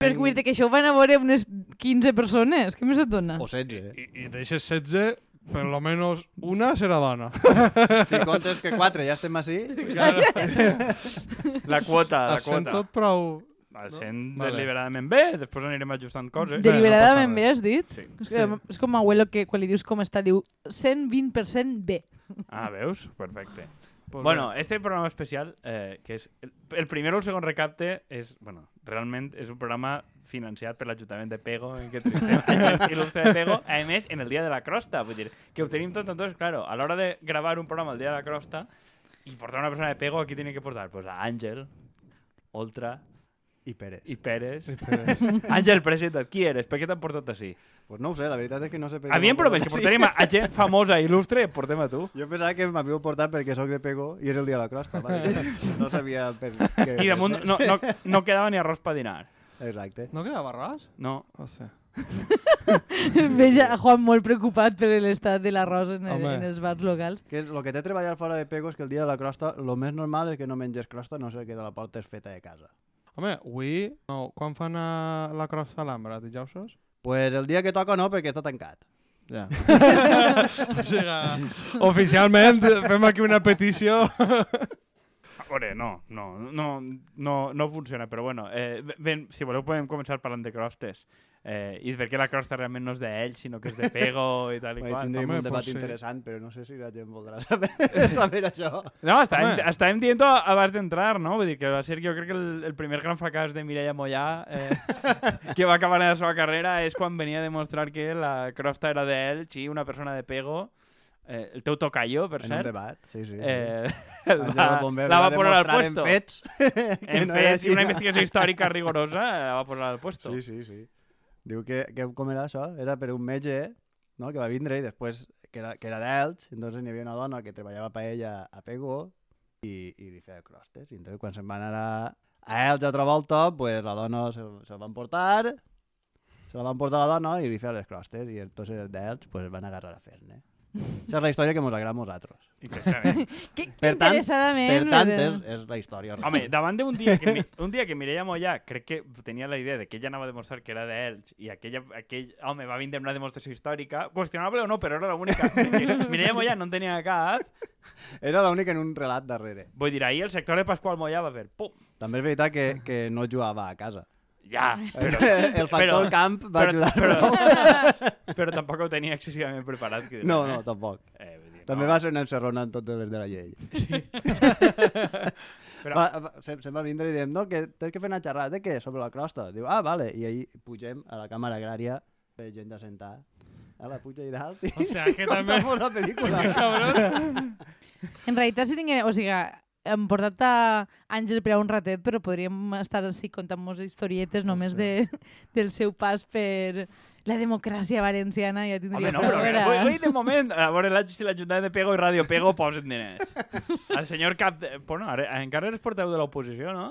Que, vull dir que això ho van a veure unes 15 persones. Què més et dona? O 16. I, i d'aixes 16, per lo menos una serà dona. Si comptes que 4 ja estem així... Claro. La quota, la Et sent quota. tot prou... El No? sent Vale. deliberadament bé, després anirem ajustant coses. Deliberadament bé, has dit? Sí. És, que, és com abuelo que quan li dius com està, diu 120% bé. Ah, veus? Perfecte. Pues Bueno, este programa especial, eh, que és el, el primer o el segon recapte, és, bueno, realment és un programa financiat per l'Ajuntament de Pego, en què gent il·lustre de Pego, a més, en el dia de la crosta, vull dir, que ho tenim tot, entonces, claro, a l'hora de gravar un programa el dia de la crosta i portar una persona de Pego, aquí tiene que portar? Pues a Àngel, Oltra I Pérez. i Pérez. Àngel, presenta't, qui eres? Per què t'han portat així? Pues no ho sé, la veritat és que no sé per què Havíem m'han promès que portaríem a, a gent famosa i il·lustre, portem a tu. Jo pensava que m'havíeu portat perquè sóc de Pego i és el dia de la crosta. Vale? No sabia per què. I damunt no, no, no quedava ni arròs per dinar. Exacte. No quedava arròs? No. No sé. Veig a Juan molt preocupat per l'estat de l'arròs en, el, en els bars locals. Que el que té treballar fora de Pego és que el dia de la crosta el més normal és que no menges crosta, no sé que de la porta és feta de casa. Home, avui... No, quan fan a la crosta a l'Ambra, dijousos? Pues el dia que toca no, perquè està tancat. Ja. o sigui, oficialment fem aquí una petició. A veure, no, no, no, no, no funciona, però bueno, eh, ben, si voleu podem començar parlant de crostes. Eh, I perquè la crosta realment no és d'ell, sinó que és de Pego i tal i qual. tindríem home, un debat interessant, però no sé si la gent voldrà saber, saber això. No, estàvem, Home. estàvem dient abans d'entrar, no? Vull dir que va ser, jo crec que el, el primer gran fracàs de Mireia Mollà, eh, que va acabar en la seva carrera, és quan venia a demostrar que la crosta era d'ell, sí, una persona de Pego, eh, el teu tocayo, per En un cert, debat, sí, sí. sí. eh, va, Bomber la va posar al puesto. En fets, que En no fets, i una investigació històrica rigorosa eh, la va posar al puesto. Sí, sí, sí. Diu que, que com era això? Era per un metge no? que va vindre i després que era, que era d'Elx, entonces n'hi havia una dona que treballava per ella a Pego i, i li feia crostes. I entonces quan se'n van anar a, a Elx altra volta, pues la dona se'l se van portar, se la van portar a la dona i li feia les crostes i entonces els d'Elx pues, van agarrar a fer-ne. Aquesta és la història que mos agrada a nosaltres. Que, Per tant- interessadament. Per tant, és, és la història. Home, davant d'un dia que, mi- un dia que Mireia Mollà crec que tenia la idea de que ella anava a demostrar que era d'Elx i aquella, aquell home va vindre amb una demostració històrica, qüestionable o no, però era l'única. Mireia Mollà no en tenia cap. Era l'única en un relat darrere. Vull dir, ahir el sector de Pasqual Mollà va fer pum, També és veritat que, que no jugava a casa. Ja, però, el factor però- camp va però, ajudar però, però tampoc ho tenia excessivament preparat. Que No, no, tampoc. Eh, dir, També no. va ser una encerrona en totes les de la llei. Però, Va, va, se va vindre i diem, no, que tens que fer una xerrada, de què? Sobre la crosta. Diu, ah, vale. I ahir pugem a la càmera agrària, gent de sentar, a la puja i dalt, i O sigui, que també... la pel·lícula. Cabrón. En realitat, si tinguem... O sigui, hem portat a Àngel per a un ratet, però podríem estar així contant-nos historietes només de, del seu pas per la democràcia valenciana. Ja home, no, però era- avui, avui de moment, a veure la, si l'Ajuntament de Pego i Ràdio Pego posen diners. El senyor Cap... De, bueno, ara, encara eres porteu de l'oposició, no?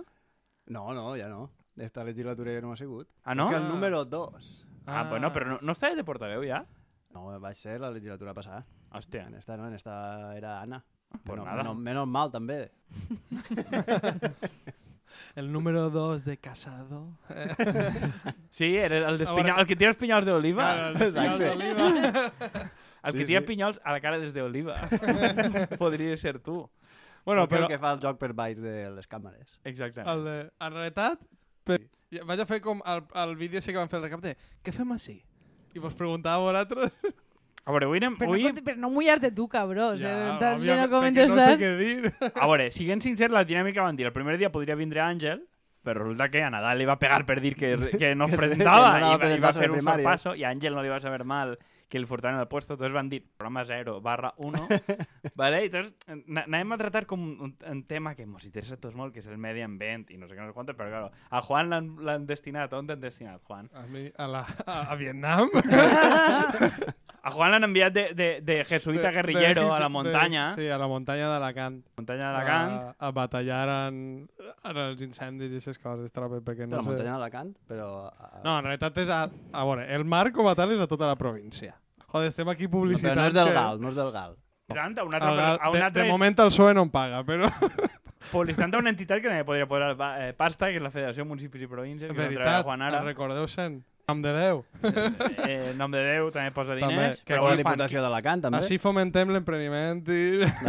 No, no, ja no. Esta legislatura ja no ha sigut. Ah, no? Que el número 2. Ah, bueno, però no, no estaves de portaveu ja? No, va ser la legislatura passada. Hòstia. En esta no, en esta era Ana. Pues menos, nada. Menos, menos mal, també. El número 2 de Casado. Sí, era el, A d'espinyol, veure- el que tira els pinyols d'oliva. Exacte. El que Sí, tira sí. pinyols a la cara des d'oliva. Podria ser tu. Bueno, però el que fa el joc per baix de les càmeres. Exactament. el de, en realitat, per, vaig a fer com el, el vídeo sí que van fer el recapte. Què fem així? I vos preguntava a vosaltres. A veure, avui anem... Però, Avui, no, però no mullar-te tu, cabró. O sigui, ja, òbviament, ja no perquè comentes no sé què dir. a veure, siguent sincers, la dinàmica van dir el primer dia podria vindre Àngel, però resulta que a Nadal li va pegar per dir que, que no es presentava no anava i, va, a i va fer un sorpasso i a Àngel no li va saber mal que el furtaran el puesto, entonces van dir programa 0 barra 1, ¿vale? Entonces na- anem a tratar com un, un tema que ens interessa a tots molt, que és el medi ambient i no sé què no sé quant, però claro, a Juan l'han destinat, on t'han destinat, Juan? A, mi, a, la, a, a Vietnam. A Juan l'han enviat de, de, de jesuita guerrillero de- a la de- muntanya, sí, a la muntanya d'Alacant. muntanya d'Alacant, A, a batallar en, en els incendis i aquestes coses, trobo, perquè De no la sé... muntanya d'Alacant, però... a- No, en realitat és a... A veure, el mar com a tal és a tota la província. Joder, estem aquí No, publicitant... però no és del que- Gal, no és del Gal. Tant, a un altre, Gal- a un de, altre, de moment el PSOE no em paga, però... publicitant una entitat que també podria posar eh, pasta, que és la Federació de Municipis i Províncies, que és on treballa Veritat, Juan Ara. recordeu-se'n. Nom de Déu. Eh, nom de Déu també posa També, diners. que Que però, la Diputació d'Alacant, també. Així fomentem l'empreniment i...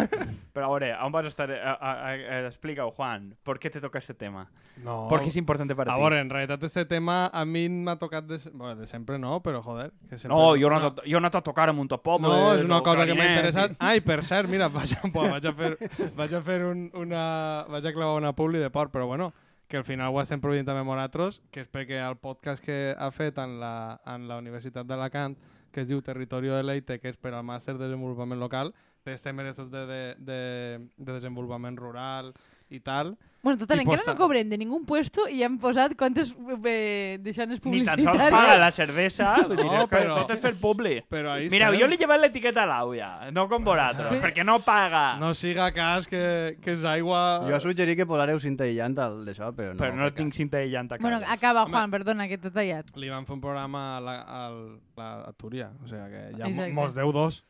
però a veure, on vas estar? Eh, A, a, a, a, Explica-ho, Juan. ¿Por qué te toca este tema? No. ¿Por qué es importante para A ti? veure, en realitat este tema a mi m'ha tocat de... Bueno, de sempre no, però joder. Que sempre No, jo no, t'ho- jo no t'ho tocar amb un top poble. No, és una cosa que m'ha interessat. Ai, per cert, mira, vaig a, vaig a fer, vaig a fer un, una... Vaig a clavar una publi de port, però bueno, que al final ho estem produint també amb nosaltres, que és perquè el podcast que ha fet en la, en la Universitat d'Alacant, que es diu Territorio de Leite, que és per al màster de desenvolupament local, té temes de, de, de, de desenvolupament rural i tal. Bueno, total, I encara posa- no cobrem de ningú puesto i hem posat quantes eh, deixanes Ni tan publicitàries. sols paga la cervesa. No, però- Tot és fer publi. Però ahí Mira, estem. jo li he llevat l'etiqueta a l'Auia, no com vosaltres, Però- perquè no paga. No siga cas que, que és aigua... Jo suggerí que posareu cinta aïllant al d'això, però no. Però no tinc cinta de llanta a Bueno, acaba, Home. Juan, perdona, que t'he tallat. Li van fer un programa a, la, a, la, a Túria, o sigui que ja mos deu dos.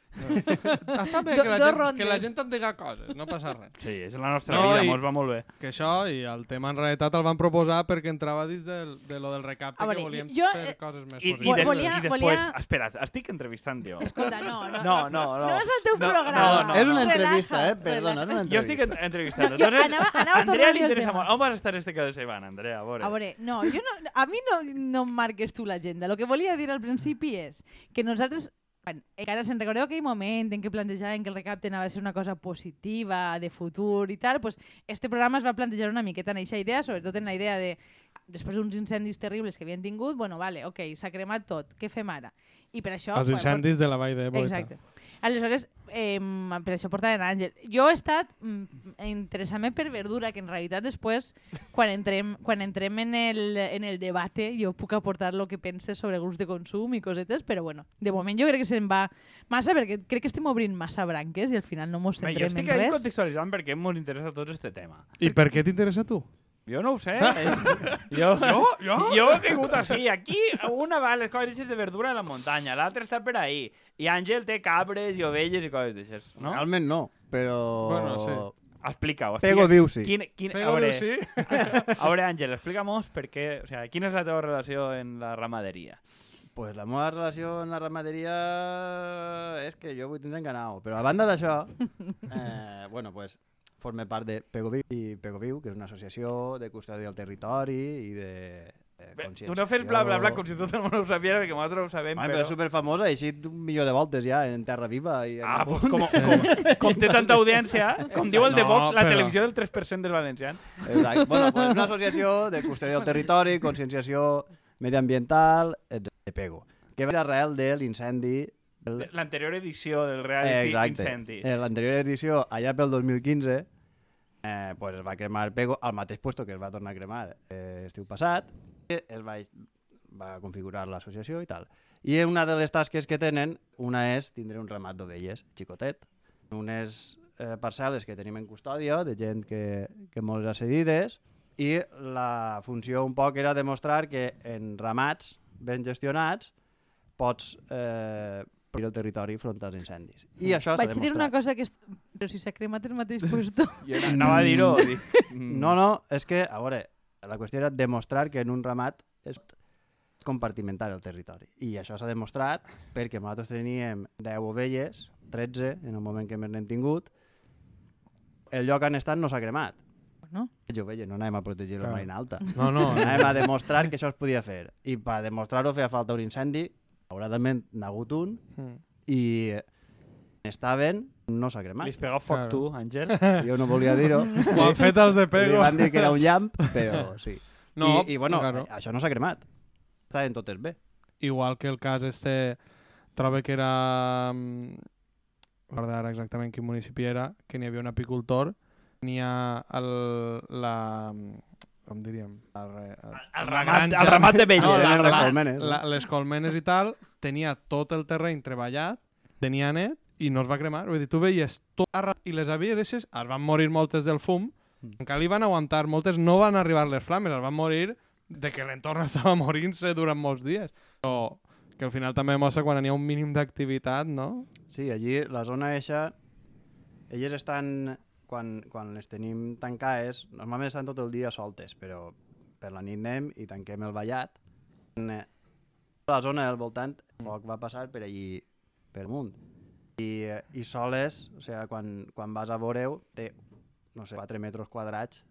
a saber que, la gent, que la gent et diga coses, no passa res. Sí, és la nostra No, vida, mos va molt bé. Que això i el tema en realitat el van proposar perquè entrava dins del, de lo del recapte veure, que volíem jo, fer eh, coses més I, i, positives. des, volia- i després... volia- Espera, estic entrevistant jo. Escolta, no, no. No, no, no. No és el teu No, programa. no, no, És una no. entrevista, eh? Perdona, és una Jo estic entrevista. en- entrevistant. No, jo Entonces, anava- anava a Andrea li interessa molt. On vas estar este cada setmana, Andrea? A veure. A veure, no, jo no, a mi no, no em marques tu l'agenda. El que volia dir al principi és que nosaltres, encara se'n recordeu aquell moment en què plantejaven que el recapte anava a ser una cosa positiva, de futur i tal, pues este programa es va plantejar una miqueta en aquesta idea, sobretot en la idea de, després d'uns incendis terribles que havien tingut, bueno, vale, ok, s'ha cremat tot, què fem ara? I per això... Els bueno, incendis de la Vall de Boita. Exacte. Aleshores, eh, per això portaven Àngel. Jo he estat mm, interessant-me per verdura, que en realitat després, quan entrem, quan entrem en, el, en el debate, jo puc aportar el que penses sobre grups de consum i cosetes, però bueno, de moment jo crec que se'n va massa, perquè crec que estem obrint massa branques i al final no mos jo centrem estic en res. contextualitzant perquè ens interessa a tots este tema. I per què t'interessa a tu? Jo no ho sé. eh? jo, jo, jo? jo he caigut així. Aquí una va a les coses de verdura a la muntanya, l'altra està per ahí. I Àngel té cabres i ovelles i coses d'aixes, no? Realment no, però... Bueno, sí. Explica-ho. Pego explica. viu, sí. Quin, quin, Pego a veure, sí? a veure, Àngel, explica'm per què, o sea, quina és la teva relació en la ramaderia? Pues la meva relació amb la ramaderia és que jo vull tindre ganau. Però a banda d'això, eh, bueno, pues, forme part de Pego Viu i Pego Viu, que és una associació de custòdia del territori i de eh, Bé, tu no fes bla bla bla com si tot el món ho sabia, perquè nosaltres ho sabem, Home, però... però és superfamosa, ha eixit un milió de voltes ja en Terra Viva. I Ah, pues com, com, com té tanta audiència, com diu el de No, Vox, la però- televisió del 3% dels valencians. Exacte. Bueno, pues una associació de custòdia del territori, conscienciació mediambiental, etc. de Pego, que ve arrel de l'incendi L'anterior edició del Eh, reality exacte. Incendi. En l'anterior edició, allà pel 2015, eh, pues es va cremar Pego al mateix puesto que es va tornar a cremar eh, estiu passat. i Es va, va configurar l'associació i tal. I una de les tasques que tenen, una és tindre un ramat d'ovelles, xicotet. Unes eh, parcel·les que tenim en custòdia, de gent que, que mos ha cedides, i la funció un poc era demostrar que en ramats ben gestionats pots eh, protegir el territori front als incendis. I això s'ha Vaig dir una cosa que... És... Però si s'ha cremat el mateix puesto... Jo anava a dir-ho. dic, mm, No, no, és que, a veure, la qüestió era demostrar que en un ramat és compartimentar el territori. I això s'ha demostrat perquè nosaltres teníem 10 ovelles, 13 en el moment que més n'hem tingut, el lloc on estan no s'ha cremat. No? Les ovelles no anàvem a protegir la Clar. marina alta. No, no. Anàvem a demostrar que això es podia fer. I per demostrar-ho feia falta un incendi, hauradament n'ha hagut un, Mm. i estaven, no s'ha cremat. Li has pegat foc Claro. tu, Àngel. Jo no volia dir-ho. Ho han fet els de Li Pego. van dir que era un llamp, però sí. No, I, I bueno, claro. això no s'ha cremat. Estaven totes bé. Igual que el cas este, trobo que era... mm, recordo ara exactament quin municipi era, que n'hi havia un apicultor, n'hi ha el, la... com diríem? La, re- El la ramat, granja. el ramat de velles. No, la, les la, colmenes. la, les colmenes i tal, tenia tot el terreny treballat, tenia net i no es va cremar. Vull dir, tu veies tot arra... I les avieres es van morir moltes del fum, Mm. encara li van aguantar, moltes no van arribar les flames, es van morir de que l'entorn estava morint-se durant molts dies. Però que al final també mostra quan hi ha un mínim d'activitat, no? Sí, allí, la zona eixa, elles estan quan, quan les tenim tancades, normalment estan tot el dia soltes, però per la nit anem i tanquem el ballat. En eh, la zona del voltant, el foc va passar per allí, per amunt. I, eh, i soles, o sigui, quan, quan vas a veure-ho, té, no sé, 4 metres quadrats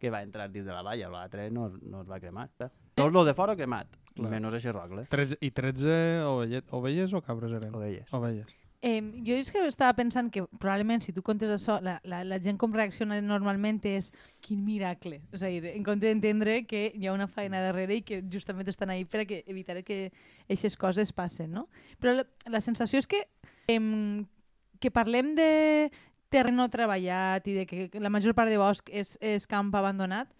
que va entrar dins de la valla, l'altre no, no es va cremar. Eh? Tot lo de fora cremat, Clar. menys rogle. 13, I 13 ovellet, ovelles o cabres eren? Ovelles. Ovelles. Eh, jo és que estava pensant que probablement si tu comptes això, la, la, la gent com reacciona normalment és quin miracle. És a dir, en compte d'entendre que hi ha una feina darrere i que justament estan ahí per a que evitar que aquestes coses passen, no? Però la, la sensació és que eh, que parlem de terreno treballat i de que la major part de bosc és, és camp abandonat,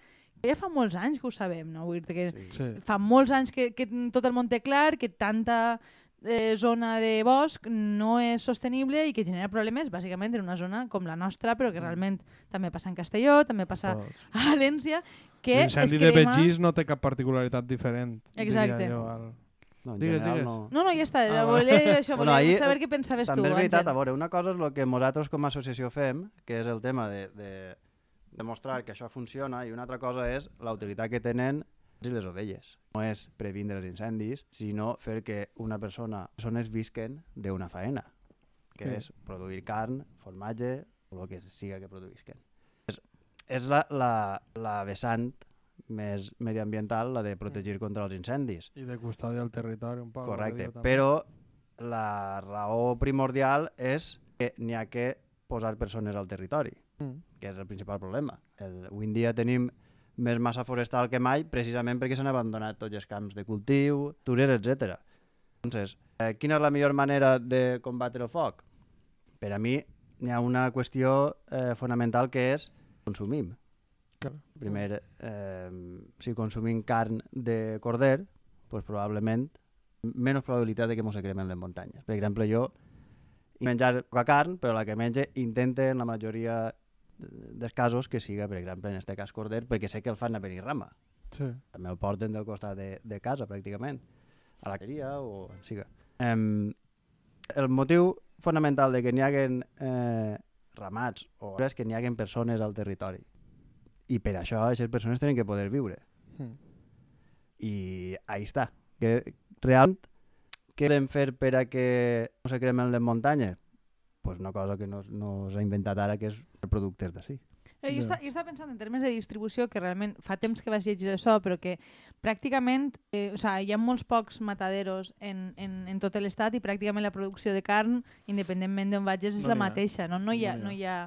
ja fa molts anys que ho sabem, no? Vull dir que. Sí. fa molts anys que, que tot el món té clar que tanta eh, zona de bosc no és sostenible i que genera problemes bàsicament en una zona com la nostra, però que realment també passa en Castelló, també passa Tots. a València, que es L'incendi de. Begís no té cap particularitat diferent. diria Exacte. Jo, al... No, en Digues, general digues. no. No, no, ja està. Ah, volia dir això, Bueno, volia ahí saber què pensaves També tu, és veritat, Àngel. a veure, una cosa és el que nosaltres com a associació fem, que és el tema de, de demostrar que això funciona, i una altra cosa és la utilitat que tenen i les ovelles. No és previndre els incendis, sinó fer que una persona, persones visquen d'una faena, que Sí. és produir carn, formatge, o el que siga que produïsquen. És, és la, la, la vessant més mediambiental, la de protegir contra els incendis. I de custòdia del territori, un poc. Correcte, però la raó primordial és que n'hi ha que posar persones al territori, Mm. que és el principal problema. El, avui en dia tenim més massa forestal que mai precisament perquè s'han abandonat tots els camps de cultiu, tures, etc. Entonces, eh, quina és la millor manera de combatre el foc? Per a mi n'hi ha una qüestió eh, fonamental que és consumim. Clar. Primer, eh, si consumim carn de corder, pues probablement menys probabilitat de que mos cremen les muntanyes. Per exemple, jo menjar poca carn, però la que menge intente en la majoria dels casos que siga, per exemple, en este cas corder, perquè sé que el fan a Benirrama. Sí. També el porten del costat de, de casa, pràcticament, a la queria o on siga. Um, el motiu fonamental de que n'hi haguen eh, ramats o és que n'hi haguen persones al territori. I per això aquestes persones tenen que poder viure. Mm. I ahí està. Que realment, què podem fer per a que no se cremen les muntanyes? Pues una cosa que no, no s'ha inventat ara, que és productes d'ací. Però jo, Ja. està, jo estava pensant en termes de distribució, que realment fa temps que vaig llegir això, però que pràcticament eh, o sea, hi ha molts pocs mataderos en, en, en tot l'estat i pràcticament la producció de carn, independentment d'on vagis, és No la ha. mateixa. No, no, hi ha, No no n'hi hi ha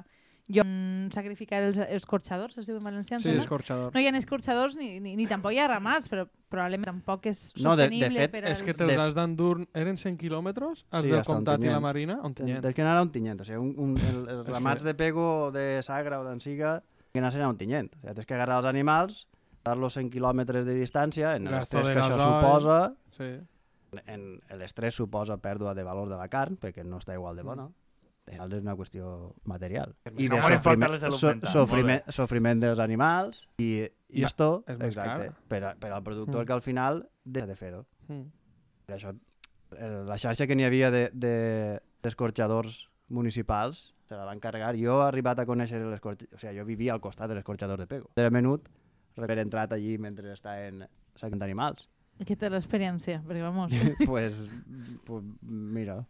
on sacrificar els escorxadors, es diu en valencià, Sí, escorxador. No hi ha escorxadors ni, ni, ni tampoc hi ha ramats, però probablement tampoc és No, de- de sostenible fet, per És als... que te'ls De- has d'endur... Eren 100 quilòmetres? Els Sí, del Comtat i la Ontinyent. Marina? Ontinyent. Tens que anar a un tinyent, o sigui, un, un, el, els És ramats que- de pego o de sagra o d'ansiga que anar a un tinyent. O sigui, tens que agarrar els animals, dar-los 100 quilòmetres de distància, en l'estrès de que això suposa, Sí. en l'estrès suposa pèrdua de valor de la carn, perquè no està igual de bona. Mm. És una qüestió material. I no la salut so, sofriment, sofriment dels animals i, i I esto, és més exacte, car. per, a- per al productor Mm. que al final deixa de fer-ho. Mm. Per això, eh, la xarxa que n'hi havia de- de- d'escorxadors de, municipals se la van carregar. Jo he arribat a conèixer l'escorxador, o sigui, jo vivia al costat de l'escorxador de Pego. Era menut haver entrat allí mentre estaven sacant animals. Què té l'experiència? Perquè, vamos... pues, pues, mira.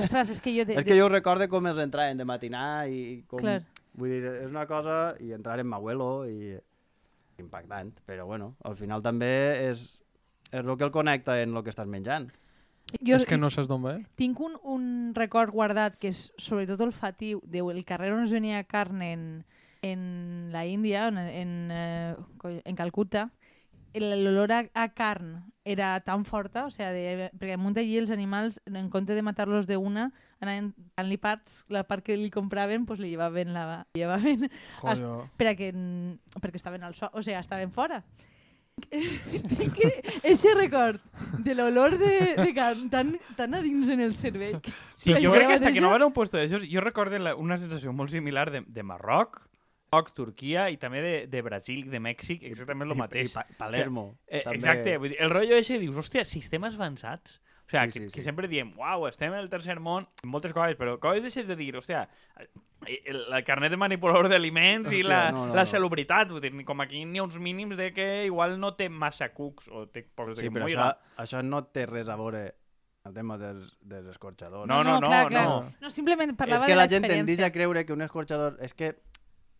Ostres, és que jo... De, És que jo recordo com els entraven de matinar i com... Clar. Vull dir, és una cosa... I entrar en Mahuelo i... Impactant. Però, bueno, al final també és, és el que el connecta en el que estàs menjant. jo, És que no saps d'on ve. Tinc un, un record guardat que és sobretot olfatiu del carrer on es venia carn en, en la Índia, en, en, eh, en Calcuta, el- l'olor a, a carn era tan forta, o sea, de, perquè amunt allí els animals, en compte de matar-los de una, anaven dant-li parts, la part que li compraven, pues li llevaven, la, li llevaven Collo. per a que, perquè estaven al sol, o sigui, estaven fora. que ese record de l'olor de, de carn tan, tan a dins en el cervell. Sí, jo crec que hasta que no van a un puesto d'aixòs, jo recordo la, una sensació molt similar de, de Marroc, Turquia i també de, de Brasil, de Mèxic, exactament el I- mateix. I, pa Palermo. Eh, també. exacte, vull dir, el rotllo eixe dius, hòstia, sistemes avançats, O sigui, Sí, que, sí, que sí. sempre diem, uau, estem en el tercer món, en moltes coses, però coses deixes de dir, hòstia, el, el carnet de manipulador d'aliments i la, no, no, la no. salubritat, vull dir, com aquí n'hi ha uns mínims de que igual no té massa cucs o té pocs de Sí, que però això, això no té res a veure el tema dels, dels escorxadors. No, no, no, clar, no. clar. no simplement parlava és que la gent tendeix a creure que un escorxador... És que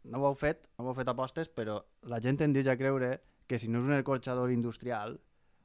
no ho heu fet, no ho heu fet apostes, però la gent tendeix a creure que si no és un escorxador industrial,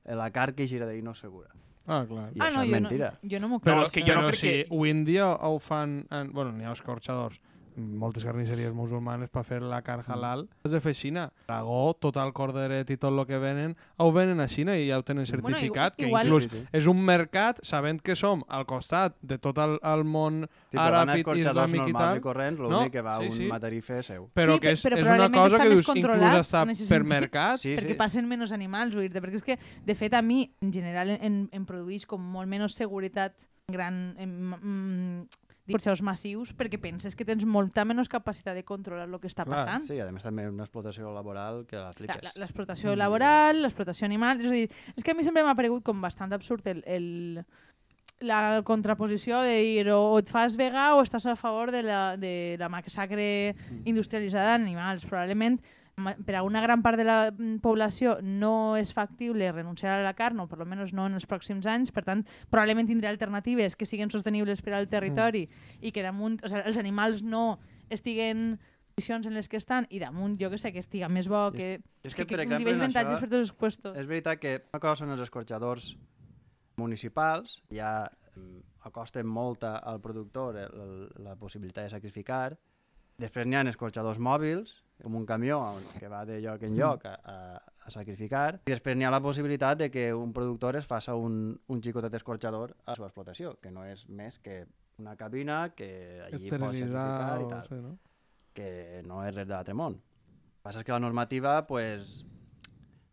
la carn que gira d'ahir no és segura. Ah, clar. I Ah, no, és jo no, mentira. jo no m'ho Però, crec. és que jo no però crec si que- avui en dia ho fan... En, bueno, n'hi ha escorxadors moltes carnisseries musulmanes per fer la carn halal. Has de fer Xina. Dragó, tot el corderet i tot el que venen, ho venen a Xina i ja ho tenen Bueno, certificat, que igual- inclús Sí, sí, és un mercat, sabent que som al costat de tot el, el món Sí, àrab i islàmic i normals tal, i corrents, l'únic No, que va sí, un sí. matarife seu. però Sí, que és, però és una cosa que dius, inclús està per mercat. Sí, perquè sí. passen menys animals, vull dir perquè és que, de fet, a mi, en general, em, em produeix com molt menys seguretat gran, em, mm, porxaus massius, perquè penses que tens molta menys capacitat de controlar el que està Clar, passant. Sí, a més també una explotació laboral que la fliques. L'explotació laboral, l'explotació animal... És a dir, és que a mi sempre m'ha paregut com bastant absurd el, el, la contraposició de dir o et fas vegà o estàs a favor de la, de la massacre industrialitzada d'animals. Probablement per a una gran part de la mm, població no és factible renunciar a la carn, o per almenys no en els pròxims anys, per tant, probablement tindrà alternatives que siguin sostenibles per al territori i que damunt, o sigui, els animals no estiguen condicions en les que estan i damunt, jo que sé, que estiga més bo, que, És que, que, per que exemple, avantatges això, per tots els puestos. és veritat que una cosa són els escorxadors municipals, ja mm, acosten molt al productor el, la possibilitat de sacrificar. Després n'hi ha escorxadors mòbils, com un camió que va de lloc en lloc a, a, a sacrificar. I després n'hi ha la possibilitat de que un productor es faça un, un xicotet escorxador a la seva explotació, que no és més que una cabina que allí pot sacrificar i tal Sí, no? que no és res de l'altre món. El que passa és que la normativa, pues,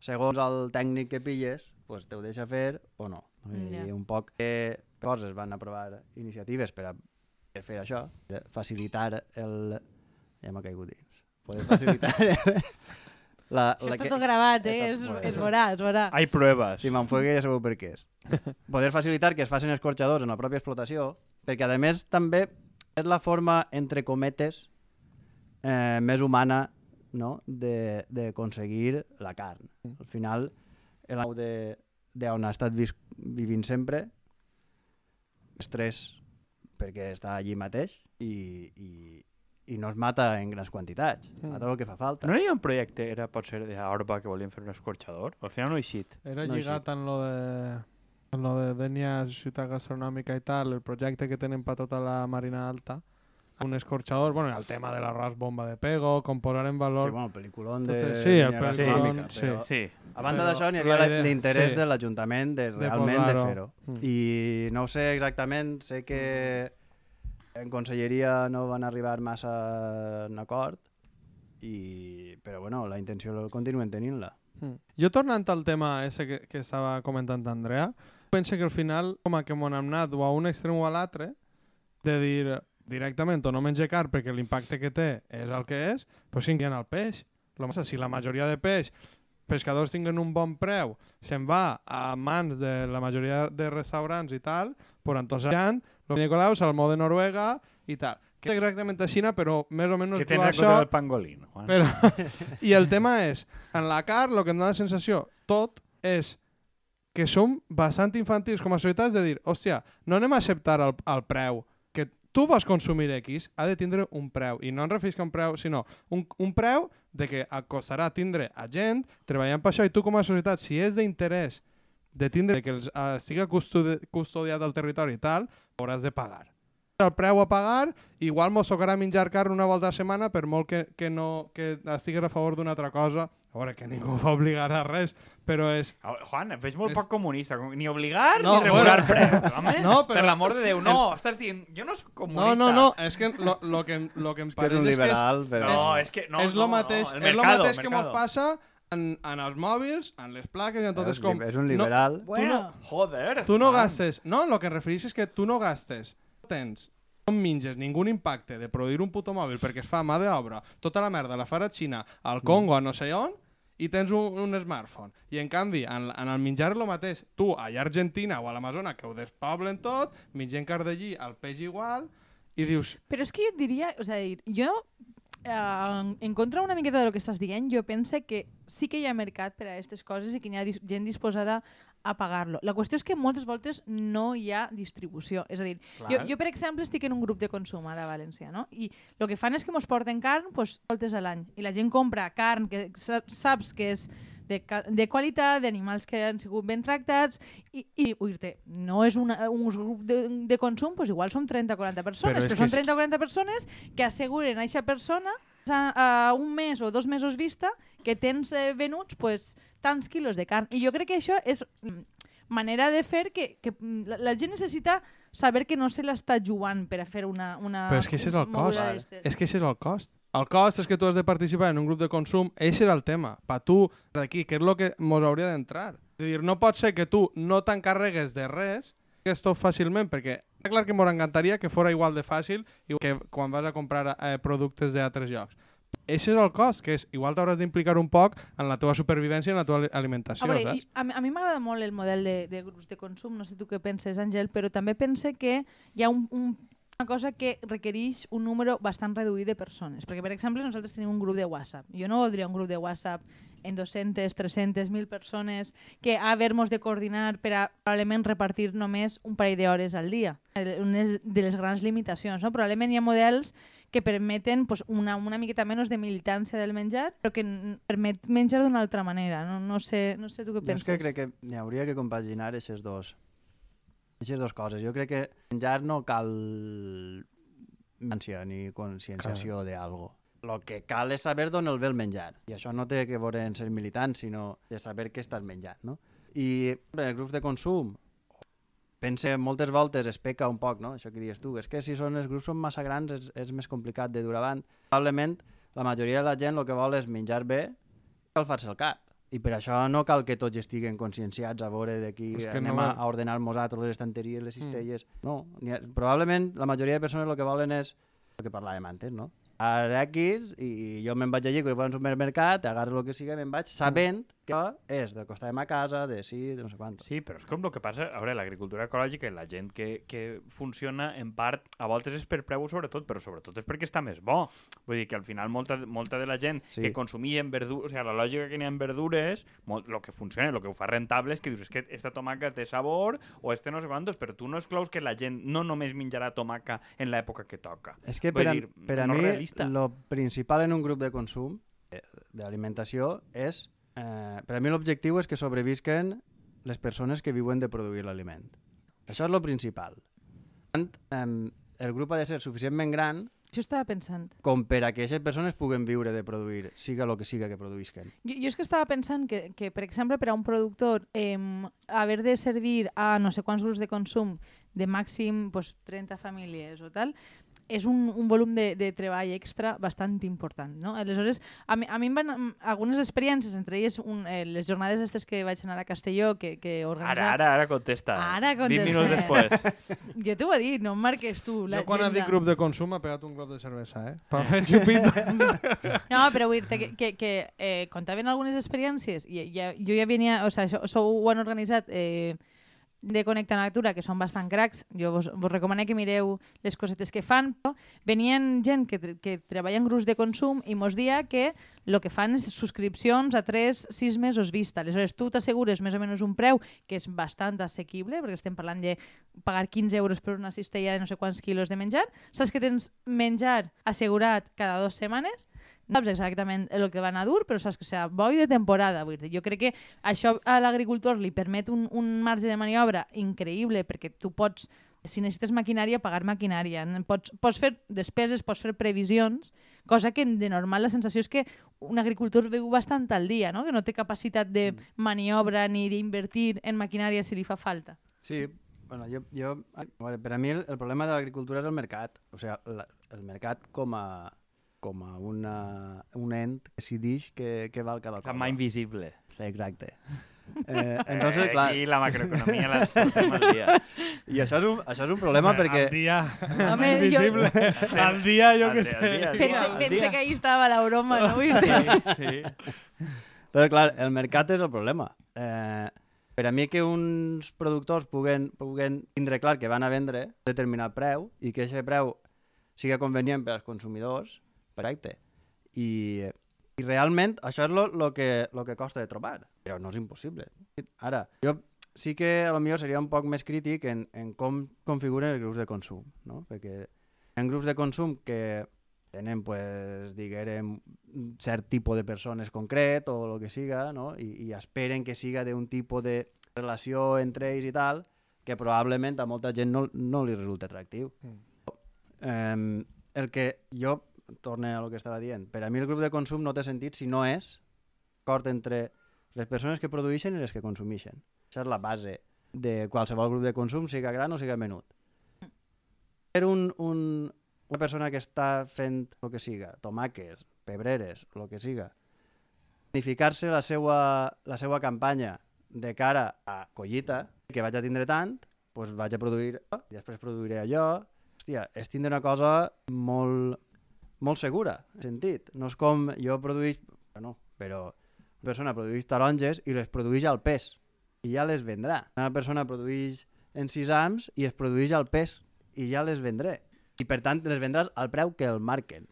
segons el tècnic que pilles, pues, te ho deixa fer o no. I Ja. un poc que coses van aprovar iniciatives per a per fer això, facilitar el... Ja m'ha caigut dins. Poder facilitar... la, Això la està que... tot gravat, eh? Bueno. es veurà, es veurà. Hay pruebas. Si m'enfoque ja sabeu per què és. Poder facilitar que es facin escorxadors en la pròpia explotació, perquè a més també és la forma, entre cometes, eh, més humana no? de- d'aconseguir la carn. Al final, de d'on ha estat vis vivint sempre, estrès perquè està allí mateix i, i, i no es mata en grans quantitats, Mm. mata el que fa falta. No hi havia un projecte, era potser d'Orba, que volien fer un escorxador? Al final no ha eixit. Era No, lligat en lo de en lo de Denia, ciutat gastronòmica i tal, el projecte que tenen per tota la Marina Alta, un escorxador, bueno, el tema de l'arròs bomba de pego, com posar en valor... Sí, bueno, Tot de... sí, el gastronòmica, sí. però Sí. A banda d'això, n'hi havia l'interès sí. de l'Ajuntament de De realment de, posar-ho. fer-ho. Mm. I no ho sé exactament, sé que en conselleria no van arribar massa en acord, i... però bueno, la intenció continuen tenint-la. Mm. Jo tornant al tema ese que, que estava comentant Andrea, penso que al final, com a que hem anat o a un extrem o a l'altre, de dir directament o no menjar car perquè l'impacte que té és el que és, però sí que hi ha el peix. Lo massa, si la majoria de peix pescadors tinguen un bon preu, se'n va a mans de la majoria de restaurants i tal, però entonces hi ha el Nicolau, salmó de Noruega i tal. Que és exactament a Xina, però més o menys Que tens en això... del pangolín, Juan? Però, I el tema és, en la carn, el que em dona la sensació, tot és que som bastant infantils com a societats de dir, hòstia, no anem a acceptar el, el preu tu vols consumir X, ha de tindre un preu. I no em referisc a un preu, sinó un, un preu de que et costarà tindre a gent treballant per això i tu com a societat, si és d'interès de tindre que els, uh, estigui custodi custodiat el territori i tal, hauràs de pagar. El preu a pagar, igual mos tocarà menjar carn una volta a setmana per molt que, que, no, que estigués a favor d'una altra cosa. A veure, que ningú va obligar a res, però és... Ah, Juan, em veig molt És- poc comunista. com- Ni obligar No, ni regular bueno. preus, home. No, però- Per l'amor de Déu, no. Estàs dient, jo no soc No, comunista. no, no, és que lo, lo que, em- lo que em Que és pareix un és que és, liberal, però... No, és que no, és no, lo mateix, no, el és lo mercado, mateix que mercado. mos passa en, en els mòbils, en les plaques i en tot. és, És com... és un liberal. Bueno, Joder. Tu no gastes... No, el que em refereix és que tu no gastes. Tens no minges ningú impacte de produir un puto mòbil perquè es fa mà d'obra, tota la merda la farà a Xina, al Congo, a no sé on, i tens un, un smartphone. I en canvi, en, en el menjar el mateix. Tu, a Argentina o a l'Amazona, que ho despoblen tot, mengem carn d'allí, el peix igual, i dius, Però és que jo et diria, o sigui, jo eh, en contra una miqueta del que estàs dient, jo pense que sí que hi ha mercat per a aquestes coses i que hi ha dis gent disposada a pagar-lo. La qüestió és que moltes voltes no hi ha distribució. És a dir, jo, Clar. jo, per exemple, estic en un grup de consum ara a València, no? I el que fan és que mos porten carn pues, voltes a l'any. I la gent compra carn que sa- saps que és de, de qualitat, d'animals que han sigut ben tractats, i, i dir-te, no és una, un grup de, de consum, pues igual són 30 o 40 persones, Però però, són que 30 o 40 persones que asseguren a aquesta persona a, a un mes o dos mesos vista que tens eh, venuts pues, tants quilos de carn. I jo crec que això és mm, manera de fer que, que mm, la, la gent necessita saber que no se l'està jugant per a fer una, una Però és que ese és el cost. És que això és el cost. El cost és que tu has de participar en un grup de consum. Eix era el tema. Pa tu, d'aquí, que és el que mos hauria d'entrar. És a dir, no pot ser que tu no t'encarregues de res, que és tot fàcilment, perquè està clar que m'encantaria que fora igual de fàcil i que quan vas a comprar eh, productes d'altres llocs. Eix és el cost, que és igual t'hauràs d'implicar un poc en la teva supervivència i en la teva ali- alimentació, A, veure, saps? a, mi- a mi m'agrada molt el model de, de grups de consum, no sé tu què penses, Àngel, però també pense que hi ha un, un, una cosa que requereix un número bastant reduït de persones. Perquè, per exemple, nosaltres tenim un grup de WhatsApp. Jo no voldria un grup de WhatsApp en 200, 300, 1.000 persones que haver-nos de coordinar per a probablement repartir només un parell d'hores al dia. Una de les grans limitacions. No? Probablement hi ha models que permeten pues, una, una miqueta menys de militància del menjar, però que permet menjar d'una altra manera. No, no, sé, no sé tu què Jo és penses. que crec que n'hi hauria que compaginar aquestes dos. Aquestes dues coses. Jo crec que menjar no cal menció ni conscienciació d'algo. Lo que cal és saber d'on el ve el menjar. I això no té que veure en ser militant, sinó de saber què estàs menjant, no? I en els grups de consum, pense moltes voltes es peca un poc, no? Això que dius tu, és que si són els grups són massa grans és, és més complicat de dur avant. Probablement la majoria de la gent el que vol és menjar bé i calfar-se el cap. I per això no cal que tots estiguen conscienciats a veure d'aquí que anem no a, ordenar nosaltres les estanteries, les cistelles... Mm. No, ha, probablement la majoria de persones el que volen és el que parlàvem antes, no? Ara X, i, jo me'n vaig allí, quan vaig al supermercat, agarro el que sigui, me'n vaig sabent que és de ma casa, de sí, de no sé quant. Sí, però és com el que passa, a veure, l'agricultura ecològica i la gent que, que funciona en part, a voltes és per preu sobretot, però sobretot és perquè està més bo. Vull dir que al final molta, molta de la gent Sí. que consumeix en verdures, o sigui, la lògica que n'hi ha en verdures, molt, lo que funciona, lo que ho fa rentable és que dius, és que esta tomaca té sabor o este no sé quantos, però tu no exclous que la gent no només menjarà tomaca en l'època que toca. És que Vull per a, dir, per a no mi, realista. lo principal en un grup de consum eh, d'alimentació és... Eh, per a mi l'objectiu és que sobrevisquen les persones que viuen de produir l'aliment. Això és lo principal. Eh, el grup ha de ser suficientment gran Jo estava pensant. com per a que aquestes persones puguen viure de produir, siga el que siga que produïsquen. Jo, jo és que estava pensant que, que, per exemple, per a un productor eh, haver de servir a no sé quants grups de consum de màxim pues, 30 famílies o tal, és un, un volum de, de treball extra bastant important. No? Aleshores, a mi, a mi em van algunes experiències, entre elles un, eh, les jornades aquestes que vaig anar a Castelló, que, que organitza... Ara, ara, ara contesta. Ara 20 minuts després. Jo t'ho he dit, no em marques tu Jo quan ha l'agenda. dit grup de consum m'ha pegat un glob de cervesa, eh? Per fer el xupito. No, però vull dir que, que, que eh, contaven algunes experiències i ja, jo ja venia, o sigui, això, això ho han organitzat eh, de Connecta Natura, que són bastant cracs, jo vos, vos recomano que mireu les cosetes que fan, però venien gent que, que treballa en grups de consum i mos dia que el que fan és subscripcions a 3-6 mesos vista. Aleshores, tu t'assegures més o menys un preu que és bastant assequible, perquè estem parlant de pagar 15 euros per una cistella de no sé quants quilos de menjar. Saps que tens menjar assegurat cada dues setmanes, no saps exactament el que van a dur, però saps que serà bo i de temporada. Vull dir. Jo crec que això a l'agricultor li permet un, un marge de maniobra increïble, perquè tu pots, si necessites maquinària, pagar maquinària. Pots, pots fer despeses, pots fer previsions, cosa que de normal la sensació és que un agricultor viu bastant al dia, no? que no té capacitat de maniobra ni d'invertir en maquinària si li fa falta. Sí, bueno, jo, jo, per a mi el, el problema de l'agricultura és el mercat. O sigui, la, el mercat com a, com a una, un ent que decideix què, què val cada La cosa. mà invisible. Sí, exacte. Eh, entonces, eh, clar, Aquí la macroeconomia la al dia. i això és un, això és un problema perquè... Al dia, Home, jo- invisible. Al dia, jo què sé. pense dia. que ahí estava la broma, no? Sí, sí. Però, clar, el mercat és el problema. Eh, per a mi que uns productors puguen, puguen tindre clar que van a vendre determinat preu i que aquest preu siga convenient per als consumidors, perfecte. I, i realment això és lo, lo, que, lo que costa de trobar, però no és impossible. Ara, jo sí que a lo millor seria un poc més crític en, en com configuren els grups de consum, no? perquè en grups de consum que tenen, pues, diguem, un cert tipus de persones concret o el que siga, no? I, i esperen que siga d'un tipus de relació entre ells i tal, que probablement a molta gent no, no li resulta atractiu. Mm. Eh, el que jo, torne a lo que estava dient, per a mi el grup de consum no té sentit si no és acord entre les persones que produeixen i les que consumeixen. Això és la base de qualsevol grup de consum, siga gran o siga menut. Per un, un, una persona que està fent el que siga, tomàquers, pebreres, el que siga, planificar-se la seva, la seva campanya de cara a collita, que vaig a tindre tant, doncs vaig a produir, i després produiré allò. Hòstia, és tindre una cosa molt, molt segura, en sentit. No és com jo produïx, bueno, però una persona produeix taronges i les produeix al pes i ja les vendrà. Una persona produeix en sisams i es produeix al pes i ja les vendré. I per tant les vendràs al preu que el marquen.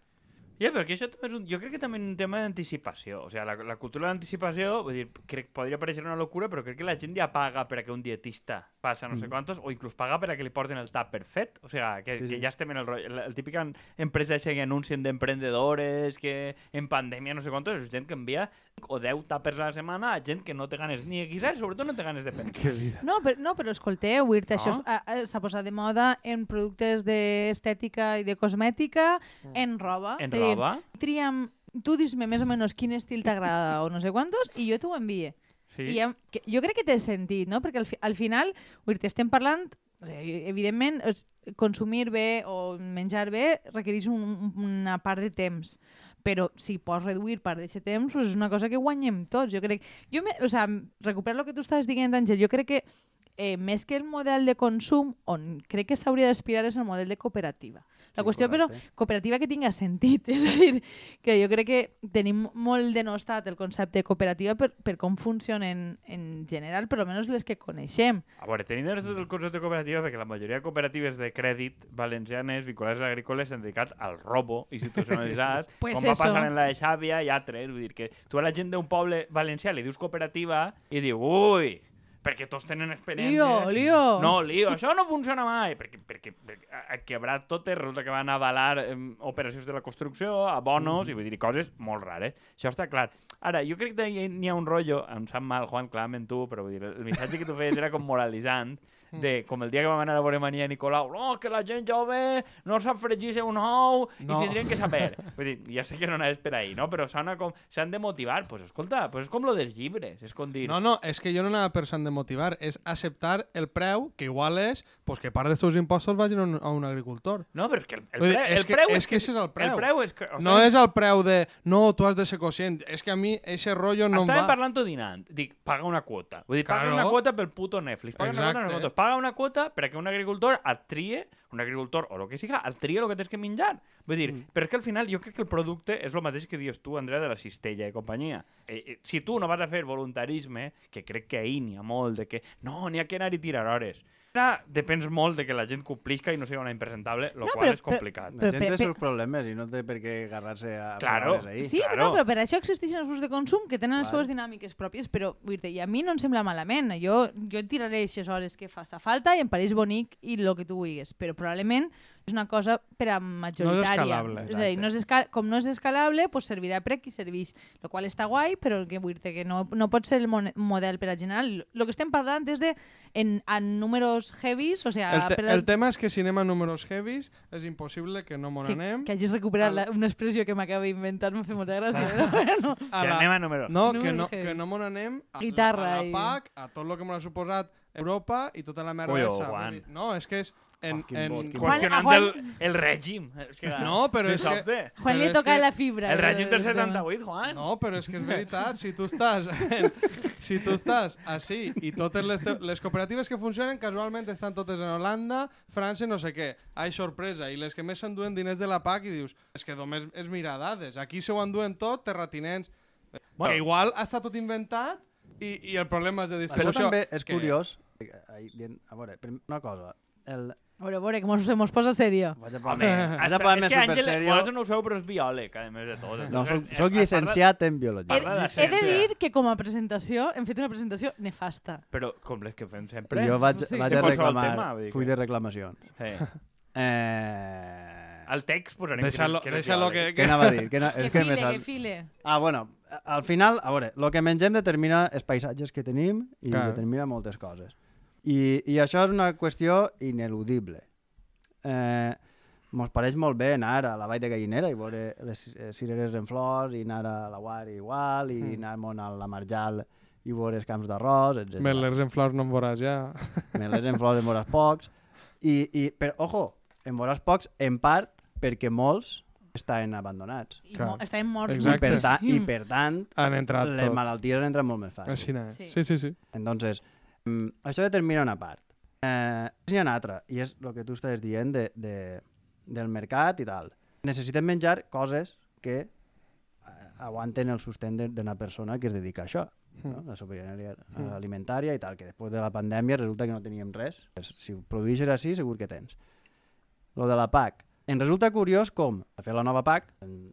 Ja, però que això també és un, jo crec que també és un tema d'anticipació. O sigui, la, la cultura d'anticipació, vull dir, crec, podria parecer una locura, però crec que la gent ja paga per a que un dietista passa no sé Mm. quantos, o inclús paga per a que li porten el tap per fet. O sigui, que, Sí, que sí. ja estem en el rotllo. El, el típic empresa que anuncien d'emprendedores, que en pandèmia no sé quantos, és gent que envia o 10 tapers a la setmana a gent que no té ganes ni de guisar, sobretot no té ganes de prendre. No, però, no, però escolteu, Wirt, No? això s'ha posat de moda en productes d'estètica i de cosmètica, en roba. En dir, roba? Tria'm, tu dis-me més o menys quin estil t'agrada o no sé quantos i jo t'ho envie. Sí. I ja, que, jo crec que té sentit, no? Perquè al, fi, al final, Wirt, estem parlant o sigui, evidentment, consumir bé o menjar bé requereix un, una part de temps però si pots reduir part d'aquest temps, doncs és una cosa que guanyem tots. Jo crec... Jo, me, o sea, recuperar el que tu estaves dient, Àngel, jo crec que eh, més que el model de consum, on crec que s'hauria d'aspirar és el model de cooperativa. La Sí, qüestió, però, correcte. cooperativa que tinga sentit. És a dir, que jo crec que tenim molt denostat el concepte de cooperativa per, per com funcionen en general, per almenys les que coneixem. A veure, tenint tot el concepte de cooperativa, perquè la majoria de cooperatives de crèdit valencianes vinculades a agrícoles s'han dedicat al robo institucionalitzat, Pues com va eso. passar en la de Xàbia i altres. Vull dir que tu a la gent d'un poble valencià li dius cooperativa i diu, ui, perquè tots tenen experiències. Lío, lío. No, lío, això no funciona mai, perquè, perquè, perquè a, a quebrar tot resulta que van avalar eh, operacions de la construcció, a bonos, i vull dir, coses molt rares. Això està clar. Ara, jo crec que hi- n'hi ha un rotllo, em sap mal, Juan, clarament tu, però vull dir, el missatge que tu feies era com moralitzant, de com el dia que vam anar a veure Mania Nicolau, no, que la gent jove no sap fregir-se un ou No. i tindrien que saber. Vull dir, ja sé que no anaves per ahí, no? Però com... S'han de motivar. Doncs pues, escolta, pues és com lo dels llibres. És com dir... No, no, és que jo no anava pensant de motivar, és acceptar el preu, que igual és pues, que part dels teus impostos vagin a un, a un agricultor. No, però és que el, el, dir, pre, és el que- preu és que ese és el preu. El preu és que... o No és el preu de, no, tu has de ser conscient. És que a mi ese rotllo no em Estàvem va. parlant dinant. Dic, paga una quota. Vull dir, paga Claro. una quota pel puto Netflix. Paga Exacte. una quota. Paga una quota perquè un agricultor et trie, un agricultor o el que siga, et trie el que tens que menjar. Vull dir, mm. però és que al final jo crec que el producte és el mateix que dius tu, Andrea, de la cistella i companyia. Eh, eh, si tu no vas a fer voluntarisme, que crec que ahir n'hi ha molt, de que no, n'hi ha que anar i tirar hores. Depens molt de que la gent complisca i no sigui una impresentable, el No, qual però- és complicat. La Però gent pe- té els seus problemes i no té per què agarrar-se a Claro. paraules ahí. Sí, claro. no, però per això existeixen els grups de consum que tenen les seves dinàmiques pròpies, però vull dir, i a mi no em sembla malament. Jo, jo et tiraré aquestes hores que faça falta i em pareix bonic i el que tu vulguis, però probablement és una cosa per a majoritària. escalable, és a dir, no és esca com no és escalable, pues servirà per a qui serveix, el qual està guai, però que vull dir que no, no pot ser el mon- model per a general. El que estem parlant és de en, en números heavies, o sigui, El, te per el tema és que si anem a números heavies és impossible que no me que, n'anem. que hagis recuperat Al- la, una expressió que m'acaba d'inventar, m'ha fet molta gràcia. Però bueno. A Que la- anem a números. No, Números que no, heavy. que no me n'anem a, Guitarra a la i- PAC, a tot el que m'ha suposat Europa i tota la merda. Vull dir, No, és que és... En, Oh, en, bot, Juan- Qüestionant Juan- el, el règim. És que, No, però és que- sobte. Juan li toca que la fibra. El règim del tema. 78, Juan. No, però és que és veritat, si tu estàs en, si tu estàs així i totes les, te- les cooperatives que funcionen casualment estan totes en Holanda, França i no sé què. Ai, sorpresa. I les que més s'enduen diners de la PAC i dius, és que només és mirar dades. Aquí se ho enduen tot, terratinents. Bueno, que igual està tot inventat i, i el problema és de Això distribució. també és que- curiós. eh, dient- A veure, una cosa. El... A veure, a veure, que mos, se mos posa serio. Home, hasta, a parlar és més que Àngel, superserio. vosaltres no ho sabeu, però és biòleg, a més de tot. No, soc, es- soc es llicenciat en biologia. He, de he de dir que com a presentació hem fet una presentació nefasta. Però com les que fem sempre. Jo vaig, Sí. vaig De a reclamar, tema, full que- de reclamacions. Sí. Eh... Al text posarem Deixa-lo que, deixa biòleg. que... Què anava a dir? Que, no, Que és que file, que file. Ah, bueno, al final, a veure, el que mengem determina els paisatges que tenim i determina moltes coses. I, I això és una qüestió ineludible. Eh, mos pareix molt bé anar a la Vall de Gallinera i veure les cireres en flors i anar a la Guàrdia igual i Mm. anar món a la Marjal i veure els camps d'arròs, etc. Melers en flors no en veuràs ja. Melers en flors en veuràs pocs. I, i, però, ojo, en veuràs pocs en part perquè molts estan abandonats. I Clar. mo estàvem morts I Exacte. per, ta I per tant, Han entrat les tot. malalties han entrat molt més fàcil. Així. Sí. Sí, sí, sí. Entonces, això determina una part. Eh, n'hi ha una altra, i és el que tu estàs dient de, de, del mercat i tal. Necessitem menjar coses que eh, aguanten el sostén d'una persona que es dedica a això, no? Mm. la sobirania Mm. alimentària i tal, que després de la pandèmia resulta que no teníem res. Si ho produeixes així, segur que tens. Lo de la PAC. Em resulta curiós com, a fer la nova PAC, hem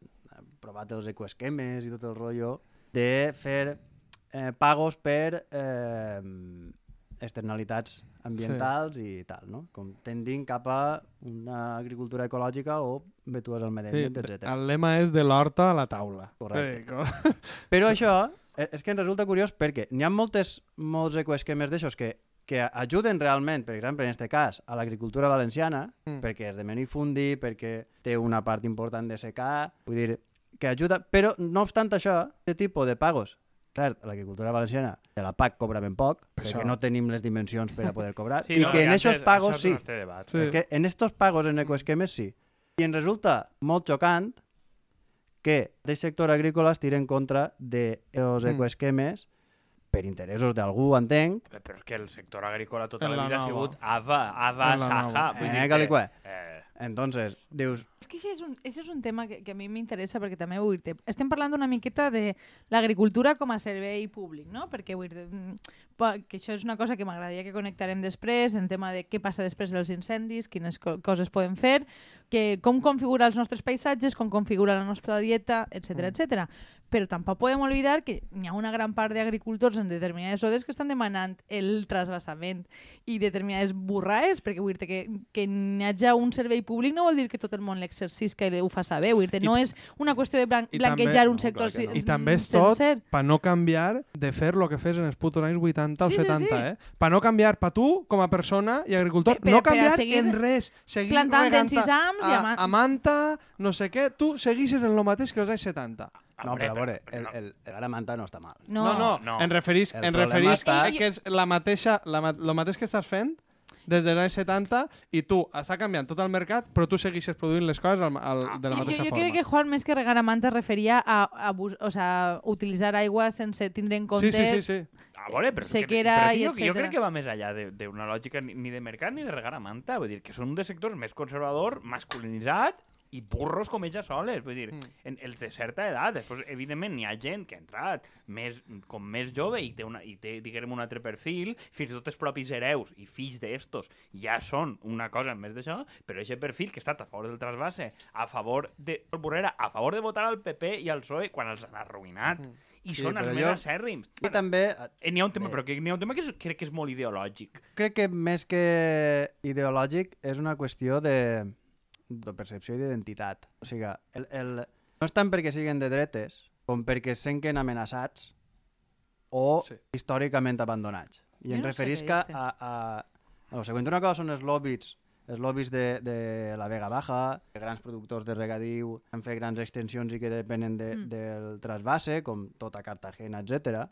provat els ecoesquemes i tot el rotllo, de fer eh, pagos per eh, externalitats ambientals sí. i tal, no? Com tendint cap a una agricultura ecològica o vetues al medi sí ambient, etc. el lema és de l'horta a la taula. Correcte. Com- Però això eh, és que em resulta curiós perquè n'hi ha moltes, molts ecoesquemes d'aixòs que, que ajuden realment, per exemple, en aquest cas, a l'agricultura valenciana, Mm. perquè és de minifundi, perquè té una part important de secar, vull dir, que ajuda, però no obstant això, aquest tipus de pagos, cert, l'agricultura valenciana de la PAC cobra ben poc, Per perquè això. no tenim les dimensions per a poder cobrar, Sí, i no, que en aquests pagos sí, debat. Sí. perquè en estos pagos en ecoesquemes sí. I em resulta molt xocant que el sector agrícola es tira en contra dels Mm. ecoesquemes per interessos d'algú, entenc. Però és que el sector agrícola tota En la la vida ha nova. sigut AVA, AVA, En Saja. Vull Eh, dir calicué. Eh, Entonces, dius, És que això és un, això és un tema que, que a mi m'interessa perquè també vull dir estem parlant una miqueta de l'agricultura com a servei públic, no? Perquè vull dir mm, que això és una cosa que m'agradaria que connectarem després en tema de què passa després dels incendis, quines co coses podem fer, que com configurar els nostres paisatges, com configurar la nostra dieta, etc Mm. etc. Però tampoc podem oblidar que hi ha una gran part d'agricultors en determinades zones que estan demanant el trasbassament i determinades burraes, perquè vull dir que, que n'hi hagi un servei públic no vol dir que tot el món l'exercisca i ho fa saber. Vull dir I no és una qüestió de blan blanquejar també- un no, sector que no. si- I també és tot per no canviar de fer el que fes en els putos anys 80 Sí, o sí, 70, sí. eh? Per no canviar, per tu, com a persona i agricultor, Per- per- no a canviar seguir en res. Seguir plantant regant a, ama- a manta, no sé què, tu seguixes en el mateix que els anys 70. no, però a veure, el, no. el, el ara manta no està mal. No, no, no, no. en referís, El en referís està- a que és la mateixa, la, lo mateix que estàs fent des dels anys 70 i tu està canviant tot el mercat, però tu segueixes produint les coses al, al, de la Jo, mateixa jo forma. crec que Juan, més que regar a manta, es referia a, a, bus- o sea, utilitzar aigua sense tindre en compte... Sí, sí, sí, sí. A veure, però, és que- Sequera però i jo, jo crec que va més allà de- d'una lògica ni, ni de mercat ni de regar a manta. Vull dir, que són un dels sectors més conservador, masculinitzat i burros com ella soles. Vull dir, Mm. en, els de certa edat. Després, evidentment, n'hi ha gent que ha entrat més, com més jove i té, una, i té diguem, un altre perfil, fins i tot els propis hereus i fills d'estos ja són una cosa més d'això, però aquest perfil que ha estat a favor del trasbase, a favor de Borrera, a favor de votar al PP i al PSOE quan els han arruïnat. Mm. I Sí, són els però més jo- acèrrims. I també eh, Eh, N'hi ha un tema, Bé. però que ha un tema que és, crec que és molt ideològic. crec que més que ideològic és una qüestió de, de percepció i d'identitat. O sigui, el, el, no és tant perquè siguin de dretes com perquè es senten amenaçats o Sí. històricament abandonats. I Jo em no dir-te. a, a, a... La següent una cosa són els lobbies els lobbies de, de la Vega Baja, grans productors de regadiu, han fet grans extensions i que depenen de, Mm. del trasbase, com tota Cartagena, etc.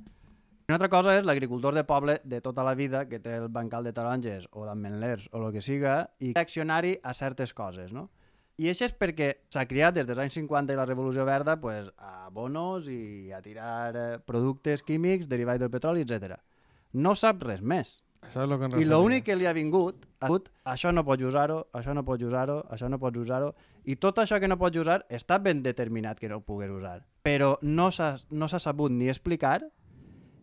Una altra cosa és l'agricultor de poble de tota la vida que té el bancal de taronges o d'ametllers o el que siga i reaccionari a certes coses, no? I això és perquè s'ha criat des dels anys 50 i la Revolució Verda pues, a bonos i a tirar eh, productes químics derivats del petroli, etc. No sap res més. Això és el que I l'únic que li ha vingut ha sigut això no pots usar-ho, això no pots usar-ho, això no pots usar-ho, i tot això que no pots usar està ben determinat que no ho pugues usar. Però no s'ha no sabut ni explicar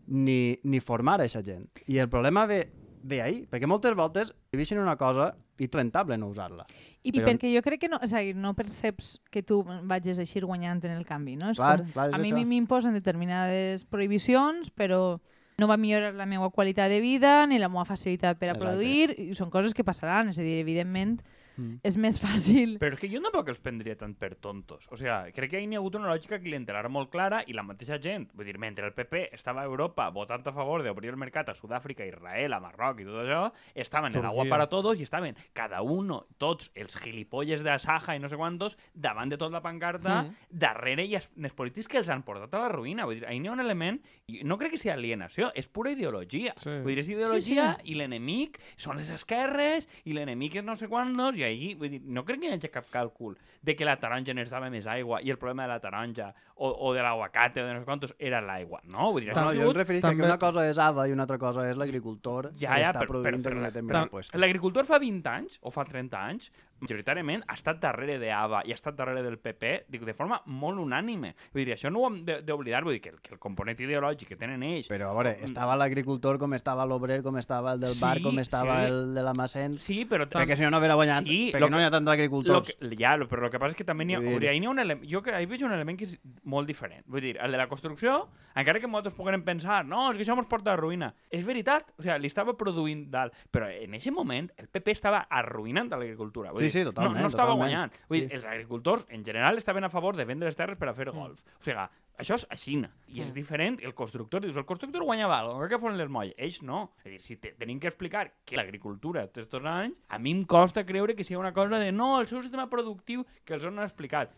ni, ni formar a aquesta gent. I el problema ve, ve ahí, perquè moltes voltes viveixen una cosa i rentable no usar-la. I Però- perquè jo crec que no, o sigui, no perceps que tu vagis així guanyant en el canvi, no? És Clar, com, clar, és a mi m'imposen determinades prohibicions, però no va millorar la meva qualitat de vida ni la meva facilitat per a Exacte. produir, i són coses que passaran, és a dir, evidentment Mm. és més fàcil. Però és que jo tampoc els prendria tant per tontos. O sigui, crec que hi ha hagut una lògica clientelar molt clara i la mateixa gent, vull dir, mentre el PP estava a Europa votant a favor d'obrir el mercat a Sud-àfrica, a Israel, a Marroc i tot això, estaven en agua Turquia. para todos i estaven cada uno, tots els gilipolles de Saja i no sé quantos, davant de tota la pancarta, Mm. darrere i els, els polítics que els han portat a la ruïna. Vull dir, n'hi ha un element, i no crec que sigui alienació, és pura ideologia. Sí. Vull dir, és ideologia i l'enemic són les esquerres i l'enemic és no sé quantos i ahir, vull dir, no crec que hi hagi cap càlcul de que la taronja necessitava més aigua i el problema de la taronja o, o de l'aguacate o de no sé quantos era l'aigua, no? Vull dir, això No, jo em refereixo també- que una cosa és AVA i una altra cosa és l'agricultor Ja, que ja, està però- produint però- determinat però- puesto. L'agricultor fa 20 anys o fa 30 anys majoritàriament ha estat darrere d'AVA i ha estat darrere del PP dic, de forma molt unànime. Vull dir, això no ho hem de- d'oblidar, vull dir que el, que el component ideològic que tenen ells Però, a veure, estava l'agricultor com estava l'obrer, com estava el del bar, Sí, com estava sí. el de la Macent, Sí, però... perquè si no no haguera guanyat, Sí, perquè lo no que- hi ha tants Lo agricultors. que, ja, però el que passa és que també n'hi ha, Vull dir- n'hi ha un element, jo que ahir veig un element que és molt diferent. Vull dir, el de la construcció, encara que molts puguem pensar, no, és que això ens porta a ruïna. És veritat, o sigui, li estava produint dalt, però en aquest moment el PP estava arruïnant l'agricultura. Vull Sí, sí, totalment, No, no estava totalment. guanyant. Vull dir, Sí. els agricultors, en general, estaven a favor de vendre les terres per a fer golf. O sigui, això és a Xina. I és diferent, el constructor, dius, el constructor guanyava alguna que foren les molles. Ells no. És a dir, si te, tenim que explicar que l'agricultura aquests anys, a mi em costa creure que sigui una cosa de no, el seu sistema productiu que els han explicat.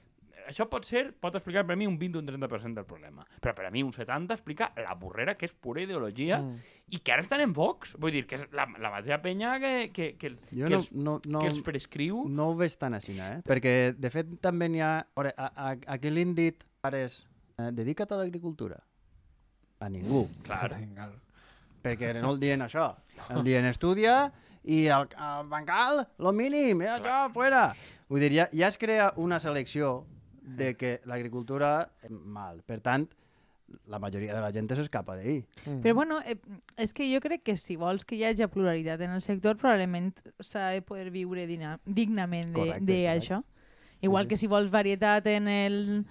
Això pot ser, pot explicar per a mi un 20 o un 30% del problema. Però per a mi un 70 explica la burrera que és pura ideologia Mm. i que ara estan en Vox. Vull dir, que és la, la mateixa penya que, que, que, Jo que, no, els, no, no, que els prescriu. no ho veig tan així, eh? Perquè, de fet, també n'hi ha... A, a, a, a qui li han dit, pares, eh, dedica't a l'agricultura? A ningú. Clar. Vinga. perquè no el dient això. El dient estudia i el, el bancal, lo mínim, eh, això, fuera. Vull dir, ja, ja es crea una selecció de que l'agricultura és mal. Per tant, la majoria de la gent s'escapa d'ahir. Mm. Però bueno, eh, és que jo crec que si vols que hi hagi pluralitat en el sector, probablement s'ha de poder viure dignament de, Correcte, de correcte. això. Igual sí. que si vols varietat en el,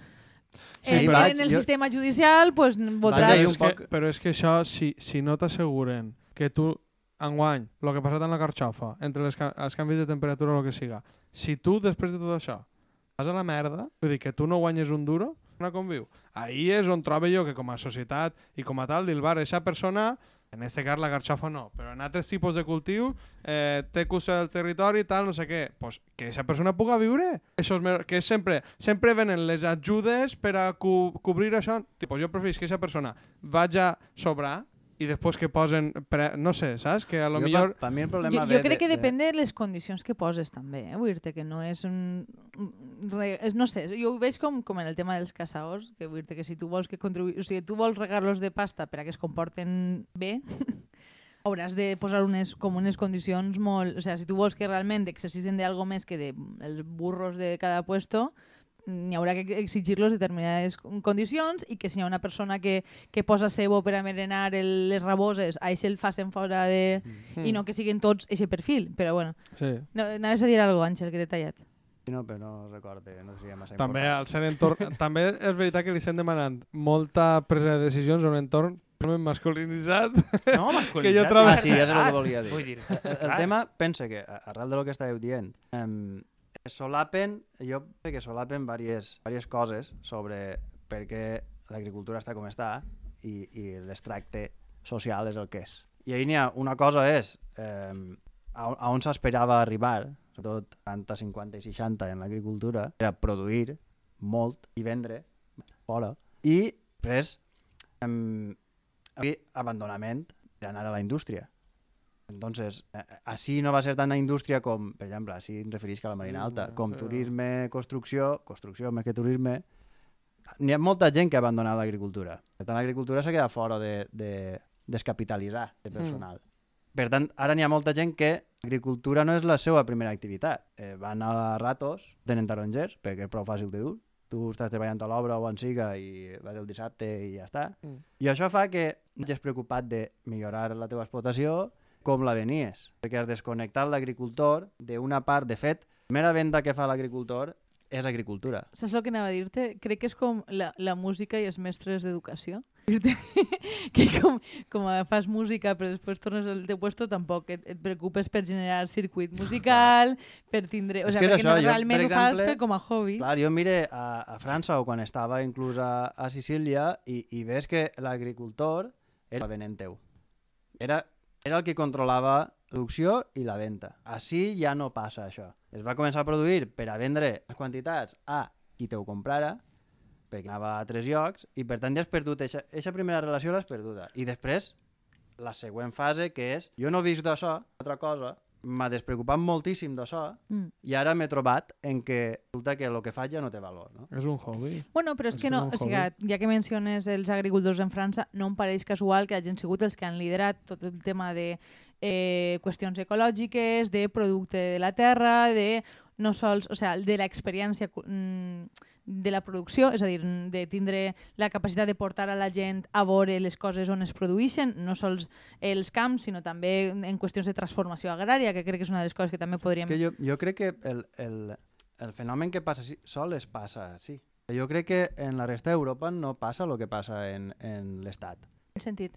Sí, en, però- en el jo- sistema judicial, pues Vaja, votaràs... un és que, poc- però és que això, si, si no t'asseguren que tu, enguany, el que ha passat en la carxofa, entre les, els canvis de temperatura o el que siga, si tu, després de tot això, vas a la merda, vull dir que tu no guanyes un duro, no conviu. Ahí és on trobo jo que com a societat i com a tal, dir, vale, aquesta persona, en este cas la garxofa no, però en altres tipus de cultiu eh, té cura del territori tal, no sé què, pues, que aquesta persona puga viure. Això és, que és sempre, sempre venen les ajudes per a co cobrir això. Tipo, jo preferís que aquesta persona vagi a sobrar i després que posen, pre... no sé, saps? Que a lo Jo, millor... Per, per mi el problema Jo, jo crec de, que depèn de les condicions que poses també, eh? vull dir que no és un... Re, és, no sé, jo ho veig com, com en el tema dels caçadors, que vull dir que si tu vols que contribu... o sigui, tu vols regar-los de pasta per a que es comporten bé, hauràs de posar unes, com unes condicions molt... O sigui, si tu vols que realment exercicin d'algo més que de els burros de cada puesto, n'hi haurà que exigir-los determinades con- condicions i que si hi ha una persona que, que posa cebo per a merenar el, les raboses, a això el facin fora de... Mm. i no que siguin tots eixe perfil, però bueno. Sí. No, anaves a dir alguna cosa, Àngel, que t'he tallat. No, però no recordo, no seria massa També, important. al ser entorn... també és veritat que li estem demanant molta presa de decisions en un entorn masculinitzat. No, Que jo trobo- Ah, sí, ja sé el que volia dir. Vull dir, El, el tema, pensa que, a- arrel de lo que estàveu dient, um, solapen, jo crec que solapen diverses, diverses coses sobre per què l'agricultura està com està i, i l'extracte social és el que és. I ahir n'hi ha una cosa és eh, a, a on s'esperava arribar, sobretot 40, 50 i 60 en l'agricultura, era produir molt i vendre fora. I després, eh, abandonament per anar a la indústria. Entonces, eh, així no va ser tant la indústria com, per exemple, així em referís a la Marina Alta, Turisme, com sí. turisme, construcció, construcció més que turisme, n'hi ha molta gent que ha abandonat l'agricultura. Per tant, l'agricultura s'ha quedat fora de, de descapitalitzar de personal. Per tant, ara n'hi ha molta gent que agricultura no és la seva primera activitat. Eh, van a ratos, tenen tarongers, perquè és prou fàcil de dur. Tu estàs treballant a l'obra o en siga i vas el dissabte i ja està. Mm. I això fa que no preocupat de millorar la teva explotació com la venies, perquè has desconnectat l'agricultor d'una part. De fet, la primera venda que fa l'agricultor és agricultura. Saps el que anava a dir-te? Crec que és com la, la música i els mestres d'educació. Que com, com fas música però després tornes al teu puesto tampoc et, et preocupes per generar circuit musical, per tindre... O sigui, perquè això, no, jo, realment per ho fas exemple, per, com a hobby. Clar, jo mire a, a França o quan estava inclús a, a Sicília i, i ves que l'agricultor era venent teu. Era, era el que controlava la producció i la venda. Així ja no passa això. Es va començar a produir per a vendre les quantitats a qui te ho comprara, perquè anava a tres llocs, i per tant ja has perdut, aquesta primera relació l'has perduda. I després, la següent fase, que és, jo no visc d'això, altra cosa, m'ha despreocupat moltíssim d'això, Mm. i ara m'he trobat en que resulta que el que faig ja no té valor, no? És un hobby. Bueno, però és És que no, o sigui, ja que menciones els agricultors en França, no em pareix casual que hagin sigut els que han liderat tot el tema de eh, qüestions ecològiques, de producte de la terra, de no sols, o sigui, de l'experiència mm, de la producció, és a dir, de tindre la capacitat de portar a la gent a veure les coses on es produeixen, no sols els camps, sinó també en qüestions de transformació agrària, que crec que és una de les coses que també podríem... que jo, jo crec que el, el, el fenomen que passa així, sols passa així. Jo crec que en la resta d'Europa no passa el que passa en, en l'Estat. En sentit.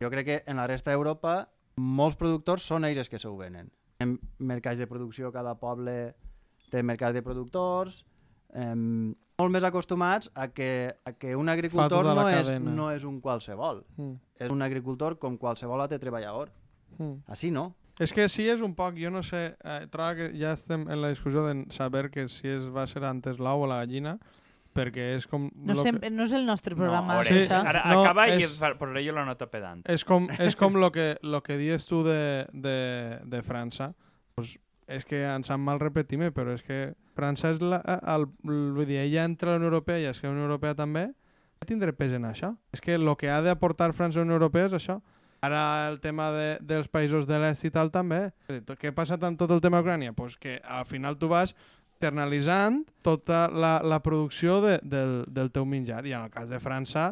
Jo crec que en la resta d'Europa molts productors són ells els que s'ho venen. En mercats de producció, cada poble té mercats de productors, em, molt més acostumats a que, a que un agricultor tota no és, no és un qualsevol. Mm. És un agricultor com qualsevol altre treballador. Mm. Així no. És que sí és un poc, jo no sé, eh, trobo que ja estem en la discussió de saber que si es va ser antes l'ou o la gallina, perquè és com... No, lo sempre, no és el nostre No, programa, a Sí. això. ara No, acaba i és- es fa- posaré jo la nota pedant. que és com, és com lo que, lo que dius tu de, de, de França. Pues és que em sap mal repetir-me, però és que França és la, el, vull dir, ella entra a la Unió Europea i és que la Unió Europea també tindré pes en això. És que el que ha d'aportar França a la Unió Europea és això. Ara el tema de, dels països de l'est i tal també. Què ha passat amb tot el tema d'Ucrània? Pues que al final tu vas externalitzant tota la, la producció de, del, del teu menjar. I en el cas de França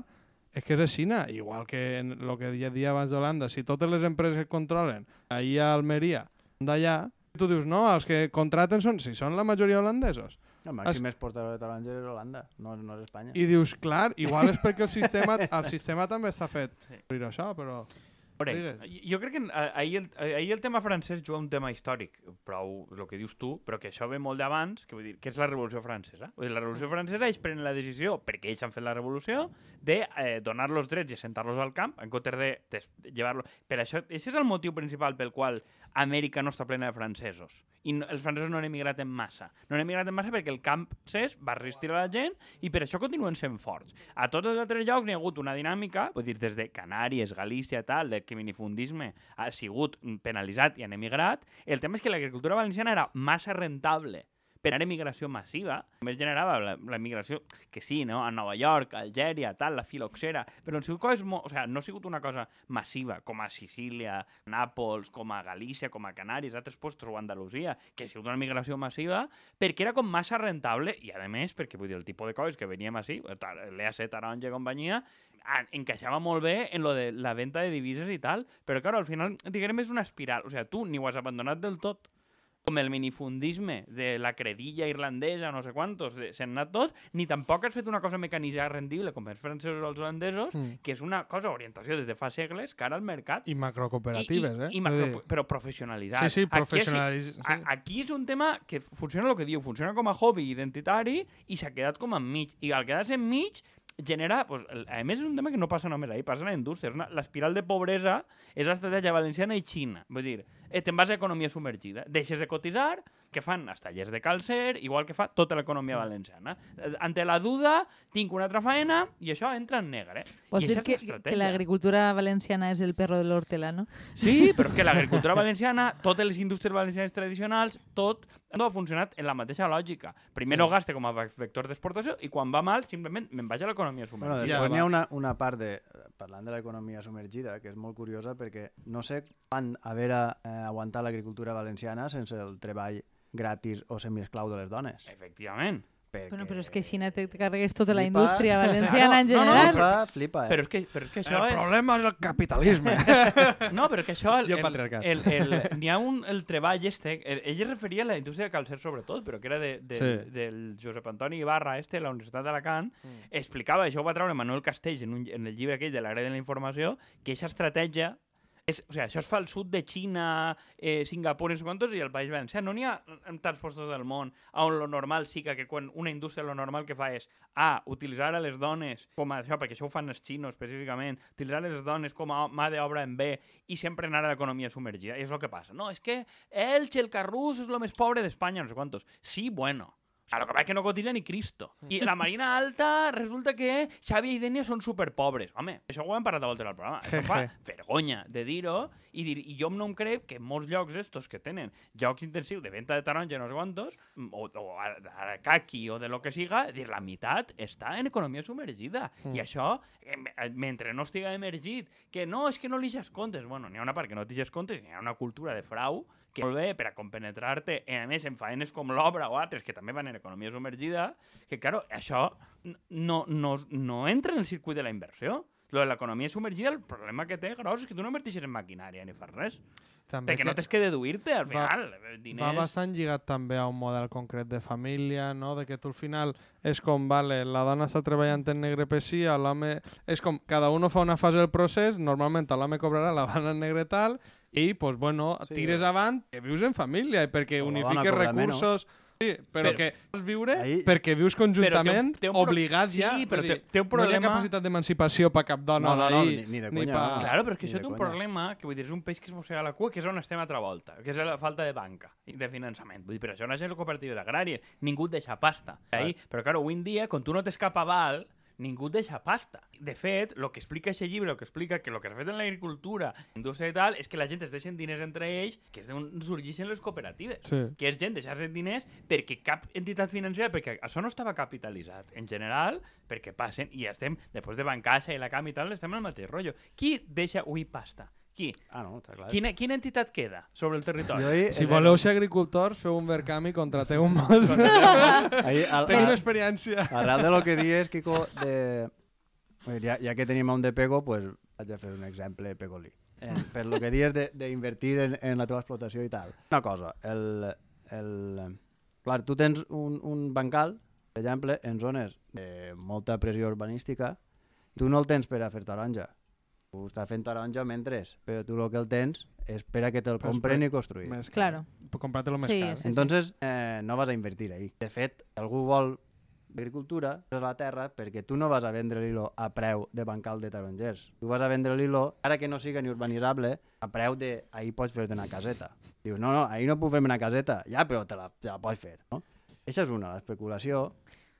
és que és així, igual que en el que ja dia abans d'Holanda. Si totes les empreses que controlen ahir a Almeria d'allà, tu dius, no, els que contraten són, si són la majoria holandesos. El màxim exportador de taronges és Holanda, no, no és Espanya. I dius, clar, igual és perquè el sistema, el sistema també està fet Sí. per això, però... Veure, jo crec que ahir el, ahir el tema francès juga un tema històric, prou el que dius tu, però que això ve molt d'abans, que vull dir, que és la Revolució Francesa. Vull dir, la Revolució Francesa ells prenen la decisió, perquè ells han fet la revolució, de eh, donar los drets i assentar-los al camp, en comptes de, de, de llevar-los... Per això, aquest és el motiu principal pel qual Amèrica no està plena de francesos. I no, els francesos no han emigrat en massa. No han emigrat en massa perquè el camp cés va resistir a la gent i per això continuen sent forts. A tots els altres llocs n'hi ha hagut una dinàmica, vull dir, des de Canàries, Galícia, tal, del que minifundisme ha sigut penalitzat i han emigrat. El tema és que l'agricultura valenciana era massa rentable per a emigració massiva. Només generava la, la migració, que sí, no? a Nova York, a Algèria, tal, la filoxera, però han sigut coses o sigui, no ha sigut una cosa massiva, com a Sicília, Nàpols, com a Galícia, com a Canàries, altres postos, o Andalusia, que ha sigut una migració massiva, perquè era com massa rentable, i a més, perquè vull dir, el tipus de coses que veníem així, l'EAC, Taronja i companyia, en- encaixava molt bé en lo de la venda de divises i tal, però claro, al final, diguem, és una espiral, o sigui, tu ni ho has abandonat del tot, com el minifundisme de la credilla irlandesa, no sé quantos, s'han anat tots, ni tampoc has fet una cosa mecanitzada rendible com els francesos o els holandesos, Mm. que és una cosa orientació des de fa segles cara al mercat, I macrocooperatives, eh? i macro, però professionalitzat. Sí, sí, Aquí és-. Sí. a- Aquí és un tema que funciona el que diu, funciona com a hobby identitari i s'ha quedat com enmig. I al quedar-se enmig genera... Pues, a més, és un tema que no passa només ahí, passa a la indústria. L'espiral de pobresa és l'estratègia valenciana i Xina. Vull dir, eh, te'n vas a economia submergida. Deixes de cotitzar, que fan els tallers de calcer, igual que fa tota l'economia valenciana. Eh, Ante la duda, tinc una altra faena i això entra en negre. Vols I dir que, que l'agricultura valenciana és el perro de l'hortelano? Sí, però és que l'agricultura valenciana, totes les indústries valencianes tradicionals, tot no ha funcionat en la mateixa lògica. Primer Sí. sí. gaste com a vector d'exportació i quan va mal, simplement me'n vaig a l'economia Bueno, submergida. Ja, després n'hi ha una, una part de, parlant de l'economia submergida, que és molt curiosa perquè no sé quan haver eh, aguantat l'agricultura valenciana sense el treball gratis o semiesclau de les dones. Efectivament. Perquè... Bueno, però és que Xina te carregues tota la Flipa. indústria valenciana en Claro, no, no, general. Flipa, flipa, eh? Però és que, però és que això és... problema és el capitalisme. No, però que això... El, I el el, patriarcat. el, el, N'hi ha un, el treball este... El, ell es referia a la indústria de calcer sobretot, però que era de, de, Sí. del Josep Antoni Ibarra, este, de la Universitat d'Alacant, Mm. explicava, això ho va treure Manuel Castells en, un, en el llibre aquell de l'àrea de la informació, que aquesta estratègia és, o sigui, això es fa al sud de Xina, eh, Singapur i quantos, i el País Valencià. No n'hi ha en tants postos del món on lo normal sí que quan una indústria lo normal que fa és A, utilitzar a les dones com a això, perquè això ho fan els xinos específicament, utilitzar les dones com a mà d'obra en B i sempre anar a l'economia submergida. És el que passa. No, és que Elche, el Carrús, és el més pobre d'Espanya, no sé quantos. Sí, bueno. A lo que pasa es que no cotiza ni Cristo. I la Marina Alta resulta que Xavi i Denia són superpobres. Home, això ho hem parlat a voltes al programa. Això fa vergonya de dir-ho i, dir, i jo no em crec que molts llocs estos que tenen jocs intensius de venda de taronja no sé quantos, mm, o, o a, a caqui o de lo que siga, dir, la meitat està en economia submergida. Mm. I això, em- eh, mentre no estiga emergit, que no, és que no li comptes. Bueno, n'hi ha una part que no t'eixes comptes, n'hi ha una cultura de frau que molt bé per a compenetrarte, i a més en faenes com l'obra o altres que també van en economia submergida, que, claro, això no, no, no entra en el circuit de la inversió. Lo de l'economia submergida, el problema que té gros és que tu no invertixes en maquinària ni fas res. També perquè que no tens que deduir-te, al va- final. eh, diners... va bastant lligat també a un model concret de família, no? De que tu al final és com, vale, la dona està treballant en negre per si, a l'home... És com, cada uno fa una fase del procés, normalment l'home cobrarà la dona en negre tal, i, pues, bueno, Sí, tires o- avant que vius en família, i perquè unifiques recursos... Sí, però, Però- que vols viure Ahí- perquè vius conjuntament, té un pro- obligats sí, ja. però vull té- té un No hi ha problema- capacitat d'emancipació per cap dona No, no, no, ni- ni de ni conya, pa- no. Claro, però és que això té un problema, que vull dir, és un peix que es mossega la cua, que és on estem a altra volta, que és la falta de banca i de finançament. Vull dir, per això naixen les cooperatives agràries, ningú et deixa pasta. Ahí, però, claro, avui en dia, quan tu no tens cap aval, ningú deixa pasta. De fet, el que explica aquest llibre, el que explica que el que s'ha fet en l'agricultura, indústria i tal, és que la gent es deixen diners entre ells, que és d'on sorgeixen les cooperatives. Sí. que és gent deixar-se diners perquè cap entitat financera, perquè això no estava capitalitzat en general, perquè passen, i estem, després de Bancaixa i la CAM i tal, estem en el mateix rotllo. Qui deixa avui pasta? Qui? Ah, no, està clar. Quina, quina entitat queda sobre el territori? Jo ahir, Si eh, voleu ser agricultors, feu un vercam i contrateu un mos. ahir, al, experiència. arrel de lo que dius, Kiko, de... Ja, ja que tenim a un de pego, pues vaig a fer un exemple pegolí. Eh, per lo que dius de- d'invertir en, en la teva explotació i tal. Una cosa, el, el... Clar, tu tens un, un bancal, per exemple, en zones de molta pressió urbanística, tu no el tens per a fer taronja. Tu estàs fent taronja mentre, però tu el que el tens és per a que te'l compren i construir. Més car. Claro. Comprar-te-lo més Sí, car. sí. Entonces, eh, no vas a invertir ahí. De fet, si algú vol agricultura, és la terra perquè tu no vas a vendre l'hilo a preu de bancal de tarongers. Tu vas a vendre l'hilo, ara que no siga ni urbanitzable, a preu de ahir pots fer-te una caseta. Dius, no, no, ahir no puc fer-me una caseta. Ja, però te la, te la pots fer, no? Això és una, l'especulació.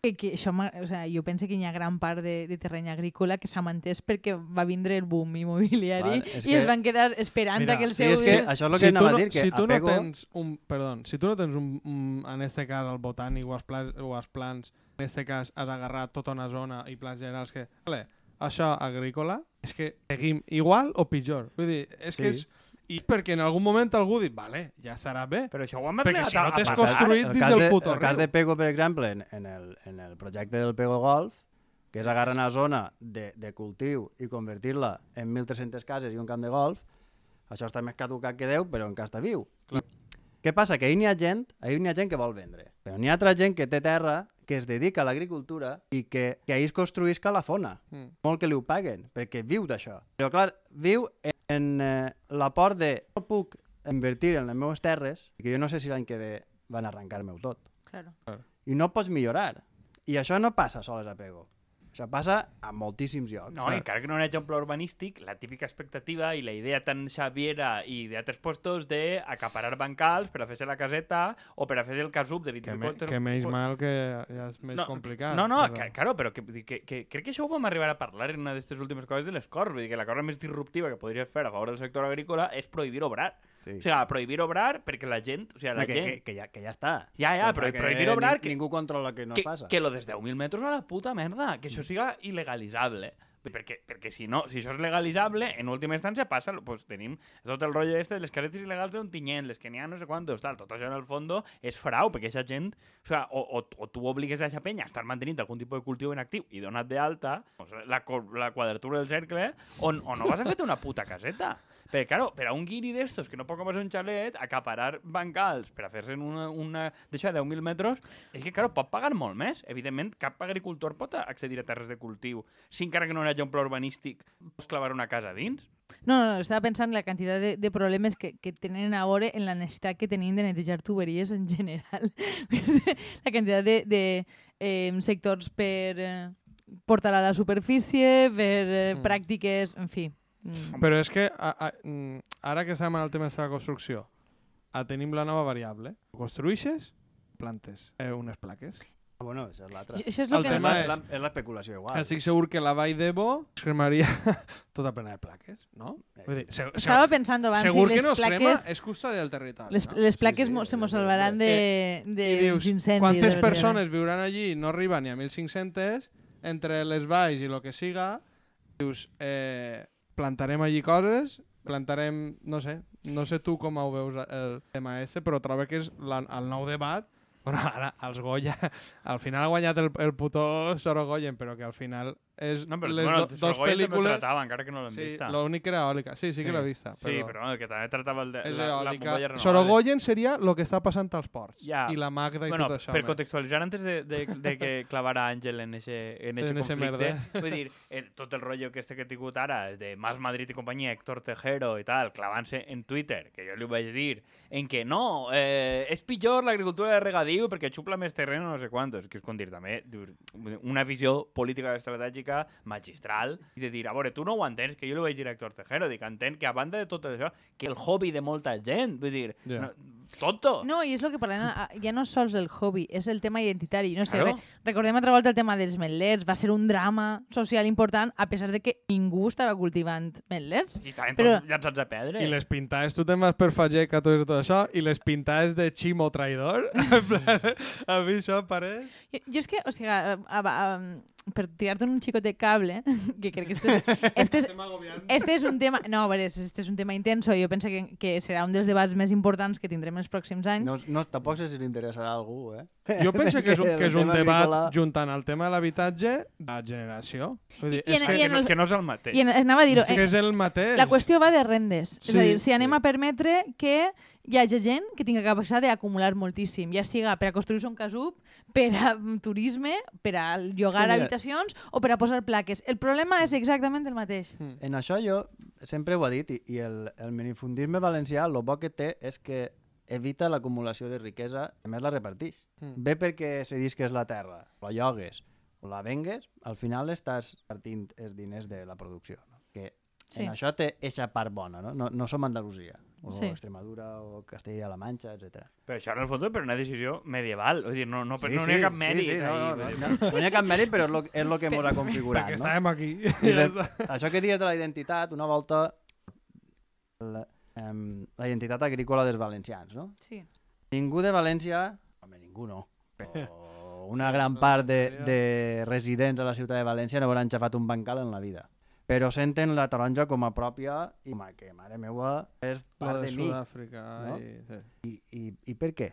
Que, que això, o sea, jo penso que hi ha gran part de, de terreny agrícola que s'ha mantès perquè va vindre el boom immobiliari Clar, és i que- es van quedar esperant Mira, a que el Sí, seu... és que això és el que si anava tu a dir, que si tu a no tens un, perdó, si tu no tens un, un, en este cas el botànic o els, plans, o els plans, en este cas has agarrat tota una zona i plans generals que, vale, això agrícola, és que seguim igual o pitjor. Vull dir, és que Sí. és... I perquè en algun moment algú dit, vale, ja serà bé. Però això ho hem Perquè si no t'has construït el dins el de, puto el cas riu. de Pego, per exemple, en, en, el, en el projecte del Pego Golf, que és agarrar una zona de, de cultiu i convertir-la en 1.300 cases i un camp de golf, això està més caducat que Déu, però encara està viu. I, què passa? Que ahir n'hi ha gent, ahir n'hi ha gent que vol vendre, però n'hi ha altra gent que té terra que es dedica a l'agricultura i que, que ahir es construïsca la fona. Mm. Molt que li ho paguen, perquè viu d'això. Però clar, viu en, en eh, l'aport de no puc invertir en les meves terres, que jo no sé si l'any que ve van arrencar-me-ho tot. Claro. I no pots millorar. I això no passa sols a Pego. Això passa a moltíssims llocs. No, i encara que no un pla urbanístic, la típica expectativa i la idea tan xaviera i d'altres puestos de acaparar bancals per a fer-se la caseta o per a fer el casup de Que, 20 me, que menys mal que ja és més complicat. No, no, però- que, claro, però que, que, que, crec que això ho vam arribar a parlar en una d'aquestes últimes coses de les Corts. Vull dir que la cosa més disruptiva que podries fer a favor del sector agrícola és prohibir obrar. Sí. O sigui, prohibir obrar perquè la gent... O sigui, la que, gent... que, que, ja, que ja està. Ja, ja, però prohibir obrar ni- que- Ningú controla que no que, passa. que lo dels 10.000 metres a la puta merda, que això siga il·legalitzable. Perquè, perquè si no, si això és legalitzable, en última instància passa, pues tenim tot el rotllo este de les caretes il·legals d'un tinyent, les que n'hi ha no sé quantos, tal, tot això en el fondo és frau, perquè aquesta gent, o, sea, o, o, o tu obligues a aquesta penya a estar mantenint algun tipus de cultiu en actiu i donat d'alta, pues, la, co- la quadratura del cercle, on, on no vas a fer una puta caseta. Perquè, claro, per a un guiri d'estos que no pot comprar un xalet, acaparar bancals per a fer-se una, una d'això de 10.000 metres, és que, claro, pot pagar molt més. Evidentment, cap agricultor pot accedir a terres de cultiu si encara que no hi hagi un pla urbanístic pots clavar una casa dins. No, no, estava pensant la quantitat de, de problemes que, que tenen a veure en la necessitat que tenim de netejar tuberies en general. la quantitat de, de eh, sectors per eh, portar a la superfície, per eh, Mm. pràctiques, en fi. Mm. Però és que a, a, mm, ara que estem en el tema de la construcció, a tenim la nova variable. Construïixes, plantes eh, unes plaques. Ah, Bueno, això és l'altre. Això és El el que... tema és, és- la- és l'especulació igual. Estic segur que la Vall d'Ebo es cremaria tota plena de plaques, no? Vull dir, se, se, Estava pensant abans segur si que les no es crema, plaques... és custòdia del territori. Les, no? les Sí, plaques sí, mo- se mos salvaran de, de I dius, incendis. quantes de persones viuran allí? No arriba ni a 1.500, entre les valls i el que siga, dius, eh, plantarem allí coses, plantarem, no sé, no sé tu com ho veus el tema ese, però trobo que és la, el nou debat Bueno, ara, els Goya, al final ha guanyat el, el puto Sorogoyen, però que al final és No, però les bueno, do, dos pel·lícules... tratava, encara que no l'hem Sí, vista. l'únic era eòlica. Sí, sí que Sí. l'he vista. Sí, però bueno, que també tractava el de, és la, la bombolla renovable. Sorogoyen seria el que està passant als ports. Ja. I la Magda i bueno, tot això. per més. contextualitzar antes de, de, de que clavara Àngel en ese, en ese En ese conflicte, merder. vull dir, el, tot el rotllo que este que he tingut ara, de Más Madrid i companyia, Héctor Tejero i tal, clavant-se en Twitter, que jo li vaig dir, en que no, eh, és pitjor l'agricultura de regadiu perquè xupla més terreno, no sé quantos, que és com dir també, una visió política estratègica magistral, i de dir, a veure, tu no ho entens, que jo li vaig dir a Héctor Tejero, dic, entenc que a banda de tot això, que el hobby de molta gent, vull dir, Ja. no, tonto. No, i és el que parlem, ah, ja no és sols el hobby, és el tema identitari. No sé, Claro. re, recordem altra volta el tema dels metlers, va ser un drama social important, a pesar de que ningú estava cultivant metlers. I estaven Però- tots llançats a pedra. I les pintades, tu te'n vas per Fageca, tot, tot això, i les pintades de Chimo traïdor, plan, a mi això pareix... Jo, jo és que, o sigui, a, a, a, per tirar-te un xicot de cable, que crec que este, este, és, Estem agobiant. este és un tema... No, a veure, este és un tema intenso, jo penso que, que serà un dels debats més importants que tindrem els pròxims anys. No, no, tampoc sé si li interessarà a algú, eh? Jo penso que és un, que és un tema debat agrícola- juntant el tema de l'habitatge de generació. Vull dir, I- i és en- que, i que, en no, el- que no és el mateix. I en, anava a dir-ho, és que eh, és el mateix. la qüestió va de rendes. és a Sí, dir, si anem sí. a permetre que hi hagi gent que tingui capacitat d'acumular moltíssim, ja siga per a construir un casub, per a mm, turisme, per a llogar Sí, mira. habitacions o per a posar plaques. El problema és exactament el mateix. Mm. En això jo sempre ho he dit, i, i el, el minifundisme valencià, el bo que té és que evita l'acumulació de riquesa, a més la reparteix. Mm. Bé perquè se dis que és la terra, la llogues o la vengues, al final estàs partint els diners de la producció. No? Que Sí. en això té eixa part bona, no? No, no som Andalusia, o Sí. Extremadura, o Castella-La Manxa, etc. Però això en el fons és per una decisió medieval. Vull dir, no, no, no, Sí, no sí, hi ha cap sí, mèrit. sí, no, ahí, no, no, no, no hi ha cap mèrit, però és lo, és lo que ens ha configurat. Perquè no? estàvem aquí. I això que dius de la identitat, una volta la, em, la identitat agrícola dels valencians, no? Sí. Ningú de València, home, ningú no, però una gran part de, de residents a la ciutat de València no hauran xafat un bancal en la vida. Però senten la taronja com a pròpia i com a que, mare meua, és part de de mi. Sud-àfrica. no? I, sí. I, i, I per què?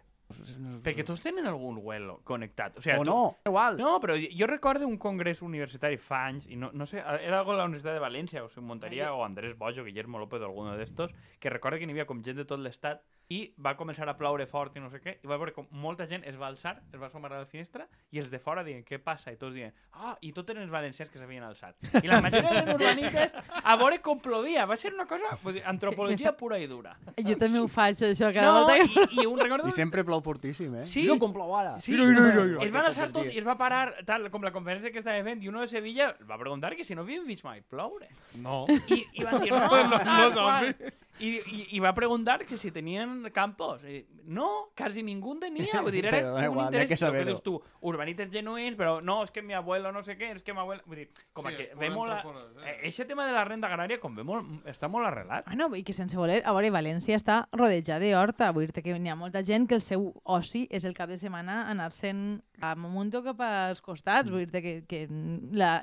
Perquè tots tenen algun huelo connectat. O, sigui, O tu- no, igual. No, però jo recordo un congrés universitari fa anys, i no, no sé, era algo de la Universitat de València, o sigui, Montaria, o Andrés Bojo, Guillermo López, o alguno d'estos, que recordo que n'hi havia com gent de tot l'estat i va començar a ploure fort i no sé què, i va veure com molta gent es va alçar, es va assomar a la finestra, i els de fora diuen, què passa? I tots diuen, ah, i tots eren els valencians que s'havien alçat. I la majoria eren urbanistes a veure com plovia. Va ser una cosa, dir, antropologia pura i dura. Jo també ho faig, això, cada No, volta que... i, i un recordo... I sempre plou fortíssim, eh? Sí. Jo com plou ara. Sí, Mira, mira, mira, mira. es van alçar tots i es va parar, tal com la conferència que estava fent, i uno de Sevilla va preguntar que si no havien vist mai ploure. No. I, i van dir, no, No, tal no és qual. obvi. I, i, I va preguntar que si tenien campos. I, no, quasi ningú en tenia. Vull dir, era Però un igual, interès, que que dius tu, urbanites genuïns, però no, és que mi abuelo no sé què, és que mi abuelo... Vull dir, com Sí, a que ve molt molt... A, antropòleg, eh? eh, eixe tema de la renda agrària, com ve molt, està molt arrelat. Bueno, i que sense voler, a veure, València està rodejada d'horta. Vull dir que n'hi ha molta gent que el seu oci és el cap de setmana anar-se'n a Momunto cap als costats. Vull dir que, que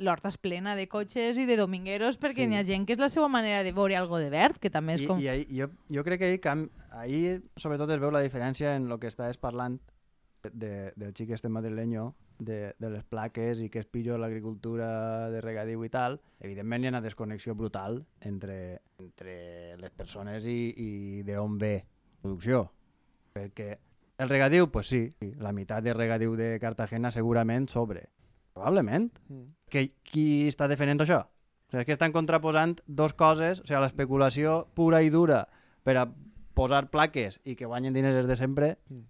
l'horta és plena de cotxes i de domingueros perquè Sí. n'hi ha gent que és la seva manera de veure algo de verd, que també és I, com... i ahir, jo, jo crec que ahir, cam, ahir sobretot es veu la diferència en el que estaves parlant de, del xic este madrileño, de, de les plaques i que es pillo l'agricultura de regadiu i tal, evidentment hi ha una desconnexió brutal entre, entre les persones i, i d'on ve la producció. Perquè el regadiu, pues sí, la meitat de regadiu de Cartagena segurament sobre. Probablement. Mm. Que, qui està defendent això? O sigui, és que estan contraposant dos coses, o sigui, l'especulació pura i dura per a posar plaques i que guanyen diners des de sempre, Mm.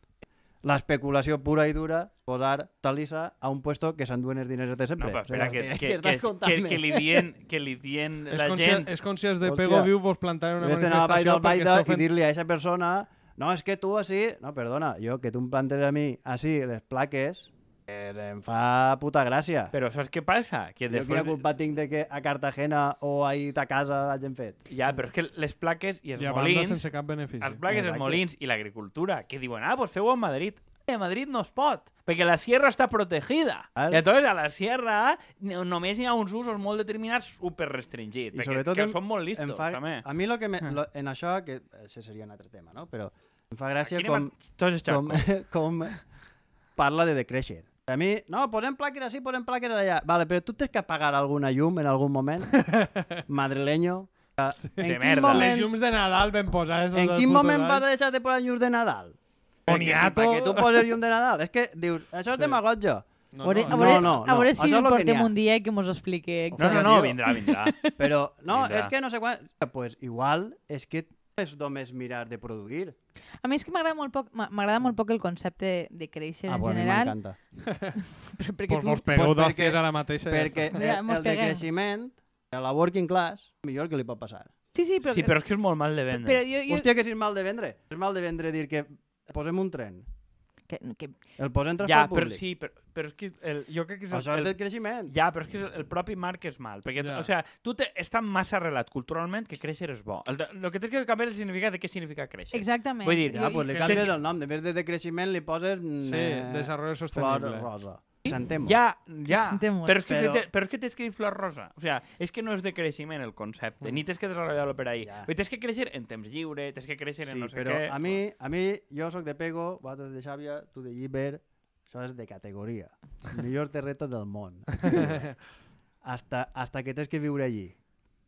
l'especulació pura i dura, posar talissa a un puesto que s'enduen els diners des de No, sempre. però O sigui, espera, que, que, que, que, que, que, li dien, que li dien És la com, gent... és com si els de. Pego Viu vos plantaren una Hauries d'anar al Vall manifestació del perquè Baida esteu i dir-li a aquesta persona no, és que tu així... No, perdona, jo que tu em plantes a mi així les plaques eh, em fa puta gràcia. Però saps què passa? Que Jo quina culpa tinc de que a Cartagena o a a casa hagin fet? Ja, però és que les plaques i els I molins... sense cap benefici. Els plaques, els Exacte. molins i l'agricultura, que diuen, ah, pues feu a Madrid. A Madrid no es pot, perquè la sierra està protegida. Clar. I entonces a la sierra no- només hi ha uns usos molt determinats super restringits, I perquè sobretot que em- són molt listos, fa, també. A mi lo que me, lo, en això, que això seria un altre tema, no? Però em fa gràcia Aquí com, a- tots com, com parla de decréixer. A mi, no, posem plaques així, posem plaques allà. Vale, però tu tens que pagar alguna llum en algun moment? Madrileño. Sí. En De merda. Les moment, llums de Nadal ben posades. en quin moment vas a deixar de posar llums de Nadal? Perquè si Boniato. perquè tu poses llum de Nadal, és que dius, això és demagogia. No, no, a veure, no, no, a veure no, si el portem un dia i que mos explique. No, no, no, vindrà, vindrà. Però no, Vindrà. és que no sé quan... Pues igual és que és només mirar de produir. A mi és que m'agrada molt poc m'a- m'agrada molt poc el concepte de créixer Ah, en bueno, a mi general. m'encanta. però perquè Pues tu... vos pegueu Pues perquè- ara mateix. ja Perquè. Mira, el, el peguem. decreixement a la working class, millor que li pot passar. Sí, sí, però... Sí, però és que és molt mal de vendre. però jo, jo, Hòstia, que si és mal de vendre. És mal de vendre dir que posem un tren. que, que, El posem en ja, transport però públic. sí, però, però és que el, jo crec que és el, Això és el, del creixement. Ja, però és que el propi marc és mal. Perquè, Ja. o sea, tu te, està massa arrelat culturalment que créixer és bo. El, el que tens que canviar és el significat de què significa créixer. exactament. Vull dir, Ja, Jo- pues li canvies el nom. De vez de decreixement li poses... Sí, eh, desarrollo flor sostenible. rosa. Sentem Ja, ja. Sentem molt. Però és, que Però- però... però és que tens que dir flor rosa. O sea, és que no és de creixement el concepte, ni tens que desenvolupar-lo per ahí. Ja. Tens que créixer en temps lliure, tens que créixer en Sí, no sé però què. a mi, a mi, jo sóc de Pego, vosaltres de Xàbia, tu de Lliber, això és de categoria. Millor terreta del món. hasta, hasta que tens que viure allí.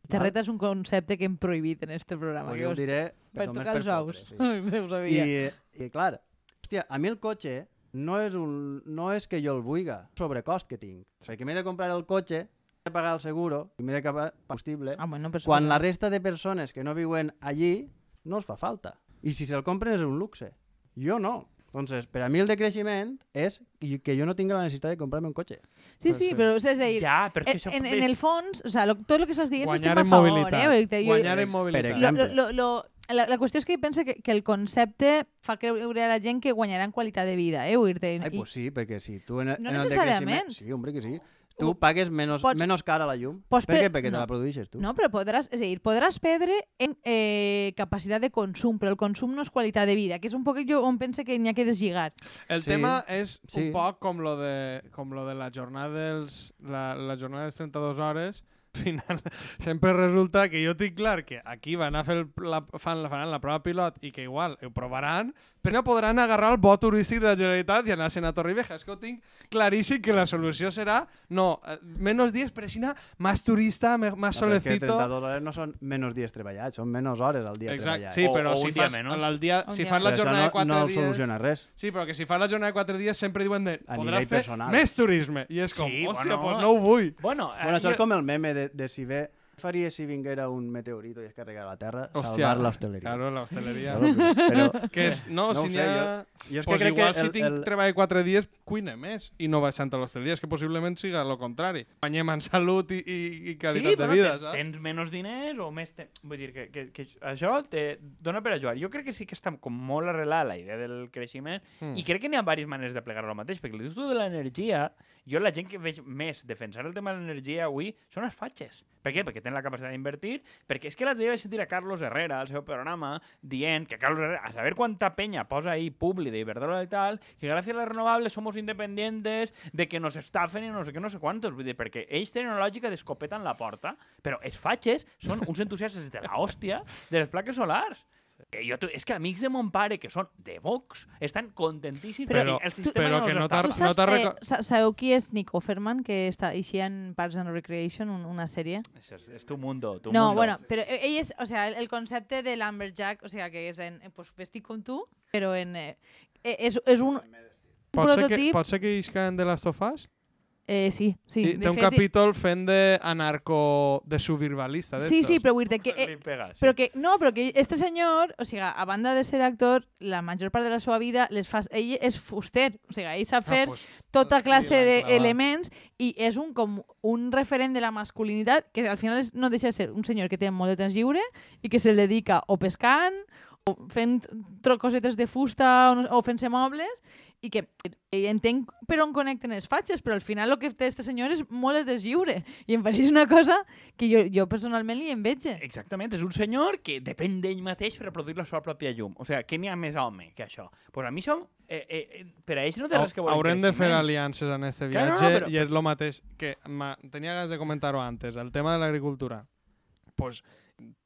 Terreta és un concepte que hem prohibit en este programa. Pues jo ho us- diré per només tocar els ous. fotre, sí. I, I, clar, hòstia, a mi el cotxe no és, un, no és que jo el vulga, sobrecost que tinc. Perquè m'he de comprar el cotxe, he de pagar el seguro i m'he de pagar combustible, Ah, bueno, però quan la resta de persones que no viuen allí no els fa falta. I si se'l compren és un luxe. Jo no. Entonces, per a mi el decreixement és que jo no tinc la necessitat de comprar-me un cotxe. Sí, sí, Sí. però és a dir, Ja, però en, en, en el fons, o sea, lo, tot el que estàs dient estem a favor, mobilitat. eh? Jo- Guanyar en Per mobilitat. lo, exemple. lo, lo, lo, la, la qüestió és que pensa que, que el concepte fa creure a la gent que guanyarà en qualitat de vida, eh? Dir Ai, pues sí, perquè si tu en, No en el decreixement... Sí, hombre, que sí. Tu pagues menos, Pots- menos cara la llum. Pots Per què? Perquè no. te la produeixes tu. No, però podràs, és a dir, podràs perdre en eh, capacitat de consum, però el consum no és qualitat de vida, que és un poc jo on pense que n'hi ha que deslligar. El Sí, tema és sí. un poc com lo de, com lo de la jornada dels la, la jornada de les 32 hores, final, sempre resulta que jo tinc clar que aquí van a fer el, la, fan, faran la prova pilot i que igual ho provaran, però no podran agarrar el bo turístic de la Generalitat i anar-se'n a Torrevieja. És que ho tinc claríssim que la solució serà, no, eh, menos días, però si más turista, más No, és solecito. 32 hores no són menys dies treballats, són menys hores al dia Exacte, treballat. sí, O- però o si un dia fas, menys. el dia, si dia fas la Però jornada de 4 no, no dies... soluciona res. Sí, però que si fas la jornada de 4 dies sempre diuen de A podràs fer personal. més turisme. I és com, Sí, hòstia, bueno. pues no ho vull. Bueno, eh, Bueno, això és jo- com el meme de, de si ve faria si vinguera un meteorito i es carregara la Terra, Hòstia, salvar l'hostaleria. Claro, la hosteleria. Però, que és, no, No si n'hi ha... jo és que pues crec igual que si el- tinc el- treball 4 dies, cuine més i no baixant a l'hostaleria. És que possiblement siga el contrari. Guanyem en salut i, i, i qualitat sí, de vida, saps? tens menys diners o més... Te... Vull dir que, que, que això te dona per a jugar. Jo crec que sí que està com molt arrelada la idea del creixement Mm. i crec que n'hi ha diverses maneres de plegar-ho al mateix, perquè li dius tu de l'energia, jo la gent que veig més defensar el tema de l'energia avui són els fatxes. Per què? Perquè tenen la capacitat d'invertir, perquè és que l'altre dia vaig sentir a Carlos Herrera, al seu programa, dient que Carlos Herrera, a saber quanta peña posa ahí publi de Iberdrola y tal, que gracias a las renovables somos independientes, de que nos estafen i no sé què, no sé quantos. Vull dir, perquè ells tenen una lògica d'escopeta en la porta, però els fatxes són uns entusiastes de la hòstia de les plaques solars. Jo, tu, és que amics de mon pare, que són de Vox, estan contentíssims Però- perquè el sistema però ja que els no està... t'ha- Tu no saps, t'ha eh, sabeu qui és Nick Offerman, que està així en Parks and Recreation, un, una sèrie? És, és tu mundo, tu no, mundo. bueno, però eh, ell és, o sea, el, el concepte de l'Amberjack, o sea, que és en, eh, pues, vestit com tu, però en, eh, eh, és, és un Pot ser, que, pot ser que isquen de les tofas? Eh, sí, sí. I de té un fet, capítol fent de anarco... de subvirbalista. Sí, sí, però vull dir que... Eh, però que, no, però que este senyor, o sigui, a banda de ser actor, la major part de la seva vida les fa, ell és fuster, o sigui, ell sap fer Ah, pues, tota classe d'elements i és un, com un referent de la masculinitat que al final és, no deixa de ser un senyor que té molt de temps lliure i que se'l dedica o pescant o fent cosetes de fusta o, o fent-se mobles i que ell entenc per on connecten els fatxes, però al final el que té este senyor és molt de lliure i em pareix una cosa que jo, jo personalment li enveja. Exactament, és un senyor que depèn d'ell mateix per a produir la seva pròpia llum. O sigui, què n'hi ha més home que això? Pues a mi som... Eh, eh, eh, per a ells no té res que veure amb Haurem de fer aliances en este Claro, no, viatge però- i és el mateix que ma- tenia ganes de comentar-ho antes, el tema de l'agricultura. Pues,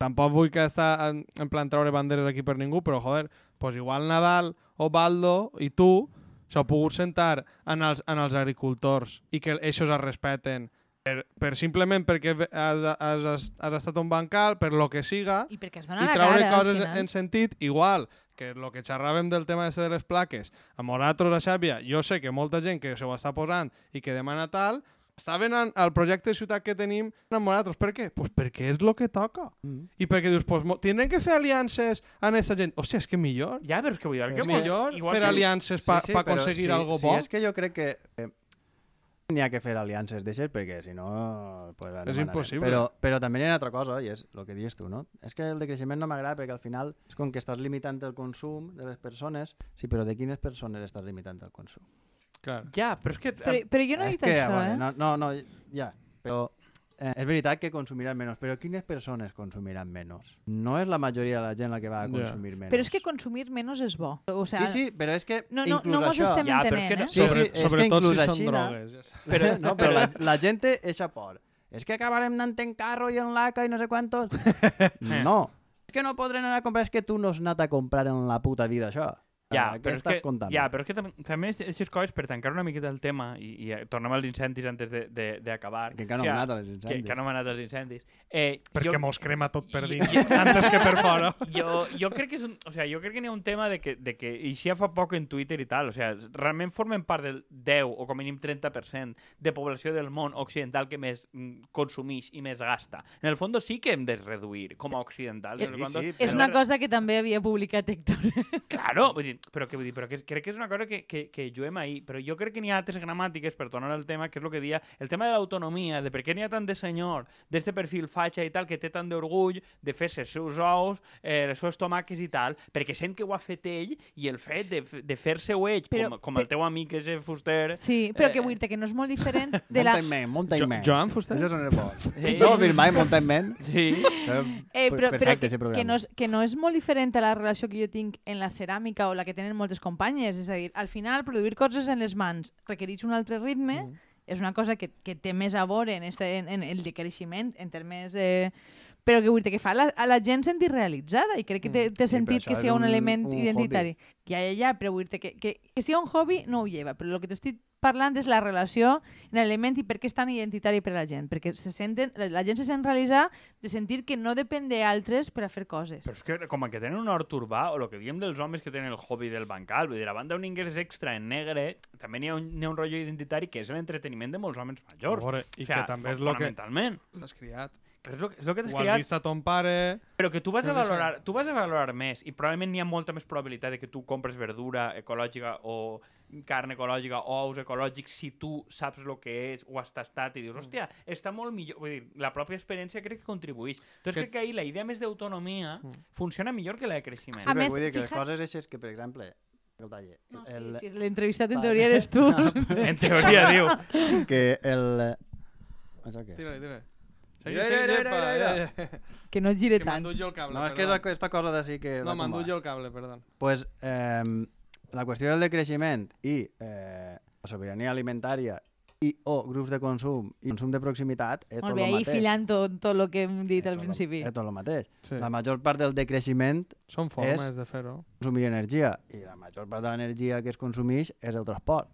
tampoc vull que està en, en plan treure banderes aquí per ningú, però joder, pues igual Nadal o Baldo i tu s'heu pogut sentar en els, en els agricultors i que ells es respeten per, per simplement perquè has, has, has, estat un bancal, per lo que siga, I perquè es dona i la traure cara, coses en sentit igual que el que xerràvem del tema de les plaques a nosaltres a Xàbia, jo sé que molta gent que se ho està posant i que demana tal està venant al projecte de ciutat que tenim amb nosaltres. Per què? Pues perquè és el que toca. Mm. I perquè dius, pues, tenen que fer aliances amb aquesta gent. Hòstia, és que millor. Ja, però és que vull dir... És que millor igual fer que- aliances per Sí, sí, pa aconseguir sí, algo sí, bo. és que jo crec que eh, n'hi ha que fer aliances d'eixes perquè si no... Pues, És impossible. Però, però també hi ha una altra cosa, i és el que dius tu, no? És que el decreixement no m'agrada perquè al final és com que estàs limitant el consum de les persones, sí, però de quines persones estàs limitant el consum? Clar. Ja, però és que... Però, però jo no he és dit que, això, vale, eh? no, no, no, ja, però eh, és veritat que consumiran menys, però quines persones consumiran menys? No és la majoria de la gent la que va a consumir menys. Però és que consumir menys és bo. O sea, Sí, sí, però és que No, no, no mos això... estem Ja, és entenent, que no- eh? Sí, Sobre, sí, és que sobretot inclús si a són Xina- drogues. Però, no, però la, la gent té eixa por. És que acabarem anant en carro i en laca i no sé quantos. No. És que no podrem anar a comprar, és que tu no has anat a comprar en la puta vida això. Ja, Ah, però és que, contant? ja, però és que tam també aquestes coses, per tancar una miqueta el tema, i, i eh, tornem als incendis antes d'acabar. De, de, d'acabar, Que encara no o sigui, hem anat als Que, incendis. que no hem anat als incendis. Eh, Perquè jo, mos crema tot per dins, antes que per fora. jo, jo crec que és un, o sea, jo crec que n'hi ha un tema de que, de que i ja fa poc en Twitter i tal, o sea, realment formen part del 10 o com a mínim 30% de població del món occidental que més mm, consumix i més gasta. En el fons sí que hem de reduir com a occidentals. Sí, quantos, sí, És una cosa que també havia publicat Héctor. Claro, vull dir, però, que, vull dir, però que, crec que és una cosa que, que, que juguem ahir, però jo crec que n'hi ha altres gramàtiques, per tornar al tema, que és el que dia, el tema de l'autonomia, de per què n'hi ha tant de senyor d'este perfil fatxa i tal, que té tant d'orgull de fer-se els seus ous, eh, les seves tomaques i tal, perquè sent que ho ha fet ell i el fet de, de fer-se-ho ell, Però- com, com el teu amic que és el fuster... Sí, però que Eh, vull dir que no és molt diferent de la... Mountain Man, Mountain Jo, Man. Joan Fuster? Això són els bons. Sí. No ho mai, Mountain Man. Sí. Eh, és però, però perfecte, que, ese que, programa. no és, que no és molt diferent a la relació que jo tinc en la ceràmica o la que tenen moltes companyes. És a dir, al final, produir coses en les mans requereix un altre ritme, Mm. és una cosa que, que té més a veure en, este, en, en el decreixement, en termes... Eh, però que vull dir que fa la, a la gent sentir realitzada i crec que té, té Mm. Sí, sentit però que és un, un- element un identitari. Ja, ja, ja, però vull dir que, que, que sia un hobby no ho lleva, però el que t'estic parlant és la relació en l'element i per què és tan identitari per a la gent, perquè se senten, la, gent se sent realitzar de sentir que no depèn d'altres per a fer coses. Però és que com que tenen un hort urbà, o el que diem dels homes que tenen el hobby del bancal, vull dir, a banda d'un ingrés extra en negre, també n'hi ha, un, ha un rotllo identitari que és l'entreteniment de molts homes majors. Veure, I o sigui, que també és el que l'has criat. Que és el, és el que t'has Ho has criat, vist a ton pare... però que tu vas, a valorar, tu vas a valorar més i probablement n'hi ha molta més probabilitat de que tu compres verdura ecològica o carn ecològica o ous ecològics si tu saps el que és o has tastat i dius, Mm. hòstia, està molt millor. Vull dir, la pròpia experiència crec que contribueix. Entonces Que- crec que ahir la idea més d'autonomia Mm. funciona millor que la de creixement. A Sí, perquè més, vull dir que les fija't- coses eixes que, per exemple, el taller, No, el, sí, sí, l'entrevistat en teoria eres tu. En teoria, diu. que el... Això què és? Tira-li, tira-li. Mira, Segui, segui, mira, llepa, mira, mira. eh, eh. que no et gire Que tant. m'endut jo el cable, No, és que és perdó. aquesta cosa d'ací que... No, jo el cable, perdó. pues, eh, la qüestió del decreixement i eh, la sobirania alimentària i o grups de consum i consum de proximitat és Molt tot bé, ahir mateix. filant tot, tot el que hem dit És al tot lo- principi. És tot el mateix. Sí. La major part del decreixement Són formes de fer-ho. consumir energia i la major part de l'energia que es consumeix és el transport.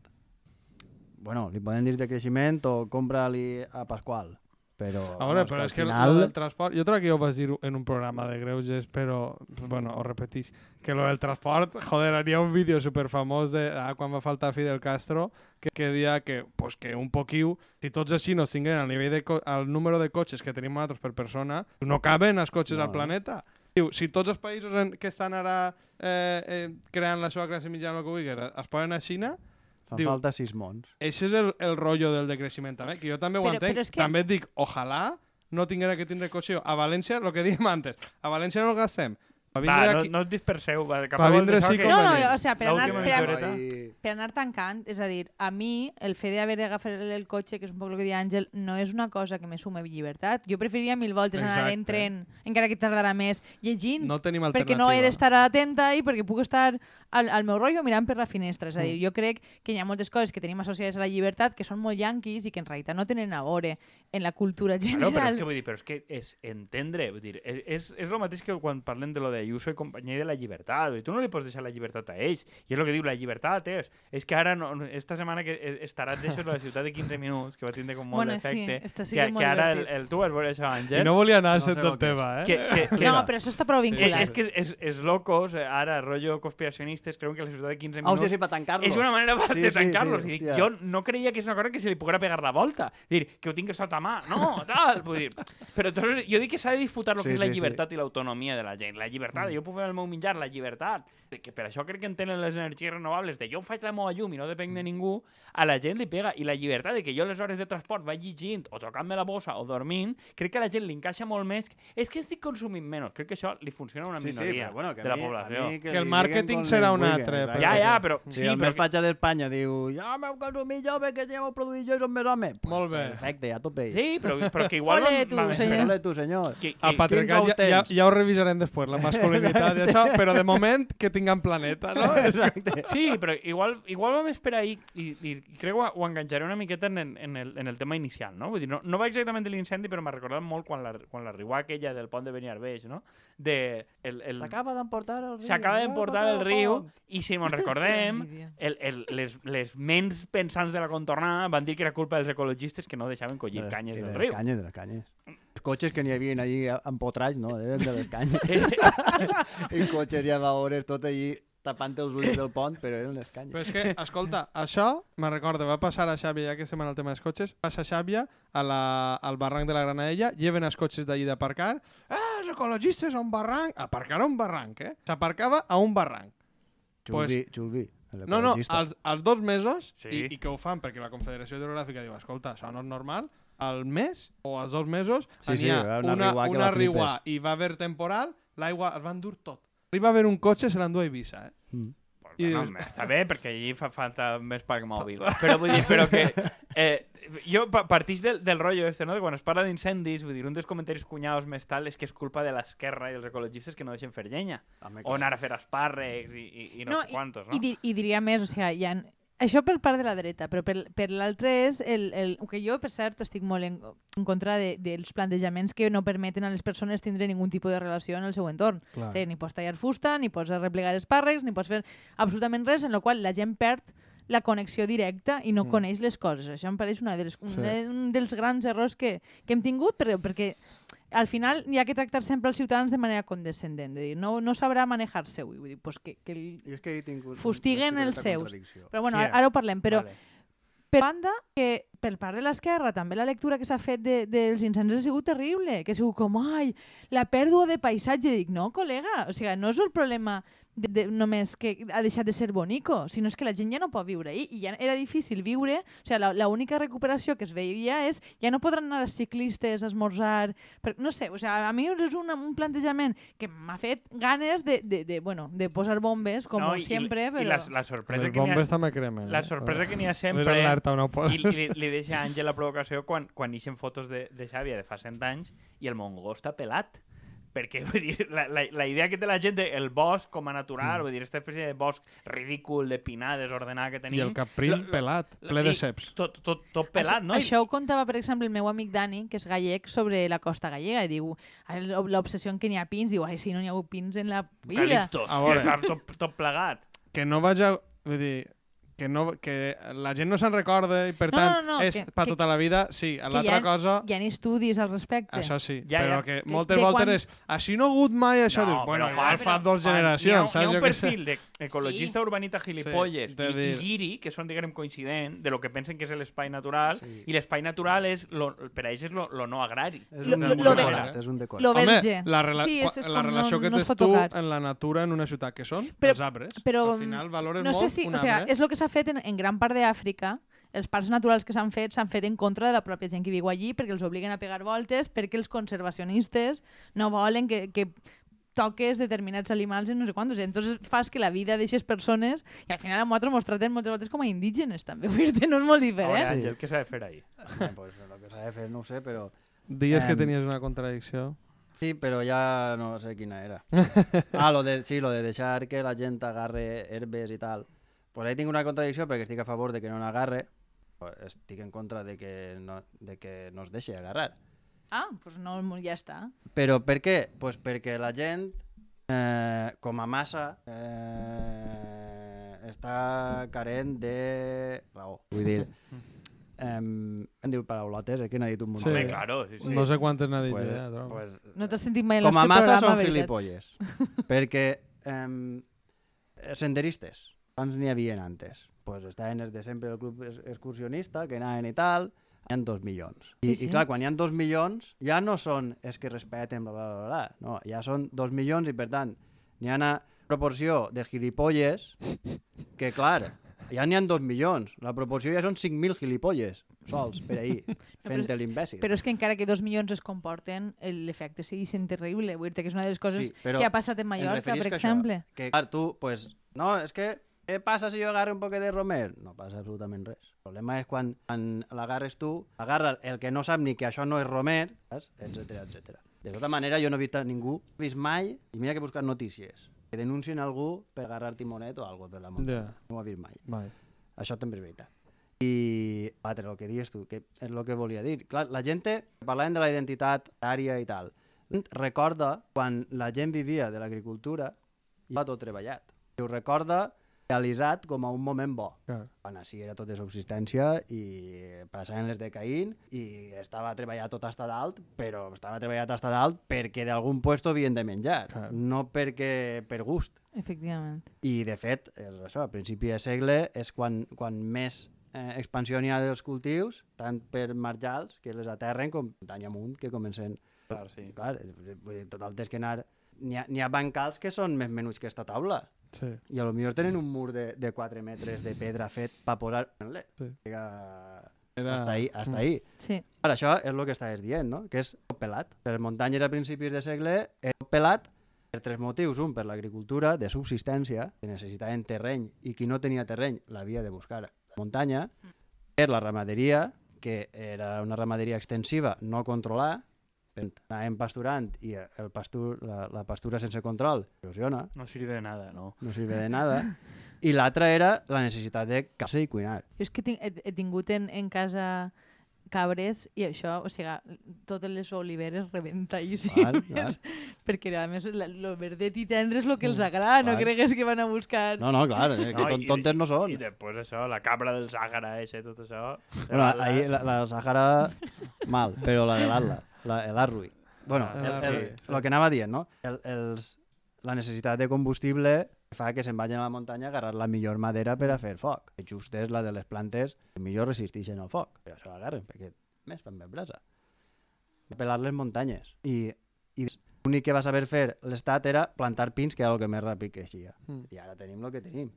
Bueno, li poden dir decreixement o compra-li a Pasqual, però... A veure, no, però és que final... lo del transport... Jo crec que ho vas dir en un programa de greuges, però, bueno, ho repetís, que lo del transport, joder, hi ha un vídeo superfamós de ah, quan va faltar Fidel Castro que, que dia que, pues, que un poquiu, si tots així no tinguin el nivell de el número de cotxes que tenim nosaltres per persona, no caben els cotxes No, al planeta. Diu, si tots els països en, que estan ara eh, eh, creant la seva classe mitjana, el que vulguis, es poden a Xina, Fan diu- falta sis mons. Ese és el, el rotllo del decreixement també, que jo també ho Però- entenc. però que- També et dic, ojalà no tinguera que tindre cotxe. jo. A València, el que dèiem antes, a València no el gastem. Va Va, vindre no, aquí... no us disperseu. Va, cap Va a vindre això sí que- com No, no, o sea, per anar, per, a, milloreta. I... per anar tancant, és a dir, a mi el fet d'haver d'agafar el cotxe, que és un poc el que deia Àngel, no és una cosa que me sume llibertat. Jo preferiria mil voltes anar Exacte. en tren, encara que tardarà més, llegint, No tenim perquè no he d'estar atenta i perquè puc estar al, al meu rotllo mirant per la finestra. És a Mm. dir, jo crec que hi ha moltes coses que tenim associades a la llibertat que són molt yanquis i que en realitat no tenen a veure en la cultura No, general. però és que vull dir, però és que és entendre, vull dir, és, és, és el mateix que quan parlem de lo de Ayuso i companyia i de la llibertat, vull dir, tu no li pots deixar la llibertat a ells, i és el que diu, la llibertat és, és que ara, no, esta setmana que eh, estaràs d'això de la ciutat de 15 minuts, que va tindre com molt Bueno, sí, d'efecte, està que, sent que ara el, el, tu vas veure això, I Àngel, no volia anar a No sé ser el tot que és. teva, eh? que, que, que, No, però això està prou Sí, és, vinculat. és que és, és locos, eh, ara, rotllo conspiracionistes, creuen que la ciutat de 15 Ah, minuts hòstia, sí, per tancar-los. és una manera Sí, de sí, tancar-los. sí, hòstia. jo no creia que és una cosa que se li poguera pegar la volta. Dir, que ho tingués sota mà. No, tal. Vull dir, però entonces, jo dic que s'ha de disputar el Sí, que és la sí, sí. llibertat i l'autonomia de la gent. La llibertat, Mm. jo puc fer el meu menjar, la llibertat. Que per això crec que entenen les energies renovables, de jo faig la meva llum i no depenc de ningú, a la gent li pega. I la llibertat de que jo les hores de transport vaig llegint o tocant-me la bossa o dormint, crec que a la gent li encaixa molt més. És que estic consumint menys. Crec que això li funciona a una Sí, sí, minoria però bueno, que de la mi, població. Que li el màrqueting serà li un altre, exacte. Ja, ja, però... Si sí, el però que- fatxa d'Espanya diu jo m'heu consumit jo perquè ja m'heu produït jo i som més home. Molt bé. Perfecte, ja tope. Sí, però, però que igual... Ole, tu, senyor. Ole tu, senyor. Que, que, El patriarcat ja, ja, ja ho revisarem després, la masculinitat i això, però de moment que tinguem planeta, no? Exacte. Sí, però igual, igual vam esperar ahir i, i crec que ho, ho enganxaré una miqueta en, en, el, en el tema inicial, no? Vull dir, no, no va exactament de l'incendi, però m'ha recordat molt quan la, quan la riua aquella del pont de Beniarbeix, no? De, el, el, S'acaba d'emportar el riu. S'acaba d'emportar el riu i si me'n recordem, el, el, les, les ments pensants de la contornada van dir que era culpa dels ecologistes que no deixaven collir canyes I del de riu. canyes, de les canyes. Els cotxes que n'hi havia allí empotrats, no, eren de les canyes. I cotxes ja va hores tot allí tapant els ulls del pont, però eren les canyes. Però és que, escolta, això me recorda, va passar a Xàbia, ja que estem en el tema dels cotxes, passa a Xàbia, a la, al barranc de la Granadella, lleven els cotxes d'allí d'aparcar, ah, els ecologistes a un barranc, aparcar a un barranc, eh? S'aparcava a un barranc. Xulvi, xulvi. No, no, als, als dos mesos, Sí. i, i que ho fan perquè la Confederació Hidrogràfica diu, escolta, això no és normal, al mes o als dos mesos Sí, sí, va haver una una, riuà que una riuà i va haver temporal, l'aigua es va endur tot. Arriba a haver un cotxe, se l'endú a Eivissa, eh? Mm. I no, dius- està bé, perquè allí fa falta més parc mòbil. Però vull dir, però que... Eh, jo pa- partix del, del rotllo este, no? de quan es parla d'incendis, vull dir, un dels comentaris cunyados més tal és que és culpa de l'esquerra i els ecologistes que no deixen fer llenya. Home, O anar a fer espàrrecs i, i, i no, sé quantos, no? I, I diria més, o sigui, hi ha, Això per part de la dreta, però per, per l'altre és el, el, que jo, per cert, estic molt en, en contra de, dels plantejaments que no permeten a les persones tindre ningun tipus de relació en el seu entorn. Clar. Ni pots tallar fusta, ni pots arreplegar espàrrecs, ni pots fer absolutament res, en la qual la gent perd la connexió directa i no Mm. coneix les coses. Això em pareix una de les, un, Sí. de, un dels grans errors que, que hem tingut, però perquè al final hi ha que tractar sempre els ciutadans de manera condescendent. De dir, no, no sabrà manejar-se. Vull dir, pues que, que el... Jo és que he tingut... Fustiguen els seus. Però bueno, Sí, ara, ara ho parlem. Però Vale. per banda, que per part de l'esquerra també la lectura que s'ha fet de, dels incendis ha sigut terrible, que ha sigut com, ai, la pèrdua de paisatge. Dic, no, col·lega, o sigui, no és el problema de, de, només que ha deixat de ser bonico, sinó és que la gent ja no pot viure ahí i ja era difícil viure, o sigui, la, la única recuperació que es veia és ja no podran anar els ciclistes a esmorzar, per, no sé, o sigui, a mi és una, un plantejament que m'ha fet ganes de, de, de, bueno, de posar bombes, com No, i- sempre, i, però... I la, la sorpresa Les que n'hi ha... bombes també cremen. La sorpresa que n'hi ha sempre... ho I, i li, li deixa a Àngel la provocació quan, quan ixen fotos de, de Xàbia de fa 100 anys i el Mongó està pelat. Perquè, vull dir, la, la, la idea que té la gent del bosc com a natural, mm. vull dir, aquesta espècie de bosc ridícul, de pinar desordenat que I tenim... el caprín Lo- lo- pelat, ple de i ceps. Tot, tot, tot pelat, no? Això ho contava, per exemple, el meu amic Dani, que és gallec, sobre la costa gallega, i diu, l'obsessió en què n'hi ha pins, diu, ai, si no n'hi ha hagut pins en la vida. Que està tot, tot plegat. Que no vaig a... Vull dir, que, no, que la gent no se'n recorda i per No, tant no, no, és que- per que- tota la vida, sí, l'altra cosa Hi ha estudis al respecte. això sí, Ja, però ja. que De- moltes de voltes quan- és així no ha hagut mai això, No, dius, bueno, però, igual fa dos Juan, generacions, hi ha, saps? Hi ha un perfil d'ecologista urbanita gilipolles Sí, de i, i guiri, que són, diguem, coincident de lo que pensen que és l'espai natural, Sí. i l'espai natural és lo, per a ells és lo, lo no agrari. És Lo- un lo- lo decorat, és un decorat. Lo Home, la, rela Sí, és- és la relació no- que tens tu en la natura en una ciutat, que són Però- els arbres. però, Al final valores no sé molt si, un o sea, arbre. és el que s'ha fet en, en gran part d'Àfrica. Els parcs naturals que s'han fet s'han fet en contra de la pròpia gent que viu allí perquè els obliguen a pegar voltes, perquè els conservacionistes no volen que, que toques determinats animals i no sé quantos. Entonces fas que la vida d'aquestes persones i al final a nosaltres mos traten moltes voltes com a indígenes també. Vull dir no és molt A veure, diferent. Sí. Àngel, què s'ha de fer ahí? Pues, lo que s'ha de fer no ho sé, però... Dies que Em, tenies una contradicció. Sí, però ja no sé quina era. ah, lo de, sí, lo de deixar que la gent agarre herbes i tal. Pues ahí tinc una contradicció perquè estic a favor de que no n'agarre, estic en contra de que no, de que no es deixi agarrar. Ah, doncs no, ja està. Però per què? Pues perquè la gent, eh, com a massa, eh, està carent de raó. Vull dir, eh, em diu paraulotes, eh, que n'ha dit un munt. Sí. Home, claro. Sí, sí. No sé quantes n'ha dit Pues, ja, trobo. pues, No t'has sentit mai en com a massa programa, són veritat? gilipolles. perquè eh, senderistes, quants n'hi havia antes? Pues estaven els de sempre del club excursionista, que anaven i tal, hi ha dos milions. I, Sí, sí. I clar, quan hi ha dos milions, ja no són els que respeten, bla, bla, bla, bla. No, ja són dos milions i, per tant, n'hi ha una proporció de gilipolles que, clar, ja n'hi ha dos milions. La proporció ja són 5.000 gilipolles sols per ahir, fent l'imbècil. Però és que encara que dos milions es comporten, l'efecte sigui sent terrible. Vull dir que és una de les coses Sí, que ha passat en Mallorca, per a això, exemple. Que, clar, tu, pues, no, és que què passa si jo agarro un poquet de romer? No passa absolutament res. El problema és quan, quan l'agarres tu, agarra el que no sap ni que això no és romer, etcètera, etcètera. De tota manera, jo no he vist ningú, he vist mai, i mira que he buscat notícies, que denuncien algú per agarrar timonet o alguna per la muntanya. Ja. No ho he vist mai. Mai. Això també és veritat. I, l'altre, el que dius tu, que és el que volia dir. Clar, la gent, parlàvem de la identitat ària i tal. Recorda quan la gent vivia de l'agricultura i va tot treballat. I ho recorda realitzat com a un moment bo. Clar. Quan així era tot de subsistència i passaven les de Caín i estava treballat tot hasta dalt, però estava treballat hasta dalt perquè d'algun puesto havien de menjar, Clar. no perquè per gust. Efectivament. I, de fet, és això, a principi de segle és quan, quan més eh, expansió n'hi ha dels cultius, tant per marjals, que les aterren, com muntanya amunt, que comencen... Clar, sí. Clar, vull dir, total, tens que anar... N'hi ha, ha bancals que són més menuts que esta taula. Sí. I a lo millor tenen un mur de, de 4 metres de pedra fet per posar... Sí. Era... Era... Hasta ahí, hasta Mm. ahí. Sí. Ara, això és el que estaves dient, no? Que és pelat. Per muntanyes a principis de segle és pelat per tres motius. Un, per l'agricultura de subsistència, que necessitaven terreny, i qui no tenia terreny l'havia de buscar a la muntanya. Per la ramaderia, que era una ramaderia extensiva, no controlar, anàvem pasturant i el pastur, la, la pastura sense control erosiona, No sirve de nada, no. no sirve de nada. I l'altra era la necessitat de caça i cuinar. Jo és que tinc, he, he tingut en, en casa cabres i això, o sigui, totes les oliveres rebentadíssimes. Val, val. Perquè a més la- lo verdet i tendre és el que els agrada, no cregues que van a buscar... No, no, clar, eh, que No, ton i- tontes no són. I després això, la cabra del Sàhara, això, tot això... Bueno, ahí la, la Sahara, mal, però la de l'Atla, la, l'Arrui. Bueno, Ah, el, el, el, sí. que anava dient, no? El, els, la necessitat de combustible fa que se'n vagin a la muntanya a agarrar la millor madera per a fer foc. Que just és la de les plantes que millor resisteixen al foc. Per això l'agarren, perquè més fan ben brasa. Pelar les muntanyes. I, i l'únic que va saber fer l'Estat era plantar pins, que era el que més ràpid creixia. Mm. I ara tenim el que tenim.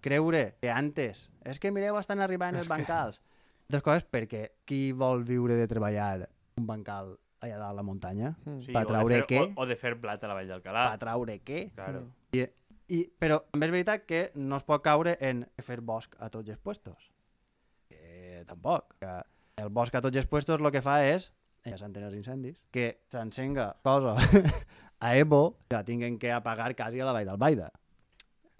Creure que antes, és que mireu, estan arribant els bancals. Altres coses perquè qui vol viure de treballar un bancal allà dalt a la muntanya? Mm. Sí, de traure fer- què? O, o de fer blat a la Vall d'Alcalà. A traure què? Claro. I, i, però també és veritat que no es pot caure en fer bosc a tots els puestos. Que tampoc. Que el bosc a tots els puestos el que fa és, ja s'entén els incendis, que s'encenga cosa a Evo que la tinguen que apagar quasi a la vall del Baida.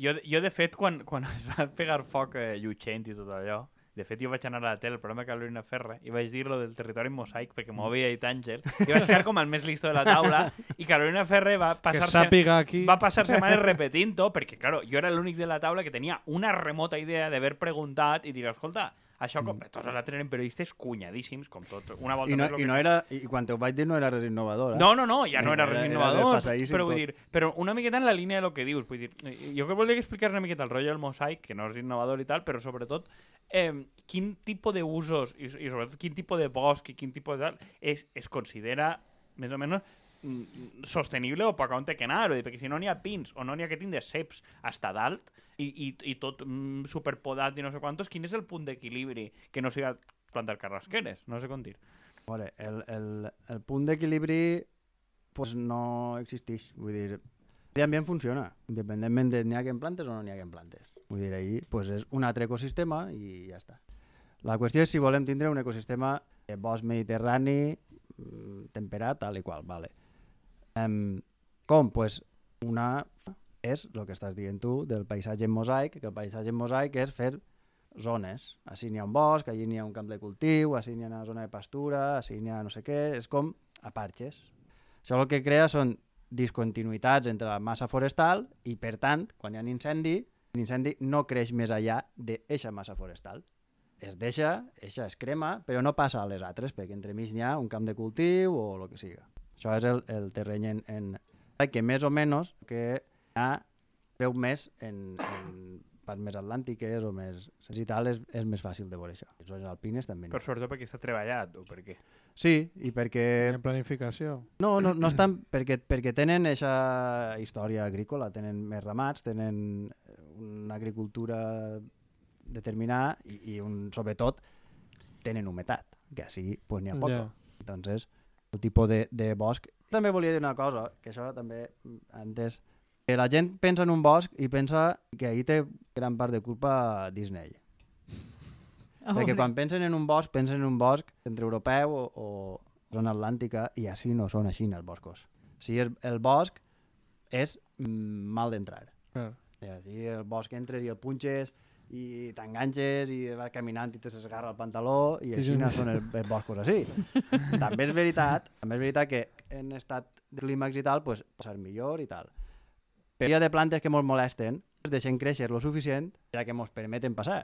Jo, jo, de fet, quan, quan es va pegar foc a Llutxent i tot allò, de fet, jo vaig anar a la tele, el programa de Carolina Ferra, i vaig dir lo del territori mosaic, perquè m'ho havia dit Àngel, i vaig quedar com el més listo de la taula, i Carolina Ferre va Que passar-se sàpiga aquí... va passar setmanes repetint-ho, perquè, claro, jo era l'únic de la taula que tenia una remota idea d'haver preguntat i dir, escolta, això com... Tots els altres eren periodistes cunyadíssims, com tot. Una volta I no, i que- no era, i quan te ho vaig dir no era res innovador. Eh? no, no, no, ja no era Era- res era innovador, desfasadíssim però vull dir, però una miqueta en la línia de lo que dius, vull dir, eh, jo que volia explicar una miqueta el rotllo del mosaic, que no és innovador i tal, però sobretot eh, quin tipus d'usos i, i sobretot quin tipus de bosc i quin tipus de tal es, es considera més o menys mm, sostenible o poc on té que anar, dir, perquè si no n'hi ha pins o no n'hi ha que tindre ceps hasta dalt i, i, i tot mm, superpodat i no sé quantos, quin és el punt d'equilibri que no siga plantar carrasqueres? No sé com dir. Veure, el, el, el punt d'equilibri pues, no existeix. Vull dir, el ambient funciona, independentment de n'hi ha que en plantes o no n'hi ha que en plantes. Vull dir, ahir pues, és un altre ecosistema i ja està. La qüestió és si volem tindre un ecosistema de bosc mediterrani mm, temperat, tal i qual, vale. Um, com? Pues una és el que estàs dient tu del paisatge en mosaic, que el paisatge en mosaic és fer zones. Així n'hi ha un bosc, allí n'hi ha un camp de cultiu, així n'hi ha una zona de pastura, així n'hi ha no sé què, és com a parxes. Això el que crea són discontinuïtats entre la massa forestal i, per tant, quan hi ha un incendi, l'incendi no creix més allà d'eixa massa forestal. Es deixa, eixa es crema, però no passa a les altres, perquè entremig n'hi ha un camp de cultiu o el que siga. Això és el, el terreny en, en... que més o menys que ha veu més en, en parts més atlàntiques o més i tal, és, és més fàcil de veure això. Les zones alpines també. Per sobretot perquè està treballat o perquè... Sí, i perquè En planificació. no, no, no estan, perquè, perquè tenen aquesta història agrícola, tenen més ramats, tenen una agricultura determinada i, i un, sobretot tenen humetat, que així pues, n'hi ha poc. Ja. Entonces, el tipus de, de bosc... També volia dir una cosa, que això també mm, antes... Que la gent pensa en un bosc i pensa que ahí té gran part de culpa Disney. A Perquè quan pensen en un bosc, pensen en un bosc entre europeu o, o zona atlàntica i així no són així els boscos. O sigui, el, el bosc és mm, mal d'entrar. I així el bosc entres i el punxes i t'enganxes i vas caminant i te s'esgarra el pantaló i així no són els, els boscos així. també és veritat, també és veritat que en estat de clímax i tal, pues, passar millor i tal. Però hi ha de plantes que ens molesten, es deixen créixer lo suficient ja que ens permeten passar,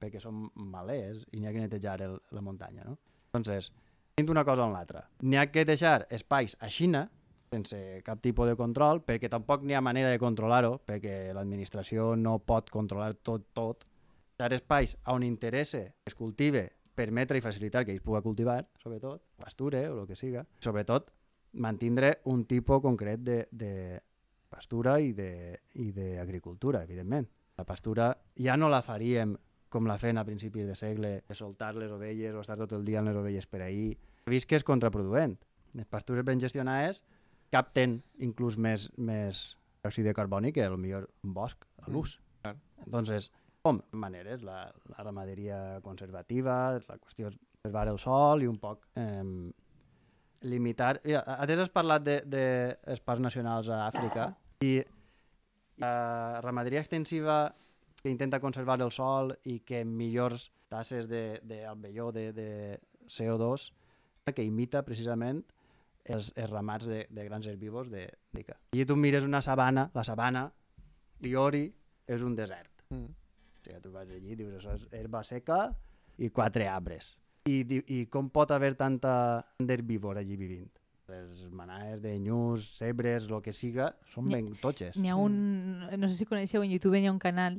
perquè són malers i n'hi ha que netejar el, la muntanya, no? Entonces, tenim una cosa o l'altra. N'hi ha que deixar espais a Xina, sense cap tipus de control, perquè tampoc n'hi ha manera de controlar-ho, perquè l'administració no pot controlar tot, tot. Deixar espais on interessa que es cultive, permetre i facilitar que ells pugui cultivar, sobretot, pasture o el que siga. Sobretot, mantindre un tipus concret de, de pastura i d'agricultura, evidentment. La pastura ja no la faríem com la feien a principis de segle, de soltar les ovelles o estar tot el dia amb les ovelles per ahir. He vist que és contraproduent. Les pastures ben gestionades capten inclús més, més òxid de carboni que millor un bosc a l'ús. clar. Entonces, com? Maneres, la, la ramaderia conservativa, la qüestió és preservar el sol i un poc eh, limitar... Mira, atès has parlat de, de parcs nacionals a Àfrica i la ramaderia extensiva que intenta conservar el sol i que millors tasses d'albelló de, de, de CO2 que imita precisament els, els ramats de, de grans herbívors de d'Ica. I tu mires una sabana, la sabana, Liori, és un desert. Mm. O sigui, tu vas allí i dius, això és herba seca i quatre arbres. I, di- i com pot haver tanta d'herbívor allí vivint? Les manaes de nyus, cebres, el que siga, són ben totxes. N'hi ha un... No sé si coneixeu, en YouTube hi ha un canal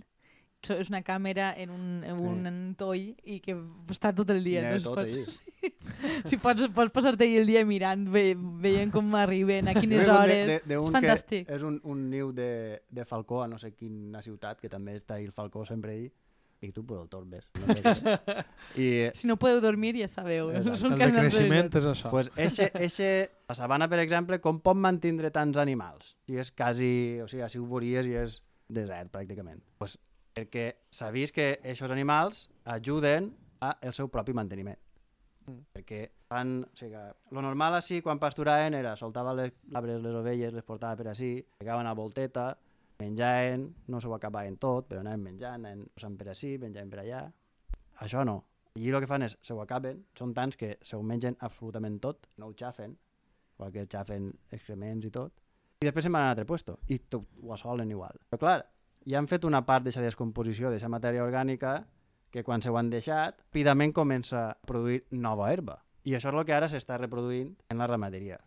és una càmera en un, en un toll i que està tot el dia. De no? tot pots, allí. si pots, pots passar-te ahí el dia mirant, ve, veient com arriben, a quines hores. de- de- de és un fantàstic. És un, un niu de, de falcó a no sé quina ciutat, que també està ahí el falcó sempre ahí, i tu per el torbes. No sé. I Si no podeu dormir, ja sabeu. Exacte. Són El decreixement és això. pues eixe, eixe, la sabana, per exemple, com pot mantindre tants animals? Si és quasi, o sigui, si ho veuries i és desert, pràcticament. Pues perquè s'ha vist que aquests animals ajuden a el seu propi manteniment. Mm. Perquè fan, o sigui, lo normal així, quan pasturaven, era soltava les cabres, les ovelles, les portava per així, pegaven a volteta, menjaven, no s'ho acabaven tot, però anaven menjant, anaven posant per així, menjaven per allà. Això no. I el que fan és, se ho acaben, són tants que se ho mengen absolutament tot, no ho xafen, igual que xafen excrements i tot, i després se'n van a un altre puesto, i tot, ho assolen igual. Però clar, ja han fet una part d'aquesta descomposició, d'aquesta matèria orgànica, que quan se ho han deixat, ràpidament comença a produir nova herba. I això és el que ara s'està reproduint en la ramaderia.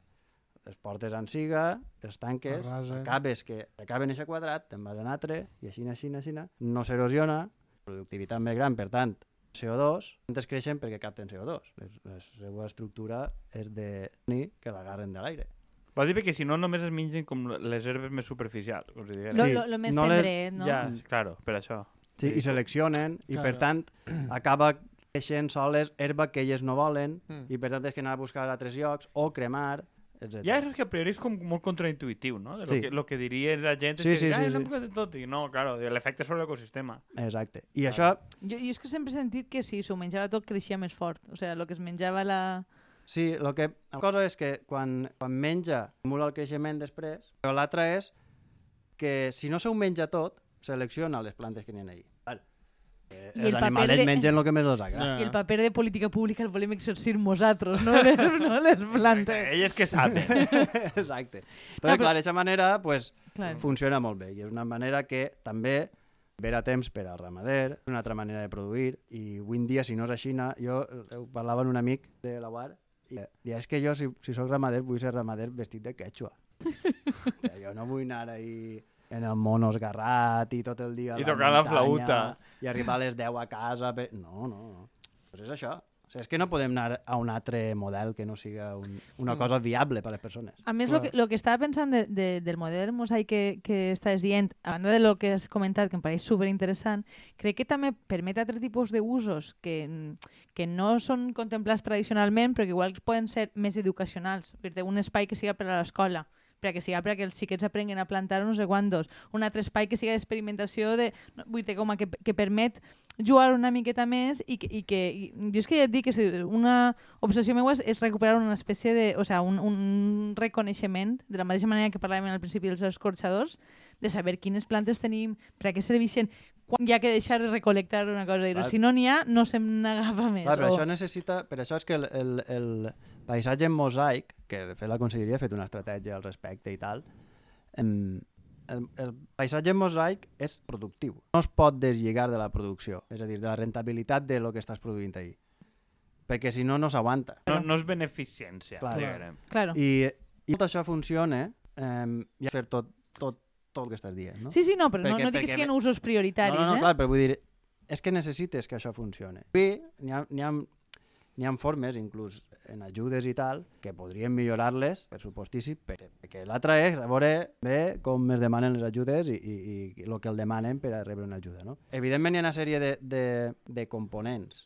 Les portes en siga, els tanques, acabes que acaben aquest quadrat, te'n vas un altre, i així, així, així, no s'erosiona, productivitat més gran, per tant, CO2, antes creixen perquè capten CO2. Les, la seva estructura és de ni que l'agarren de l'aire. Vols dir que si no només es mengen com les herbes més superficials, com si. Lo, Sí, lo, lo més no les- tendret, no? Ja, claro, per això. Sí, I seleccionen, i per Claro. tant acaba creixent soles herba que elles no volen, Mm. i per tant és que anar a buscar a altres llocs, o cremar, etc. Ja és que a priori és com molt contraintuitiu, no? De lo, Sí. que, lo que diria la gent és Sí, que sí, ah, sí, és sí. poc de tot. I no, claro, l'efecte sobre l'ecosistema. Exacte. I això, Jo, jo és que sempre he sentit que si s'ho menjava tot creixia més fort. O sigui, el que es menjava la... sí, el que, la cosa és que quan, quan menja, estimula el creixement després, però l'altra és que si no se ho menja tot, selecciona les plantes que n'hi ha allí. Val. Eh, I els el animals de- mengen el que més els agrada. Ja. I el paper de política pública el volem exercir nosaltres, no les, no les plantes. Elles que saben. Exacte. Però, però- clar, d'aquesta manera pues, Clar. funciona molt bé i és una manera que també ver a temps per al ramader, és una altra manera de produir i avui en dia, si no és així, jo eh, parlava amb un amic de la UAR i deia, és que jo, si, si sóc ramader, vull ser ramader vestit de quechua. o sigui, jo no vull anar ahí en el mono esgarrat i tot el dia a I tocar la flauta. i arribar a les 10 a casa. Per... No, no, no. Pues és això. Sigui, és que no podem anar a un altre model que no siga un, una cosa viable per a les persones. A més, lo que, lo que estava pensant de, de, del model mosaic que, que estàs dient, a banda de lo que has comentat, que em pareix superinteressant, crec que també permet altres tipus d'usos que, que no són contemplats tradicionalment, però que igual poden ser més educacionals. Per dir, un espai que siga per a l'escola, perquè siga perquè els xiquets aprenguen a plantar no sé quantos. Un altre espai que siga d'experimentació, de, vull dir, com a que, que permet jugar una miqueta més i que, i que i, jo és que ja et dic que una obsessió meva és, és recuperar una espècie de, o sea, un, un reconeixement, de la mateixa manera que parlàvem al principi dels escorxadors, de saber quines plantes tenim, per a què serveixen, quan hi ha que deixar de recolectar una cosa. Dir, si no n'hi ha, no se n'agafa més. Clar, però o- això necessita... Per això és que el, el, el paisatge en mosaic, que de fet la Conselleria ha fet una estratègia al respecte i tal, em, el, el paisatge en mosaic és productiu. No es pot deslligar de la producció, és a dir, de la rentabilitat de lo que estàs produint ahí. Perquè si no, no s'aguanta. No, no és beneficència. Clar. Claro. I, I tot això funciona eh, i fer tot, tot, tot el que estàs dient, no? Sí, sí, no, però no, Perquè- no dic que perquè- siguin usos prioritaris, no, no, no, eh? clar, però vull dir, és que necessites que això funcione. Avui n'hi ha, ha, n'hi ha formes, inclús en ajudes i tal, que podrien millorar-les, per supostíssim, perquè, l'altre és a veure bé com es demanen les ajudes i, i, i el que el demanen per a rebre una ajuda. No? Evidentment hi ha una sèrie de, de, de components,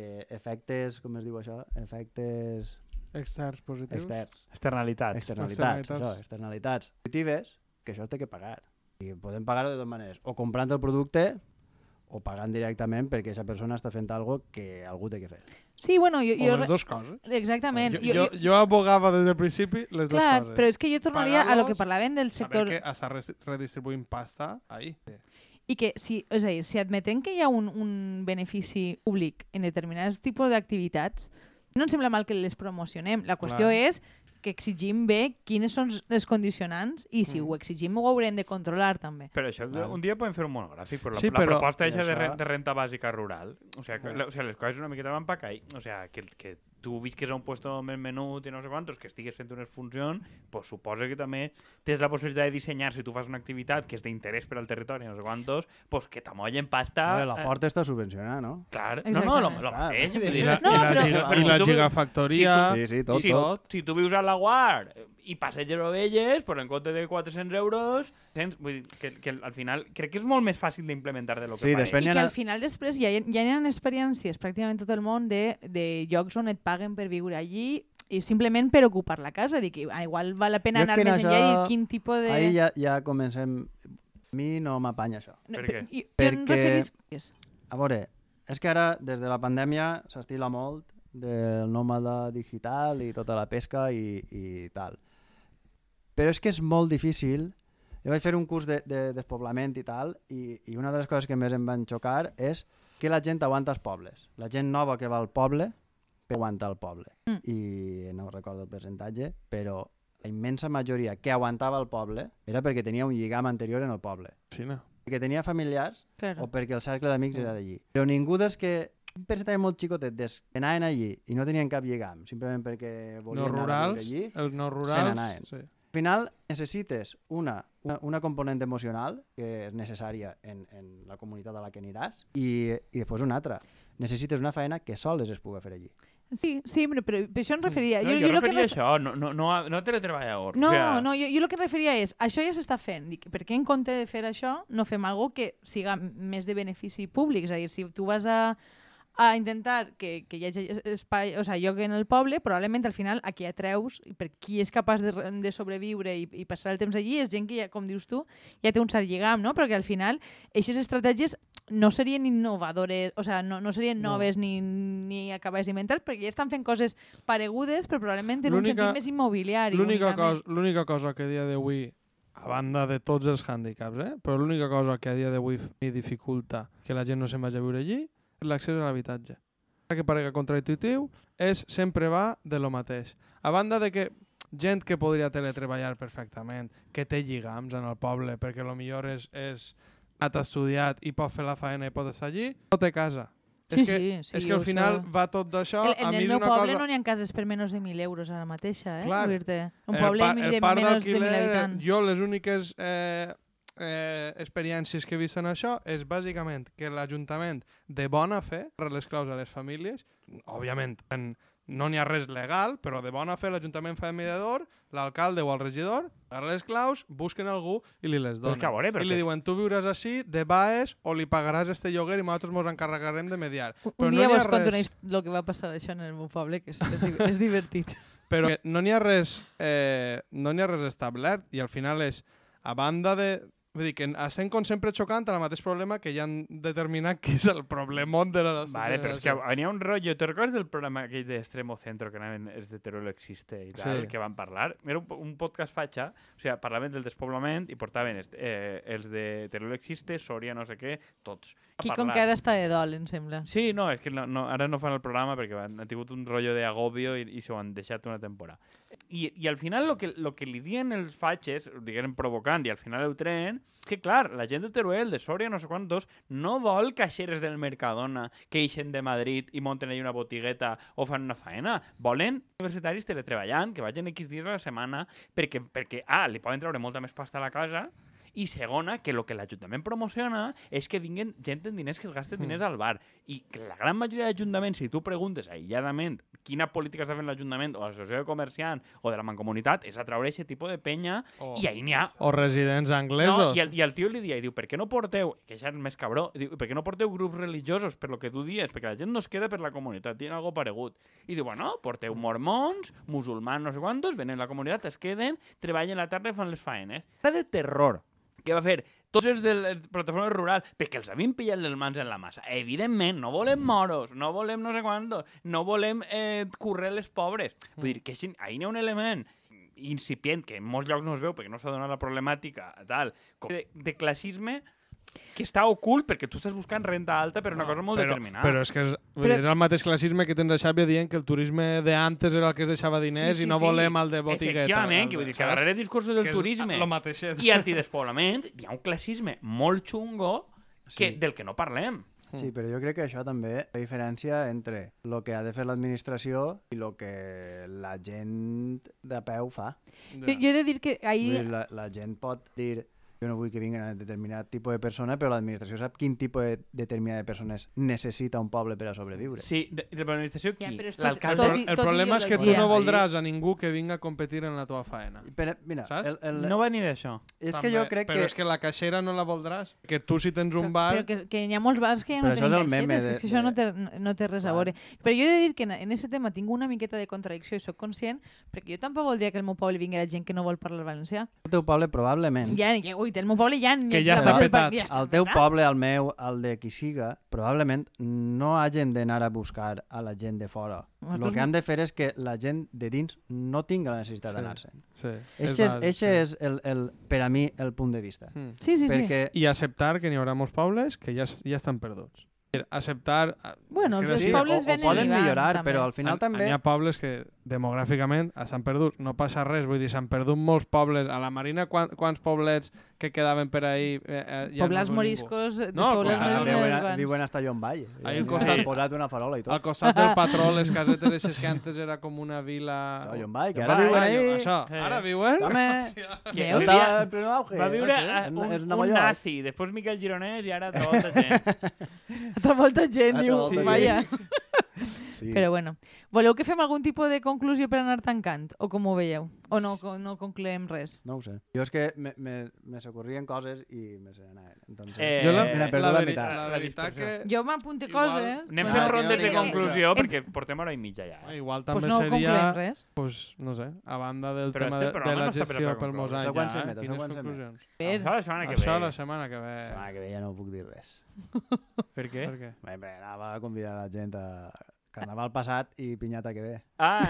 de efectes, com es diu això? Efectes Externs positius. externs. Externalitats. Externalitats, Externalitats. això, externalitats positives, que això té que pagar. I podem pagar de dues maneres, o comprant el producte o pagant directament perquè aquesta persona està fent algo que algú té que fer. Sí, bueno, jo... O jo les dues coses. Exactament. Jo, jo, jo abogava des del principi les dues clar, coses. però és que jo tornaria a lo que parlaven del sector... Saber que està redistribuint pasta ahí. i que si, és a dir, si admetem que hi ha un, un benefici públic en determinats tipus d'activitats, no ens sembla mal que les promocionem. La qüestió Clar. és que exigim bé quines són les condicionants i si Mm. ho exigim ho haurem de controlar també. Però això Val. un dia podem fer un monogràfic, però la, Sí, la però- proposta eixa de, Això- re- de renta bàsica rural, o sea, que, o sea, les coses una miqueta van pa cair, o sea, que, que tu visques a un puesto més menut i no sé quantos, que estigues fent unes funcions, pues suposa que també tens la possibilitat de dissenyar, si tu fas una activitat que és d'interès per al territori, no sé quantos, pues que t'amollen pasta... Vale, la eh, Ford està subvencionada, no? Clar, no, no, lo, lo mateix. I dir, la, No, i la, però- giga, però i si la tu- gigafactoria... Sí, sí, tot, si, tot. si tu vius a la Guard i passeges ovelles, però en compte de 400 euros, tens, vull dir, que, que al final crec que és molt més fàcil d'implementar de lo que Sí, pareix. després I que al final després ja, hi- ja hi ha experiències pràcticament tot el món de, de llocs on et paguen per viure allí i simplement per ocupar la casa. Dic, ah, igual val la pena Jo anar més enllà i dir això- quin tipus de... Ahir ja, ja comencem... A mi no m'apanya això. No, Per què? i- Perquè- referís... A veure, és que ara, des de la pandèmia, s'estila molt del nòmada digital i tota la pesca i, i tal. Però és que és molt difícil. Jo vaig fer un curs de, de despoblament i tal, i, i una de les coses que més em van xocar és que la gent aguanta els pobles. La gent nova que va al poble, aguanta el poble. Mm. I no recordo el percentatge, però la immensa majoria que aguantava el poble era perquè tenia un lligam anterior en el poble. Sí, no. Que tenia familiars Claro. o perquè el cercle d'amics era d'allí. Però ningú dels que un percentatge molt xicotet des que anaven allí i no tenien cap lligam, simplement perquè volien No anar a rurals, viure allí, els no se rurals... n'anaven. Sí. Al final necessites una, una, una component emocional que és necessària en, en la comunitat a la que aniràs i, i després una altra. Necessites una feina que soles es pugui fer allí. Sí, sí, però, però per això em referia. No, jo, jo, jo lo que referia a ref- això, no, no, no, a- no a teletreballadors. No, o sea, no, jo, jo el que referia és, això ja s'està fent. Dic, per què en compte de fer això no fem algo que siga més de benefici públic? És a dir, si tu vas a, a intentar que, que hi hagi espai, o sigui, lloc en el poble, probablement al final a qui atreus, i per qui és capaç de, de sobreviure i, i passar el temps allí, és gent que, ja, com dius tu, ja té un cert lligam, no? Però que al final aquestes estratègies no serien innovadores, o sigui, no, no serien No. noves ni, ni acabades d'inventar, perquè ja estan fent coses paregudes, però probablement en un sentit més immobiliari. L'única cosa, cosa que a dia d'avui, a banda de tots els hàndicaps, eh? però l'única cosa que a dia d'avui dificulta que la gent no se'n vagi a viure allí l'accés a l'habitatge. Que parega contraintuitiu és sempre va de lo mateix. A banda de que gent que podria teletreballar perfectament, que té lligams en el poble, perquè lo millor és, és anat estudiat i pot fer la feina i pot estar allí, no té casa. Sí, és que, sí, sí, és que al final sé. va tot d'això, en el meu poble cosa... no n'hi ha cases per menys de 1.000 euros ara mateixa, eh? Clar. Un El poble pa- de, el de menys de 1.000 d'alquiler, habitants. Jo les úniques eh, eh, experiències que he vist en això és bàsicament que l'Ajuntament de bona fe per les claus a les famílies, òbviament en, no n'hi ha res legal, però de bona fe l'Ajuntament fa de mediador, l'alcalde o el regidor agarra les claus, busquen algú i li les Però donen. a veure, però I li diuen, tu viuràs així, de baes, o li pagaràs este lloguer i nosaltres ens encarregarem de mediar. Un, però un no dia ha vos conto lo que va passar això en el meu poble, que és, és, és divertit. però no n'hi ha res eh, no n'hi ha res establert i al final és a banda de vull dir que estem com sempre xocant el mateix problema que ja han determinat que és el problemón de la nostra Vale, però és que n'hi ha un rotllo. Te'n recordes del programa aquell d'Extremo Centro que anaven els de Teruel Existe i tal, Sí. que van parlar? Era un, un podcast fatxa, o sigui, parlaven del despoblament i portaven est, eh, els de Teruel Existe, Soria, no sé què, tots. Aquí com que ara està de dol, em sembla. Sí, no, és que no, no, ara no fan el programa perquè van, han tingut un rotllo d'agobio i, i s'ho han deixat una temporada. I, I al final lo que, lo que li diuen els fatxes, diguem provocant, i al final ho treen, és que clar, la gent de Teruel, de Soria, no sé quantos, no vol caixeres del Mercadona que eixen de Madrid i monten allà una botigueta o fan una faena. Volen universitaris teletreballant, que vagin X dies a la setmana, perquè, perquè A, li poden treure molta més pasta a la casa, i segona, que el que l'Ajuntament promociona és que vinguen gent amb diners que es gasten Mm. diners al bar. I que la gran majoria d'ajuntaments, si tu preguntes aïlladament quina política està fent l'Ajuntament o l'associació de comerciant o de la mancomunitat, és atraure aquest tipus de penya O- i ahí n'hi ha. o residents No, anglesos i, el, I el tio li dia, i diu, per què no porteu, que això és més cabró, diu, per què no porteu grups religiosos per lo que tu dies? Perquè la gent no es queda per la comunitat, tiene algo paregut. I diu, bueno, porteu mormons, musulmans, no sé quantos, venen a la comunitat, es queden, treballen la tarda i fan les faenes. Està de terror. Què va fer? Tots els de la plataforma rural, perquè els havien pillat les mans en la massa. Evidentment, no volem moros, no volem no sé quantos, no volem eh, currer les pobres. Vull dir, que així- ahí n'hi ha un element incipient, que en molts llocs no es veu perquè no s'ha donat la problemàtica, tal, de, de classisme que està ocult perquè tu estàs buscant renta alta per una cosa molt però, determinada. Però és que és, Però- és el mateix classisme que tens a Xàbia dient que el turisme d'antes era el que es deixava diners i no volem el de botigueta. Efectivament, el que de- vull dir que darrere del discurs del Que és turisme i antidespoblament hi ha un classisme molt xungo que, Sí. del que no parlem. Sí, però jo crec que això també la diferència entre el que ha de fer l'administració i el que la gent de peu fa. Jo, jo he de dir que ahir... la, la gent pot dir jo no vull que vinguin a determinat tipus de persona, però l'administració sap quin tipus de determinada de persones necessita un poble per a sobreviure. Sí, de, de l'administració Ja, qui? però és tot- L'alcalde? tot El, el tot problema és que tu no voldràs a ningú que vinga a competir en la teva faena. Però, mira, Saps? el, el, No va ni d'això. és També, que jo crec però que... és que la caixera no la voldràs. Que tu si tens un bar... Però que, que hi ha molts bars que ja Però no tenen el meme caixeres, de- és que això no té, no, té res a veure. Però jo he de dir que en, en aquest tema tinc una miqueta de contradicció i sóc conscient, perquè jo tampoc voldria que al meu poble vinguera gent que no vol parlar valencià. el teu poble probablement... Ja, ja, ui, el meu poble ja... Que ja està petat. el teu poble, el meu, el de qui siga, probablement no hagin d'anar a buscar a la gent de fora. El que han de fer és que la gent de dins no tinga la necessitat Sí. d'anar-se'n. Sí, Eixe és, sí. és el, el, per a mi el punt de vista. Mm. Sí, sí, sí. Perquè I acceptar que n'hi haurà molts pobles que ja, ja estan perduts. Acceptar... Bueno, és que els pobles o, venen o poden i van, millorar, també. però al final també... N'hi ha pobles que demogràficament estan perduts, no passa res, vull dir, s'han perdut molts pobles. A la Marina, quan, quants poblets que quedaven per ahí... Eh, eh, ja Poblats no moriscos, No, pobles clar, el viuen, urbans. a, viuen hasta John Valle. Ahí al costat. han posat una farola i ningú. Al tot. costat del patró, les casetes eixes que antes era com una vila... Això, John Valle, que ara viuen ahí. Això, Eh. ara viuen? Home, Que un dia en pleno auge. va viure no sé, a- en- un, en un nazi, després Miquel Gironès i ara tota gent. Altra volta gent, Altra diu, volta gent. vaya. Sí. Però bueno, voleu que fem algun tipus de conclusió per anar tancant? O com ho veieu? O no, no concluem res? No ho sé. Jo és que me, me, me s'ocorrien coses i me se n'anaven. Entonces, Eh, Jo la, la, la meitat. la La veritat que... Jo m'apunte coses, eh? Anem fent rondes de conclusió perquè portem hora i mitja ja. Ah, Igual també no seria... res. Pues, no sé, a banda del Però tema este de, de la gestió per molts anys, Això quan ja, se eh? met, això Quines quan se met. conclusions? Això la setmana que Això ve. la setmana que ve. La setmana que ve ja no puc dir res. Per què? Per què? Bé, bé, anava a convidar la gent a Carnaval passat i pinyata que ve. Ah,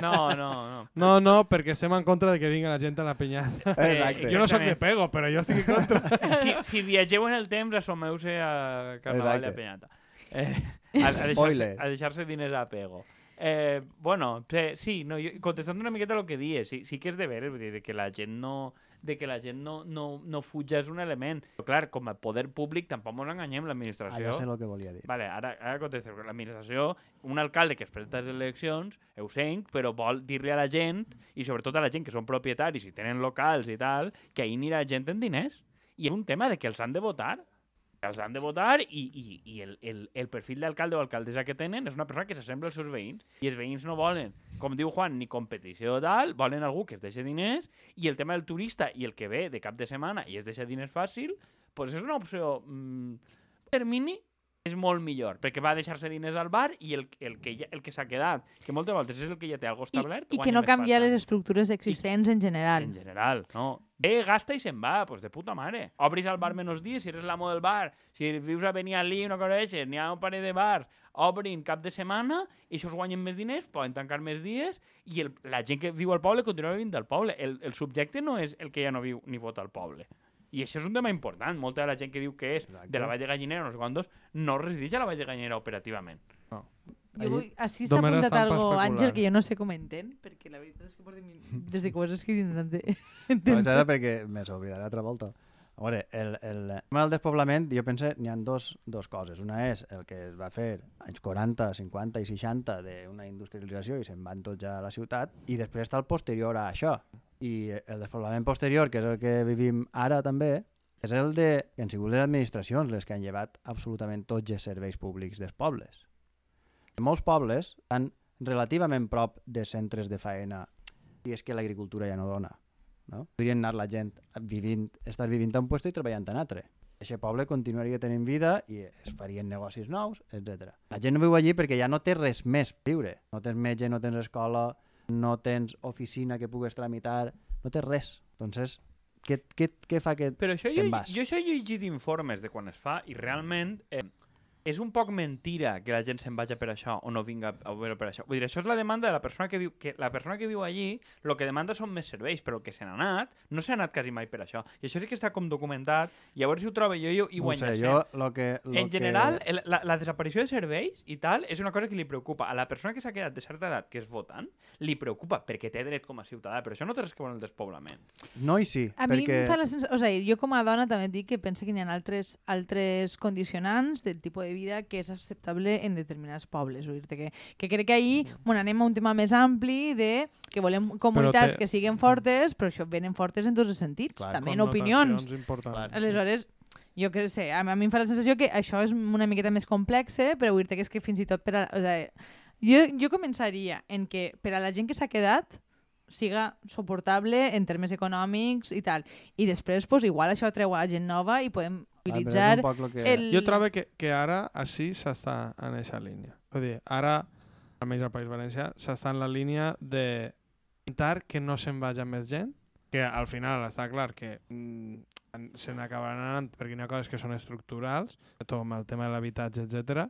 no, no, no. no. No, no, perquè estem en contra de que vinga la gent a la pinyata. Exacte. Jo no sóc de pego, però jo estic en contra. si, si viatgeu en el temps, assomeu-se a Carnaval i a Exacte. Penyata. Eh, a, a deixar-se deixar diners a pego. Eh, bueno, sí, sí no, jo, contestant una miqueta el que dies, sí, sí que és de veres, vull dir, de que la gent no de que la gent no, no, no fuja és un element. Però clar, com a poder públic tampoc ens enganyem Ah, l'administració. ja sé el que volia dir. Vale, ara, ara contestes. L'administració, un alcalde que es presenta a les eleccions, ho senc, però vol dir-li a la gent, i sobretot a la gent que són propietaris i tenen locals i tal, que ahir anirà gent en diners. I és un tema de que els han de votar. Els han de votar i, i, i el, el, el perfil d'alcalde o alcaldessa que tenen és una persona que s'assembla als seus veïns. I els veïns no volen, com diu Juan, ni competició tal, volen algú que es deixi diners i el tema del turista i el que ve de cap de setmana i es deixa diners fàcil, pues és una opció mm, termini és molt millor, perquè va deixar-se diners al bar i el, el que, ja, el que s'ha quedat, que moltes voltes és el que ja té algo I, establert, I que guanya no canvia les estructures existents en general. En general, no. Ve, gasta i se'n va, pues de puta mare. Obris al bar menys dies, si eres l'amo del bar, si vius a Benialí, una cosa d'aixes, n'hi ha un parell de bars, obrin cap de setmana, i això guanyen més diners, poden tancar més dies, i el, la gent que viu al poble continua vivint del poble. El, el subjecte no és el que ja no viu ni vota al poble. I això és un tema important. Molta de la gent que diu que és Exacte. de la Vall de Gallinera, no sé quantos, no resideix a la Vall de Gallinera operativament. Jo vull, així s'ha apuntat algo, especular. Àngel, que jo no sé com entén, perquè la veritat és que portem des de que ho has escrit intentant. No, això era perquè me s'oblidarà altra volta. A veure, el, el, el tema del despoblament, jo penso, n'hi ha dos, dos coses. Una és el que es va fer anys 40, 50 i 60 d'una industrialització i se'n van tots ja a la ciutat, i després està el posterior a això. I el despoblament posterior, que és el que vivim ara també, és el de que han sigut les administracions les que han llevat absolutament tots els serveis públics dels pobles. Molts pobles estan relativament prop de centres de faena i és que l'agricultura ja no dona. No? Podrien anar la gent vivint, estar vivint a un lloc i treballant en altre. Aquest poble continuaria tenint vida i es farien negocis nous, etc. La gent no viu allí perquè ja no té res més viure. No tens metge, no tens escola, no tens oficina que pugues tramitar, no tens res. Entonces, què, què, què fa que... Però això jo, vas. jo això he llegit informes de quan es fa i realment eh, és un poc mentira que la gent se'n vagi per això o no vinga a veure per això. Vull dir, això és la demanda de la persona que viu, que la persona que viu allí, el que demanda són més serveis, però el que se n'ha anat no s'ha anat quasi mai per això. I això sí que està com documentat, i a veure si ho trobo jo i, i ho no sé, jo lo que... Lo En que... general, el, la, la desaparició de serveis i tal és una cosa que li preocupa. A la persona que s'ha quedat de certa edat, que és votant, li preocupa perquè té dret com a ciutadà, però això no té res que veure amb el despoblament. No i sí, A mi perquè... em fa la sensació... O sigui, jo com a dona també dic que penso que hi ha altres, altres condicionants del tipus de vida que és acceptable en determinats pobles. Vull dir que, que crec que ahir bueno, anem a un tema més ampli de que volem comunitats té- que siguin fortes, però això venen fortes en tots els sentits, Clar, també en opinions. Importants. Aleshores, jo que sé, a mi, em fa la sensació que això és una miqueta més complex, però vull dir que és que fins i tot per a... O sigui, jo, jo començaria en que per a la gent que s'ha quedat siga suportable en termes econòmics i tal. I després, pues, igual això atreu a gent nova i podem És utilitzar lo que... el... Jo trobo que, que ara així s'està en aquesta línia. Vull dir, ara, almenys al País Valencià, s'està en la línia de intentar que no se'n vagi més gent, que al final està clar que mm, se n'acabaran anant perquè hi ha coses que són estructurals, tot amb el tema de l'habitatge, etc.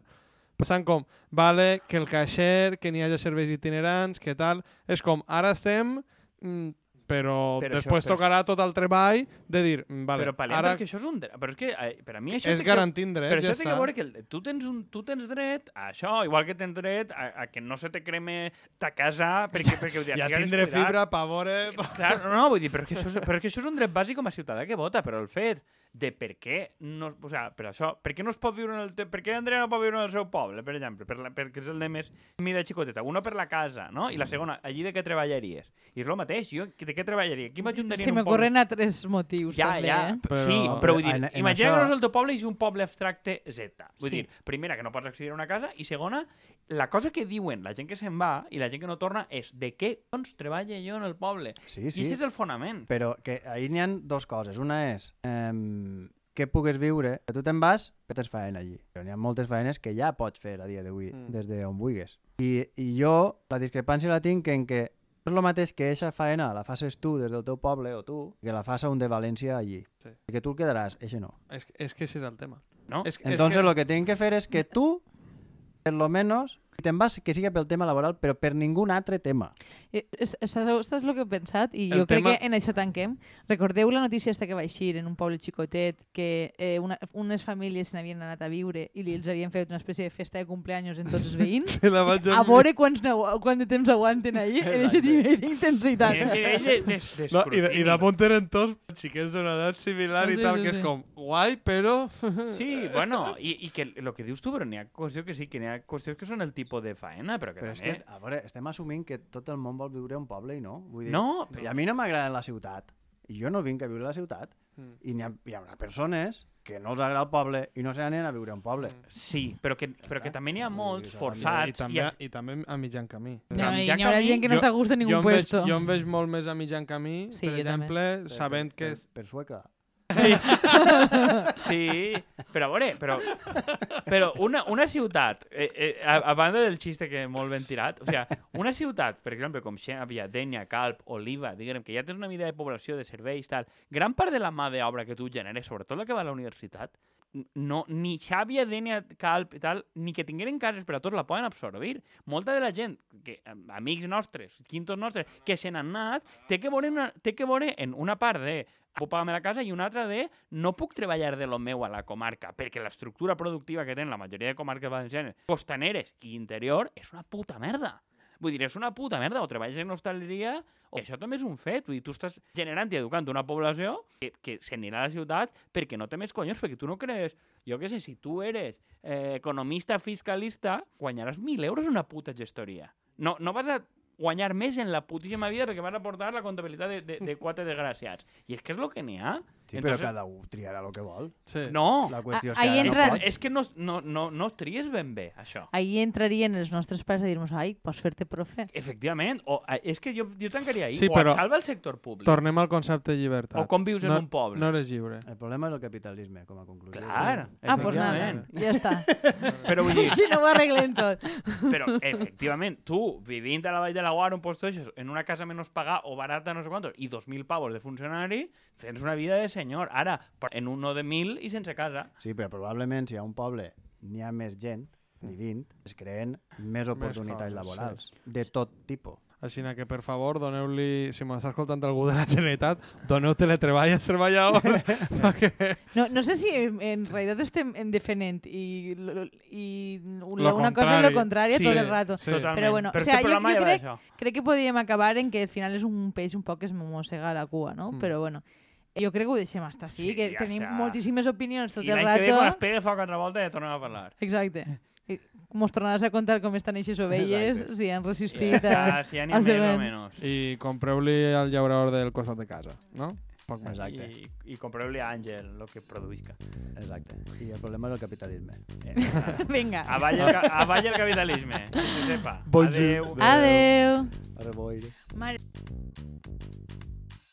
Passant com, vale, que el caixer, que n'hi hagi serveis itinerants, que tal... És com, ara estem... Mm, però, Però això- després però- tocarà tot el treball de dir, mm, vale, però palem ara perquè això és un dret. Però és que eh, per a mi això és té que- drets, Però ja això té que veure que el- tu tens, un, tu tens dret a això, igual que tens dret a, a que no se te creme ta casa perquè, perquè ho Ja estigues tindré cuidat. fibra pa veure... Clar, no, no, vull dir, però és, que això és, però és que això és un dret bàsic com a ciutadà que vota, però el fet de per què no, o sea, per això, per què no es pot viure en el te, per què Andrea no pot viure en el seu poble, per exemple, per la, perquè és el de més mida xicoteta, una per la casa, no? I la segona, allí de què treballaries? I és el mateix, jo de què treballaria? Qui m'ajuntaria Se en un poble? m'ocorren altres motius, Ja, també, ja, eh? però... Sí, però vull dir, En- en imagina això- que no és el teu poble i és un poble abstracte Z. Vull Sí. dir, primera, que no pots accedir a una casa, i segona, la cosa que diuen la gent que se'n va i la gent que no torna és de què doncs treballa jo en el poble. Sí, I sí. aquest és el fonament. Però que ahir n'hi ha dos coses. Una és eh, que pugues viure, que tu te'n vas, que tens feina allí. Però n'hi ha moltes feines que ja pots fer a dia d'avui, Mm. des d'on vulguis. I, I jo la discrepància la tinc en que és el mateix que eixa feina la faces tu des del teu poble o tu, que la fas a un de València allí. Sí. I que tu el quedaràs, eixe no. És, és que ese és el tema. No? És, Entonces és lo que tienen que fer és que tu, per lo menos, te'n vas, que siga pel tema laboral, però per ningú altre tema. Eh, és- Saps, saps el que he pensat? I El jo crec tema- que en això tanquem. Recordeu la notícia esta que va eixir en un poble xicotet que eh, una, unes famílies se n'havien anat a viure i li- els havien fet una espècie de festa de cumpleaños en tots els veïns? la vaig a veure quants, quant de temps aguanten allí en aquest nivell d'intensitat. De- de- No, i, de, I d'escrutini. damunt eren tots xiquets d'una edat similar Sí, i tal, sí, que sí. és com guai, però... Sí, bueno, i, i que el que dius tu, però n'hi ha qüestions que sí, que n'hi ha qüestions que són el tipus de faena, però que Però és també... que, a veure, estem assumint que tot el món vol viure a un poble i no. Vull dir, No, I a mi no m'agrada la ciutat. I jo no vinc a viure a la ciutat. Mm. I n'hi ha, hi ha persones que no els agrada el poble i no se n'anen a viure a un poble. Sí, però que, però que també n'hi ha molts això I, forçats. també, a- I també a mitjan camí. No, a i mitjà hi haurà gent que no jo- està a gust en jo ningú veig, puesto. jo em veig molt més a mitjan camí, Sí, per jo també. exemple, sabent que... Per, és- per sueca. Sí, sí. però a veure, però, però una, una ciutat, eh, eh, a, a banda del xiste que molt ben tirat, o sigui, una ciutat, per exemple, com Xàbia, Dènia, Calp, Oliva, diguem que ja tens una mida de població, de serveis, tal, gran part de la mà d'obra que tu generes, sobretot la que va a la universitat, no, ni Xàbia, Dènia, Calp i tal, ni que tingueren cases per a tots la poden absorbir. Molta de la gent, que, am- amics nostres, quintos nostres, que se n'han anat, té que, veure una, té que veure en una part de puc pagar-me la casa i una altra de no puc treballar de lo meu a la comarca perquè l'estructura productiva que tenen la majoria de comarques valencianes, costaneres i interior, és una puta merda. Vull dir, és una puta merda. O treballes en hostaleria, o això també és un fet. Vull dir, tu estàs generant i educant una població que, que se n'anirà a la ciutat perquè no té més conyos, perquè tu no crees... Jo què sé, si tu eres eh, economista fiscalista, guanyaràs 1.000 euros una puta gestoria. No, no vas a guanyar més en la putíssima vida perquè vas a portar la comptabilitat de, de, de quatre desgraciats. I és que és el que n'hi ha. Sí, però cada un triarà el que vol. Sí. No, La qüestió és que entra- no és que no, no, no, no es tries ben bé, això. Ahí entrarien els nostres pares a dir-nos ai, pots fer-te profe. Efectivament. O, és que jo, jo tancaria ahí. Sí, o però- et salva el sector públic. Tornem al concepte de llibertat. O com vius en no, un poble. No eres lliure. El problema és el capitalisme, com a conclusió. Clar, Ah, doncs nada, efectivament. ja està. Però vull dir, si no ho arreglen tot. però efectivament, tu, vivint a la Vall de la Guara, un d'això, en una casa menos pagada o barata, no sé quantos, i 2.000 pavos de funcionari, tens una vida de senyor. Ara, en uno de 1.000 i sense casa. Sí, però probablement si hi ha un poble n'hi ha més gent vivint, es creen més oportunitats coses, laborals, de tot tipus. Així que, per favor, doneu-li, si m'està escoltant algú de la Generalitat, doneu teletreball als treballadors. perquè... No, no sé si en, en realitat estem en defenent i, i una Lo cosa contrari. lo contrari Sí, tot el rato. sí. Totalment. Però bueno, Però o sea, jo- jo crec-. Crec que podríem acabar en que al final és un peix un poc que es mossega la cua, no? Mm. Però bueno, jo crec que ho deixem estar així, Sí, que ja tenim està. moltíssimes opinions tot I el l'any que ve, rato. quan es pegue foc altra volta, ja tornem a parlar. Exacte. I mos tornaràs a contar com estan eixes ovelles, Exacte. si han Ja resistit està, a... si hi ha ni al més o menys. I compreu-li el llaurador del costat de casa, no? Poc més. Exacte. I, i compreu-li a Àngel el que produïsca. Exacte. I el problema és el capitalisme. Ja està. Vinga. Avall el, avall el capitalisme. Que se sepa. Adeu. Adeu. Ara boire. Mare...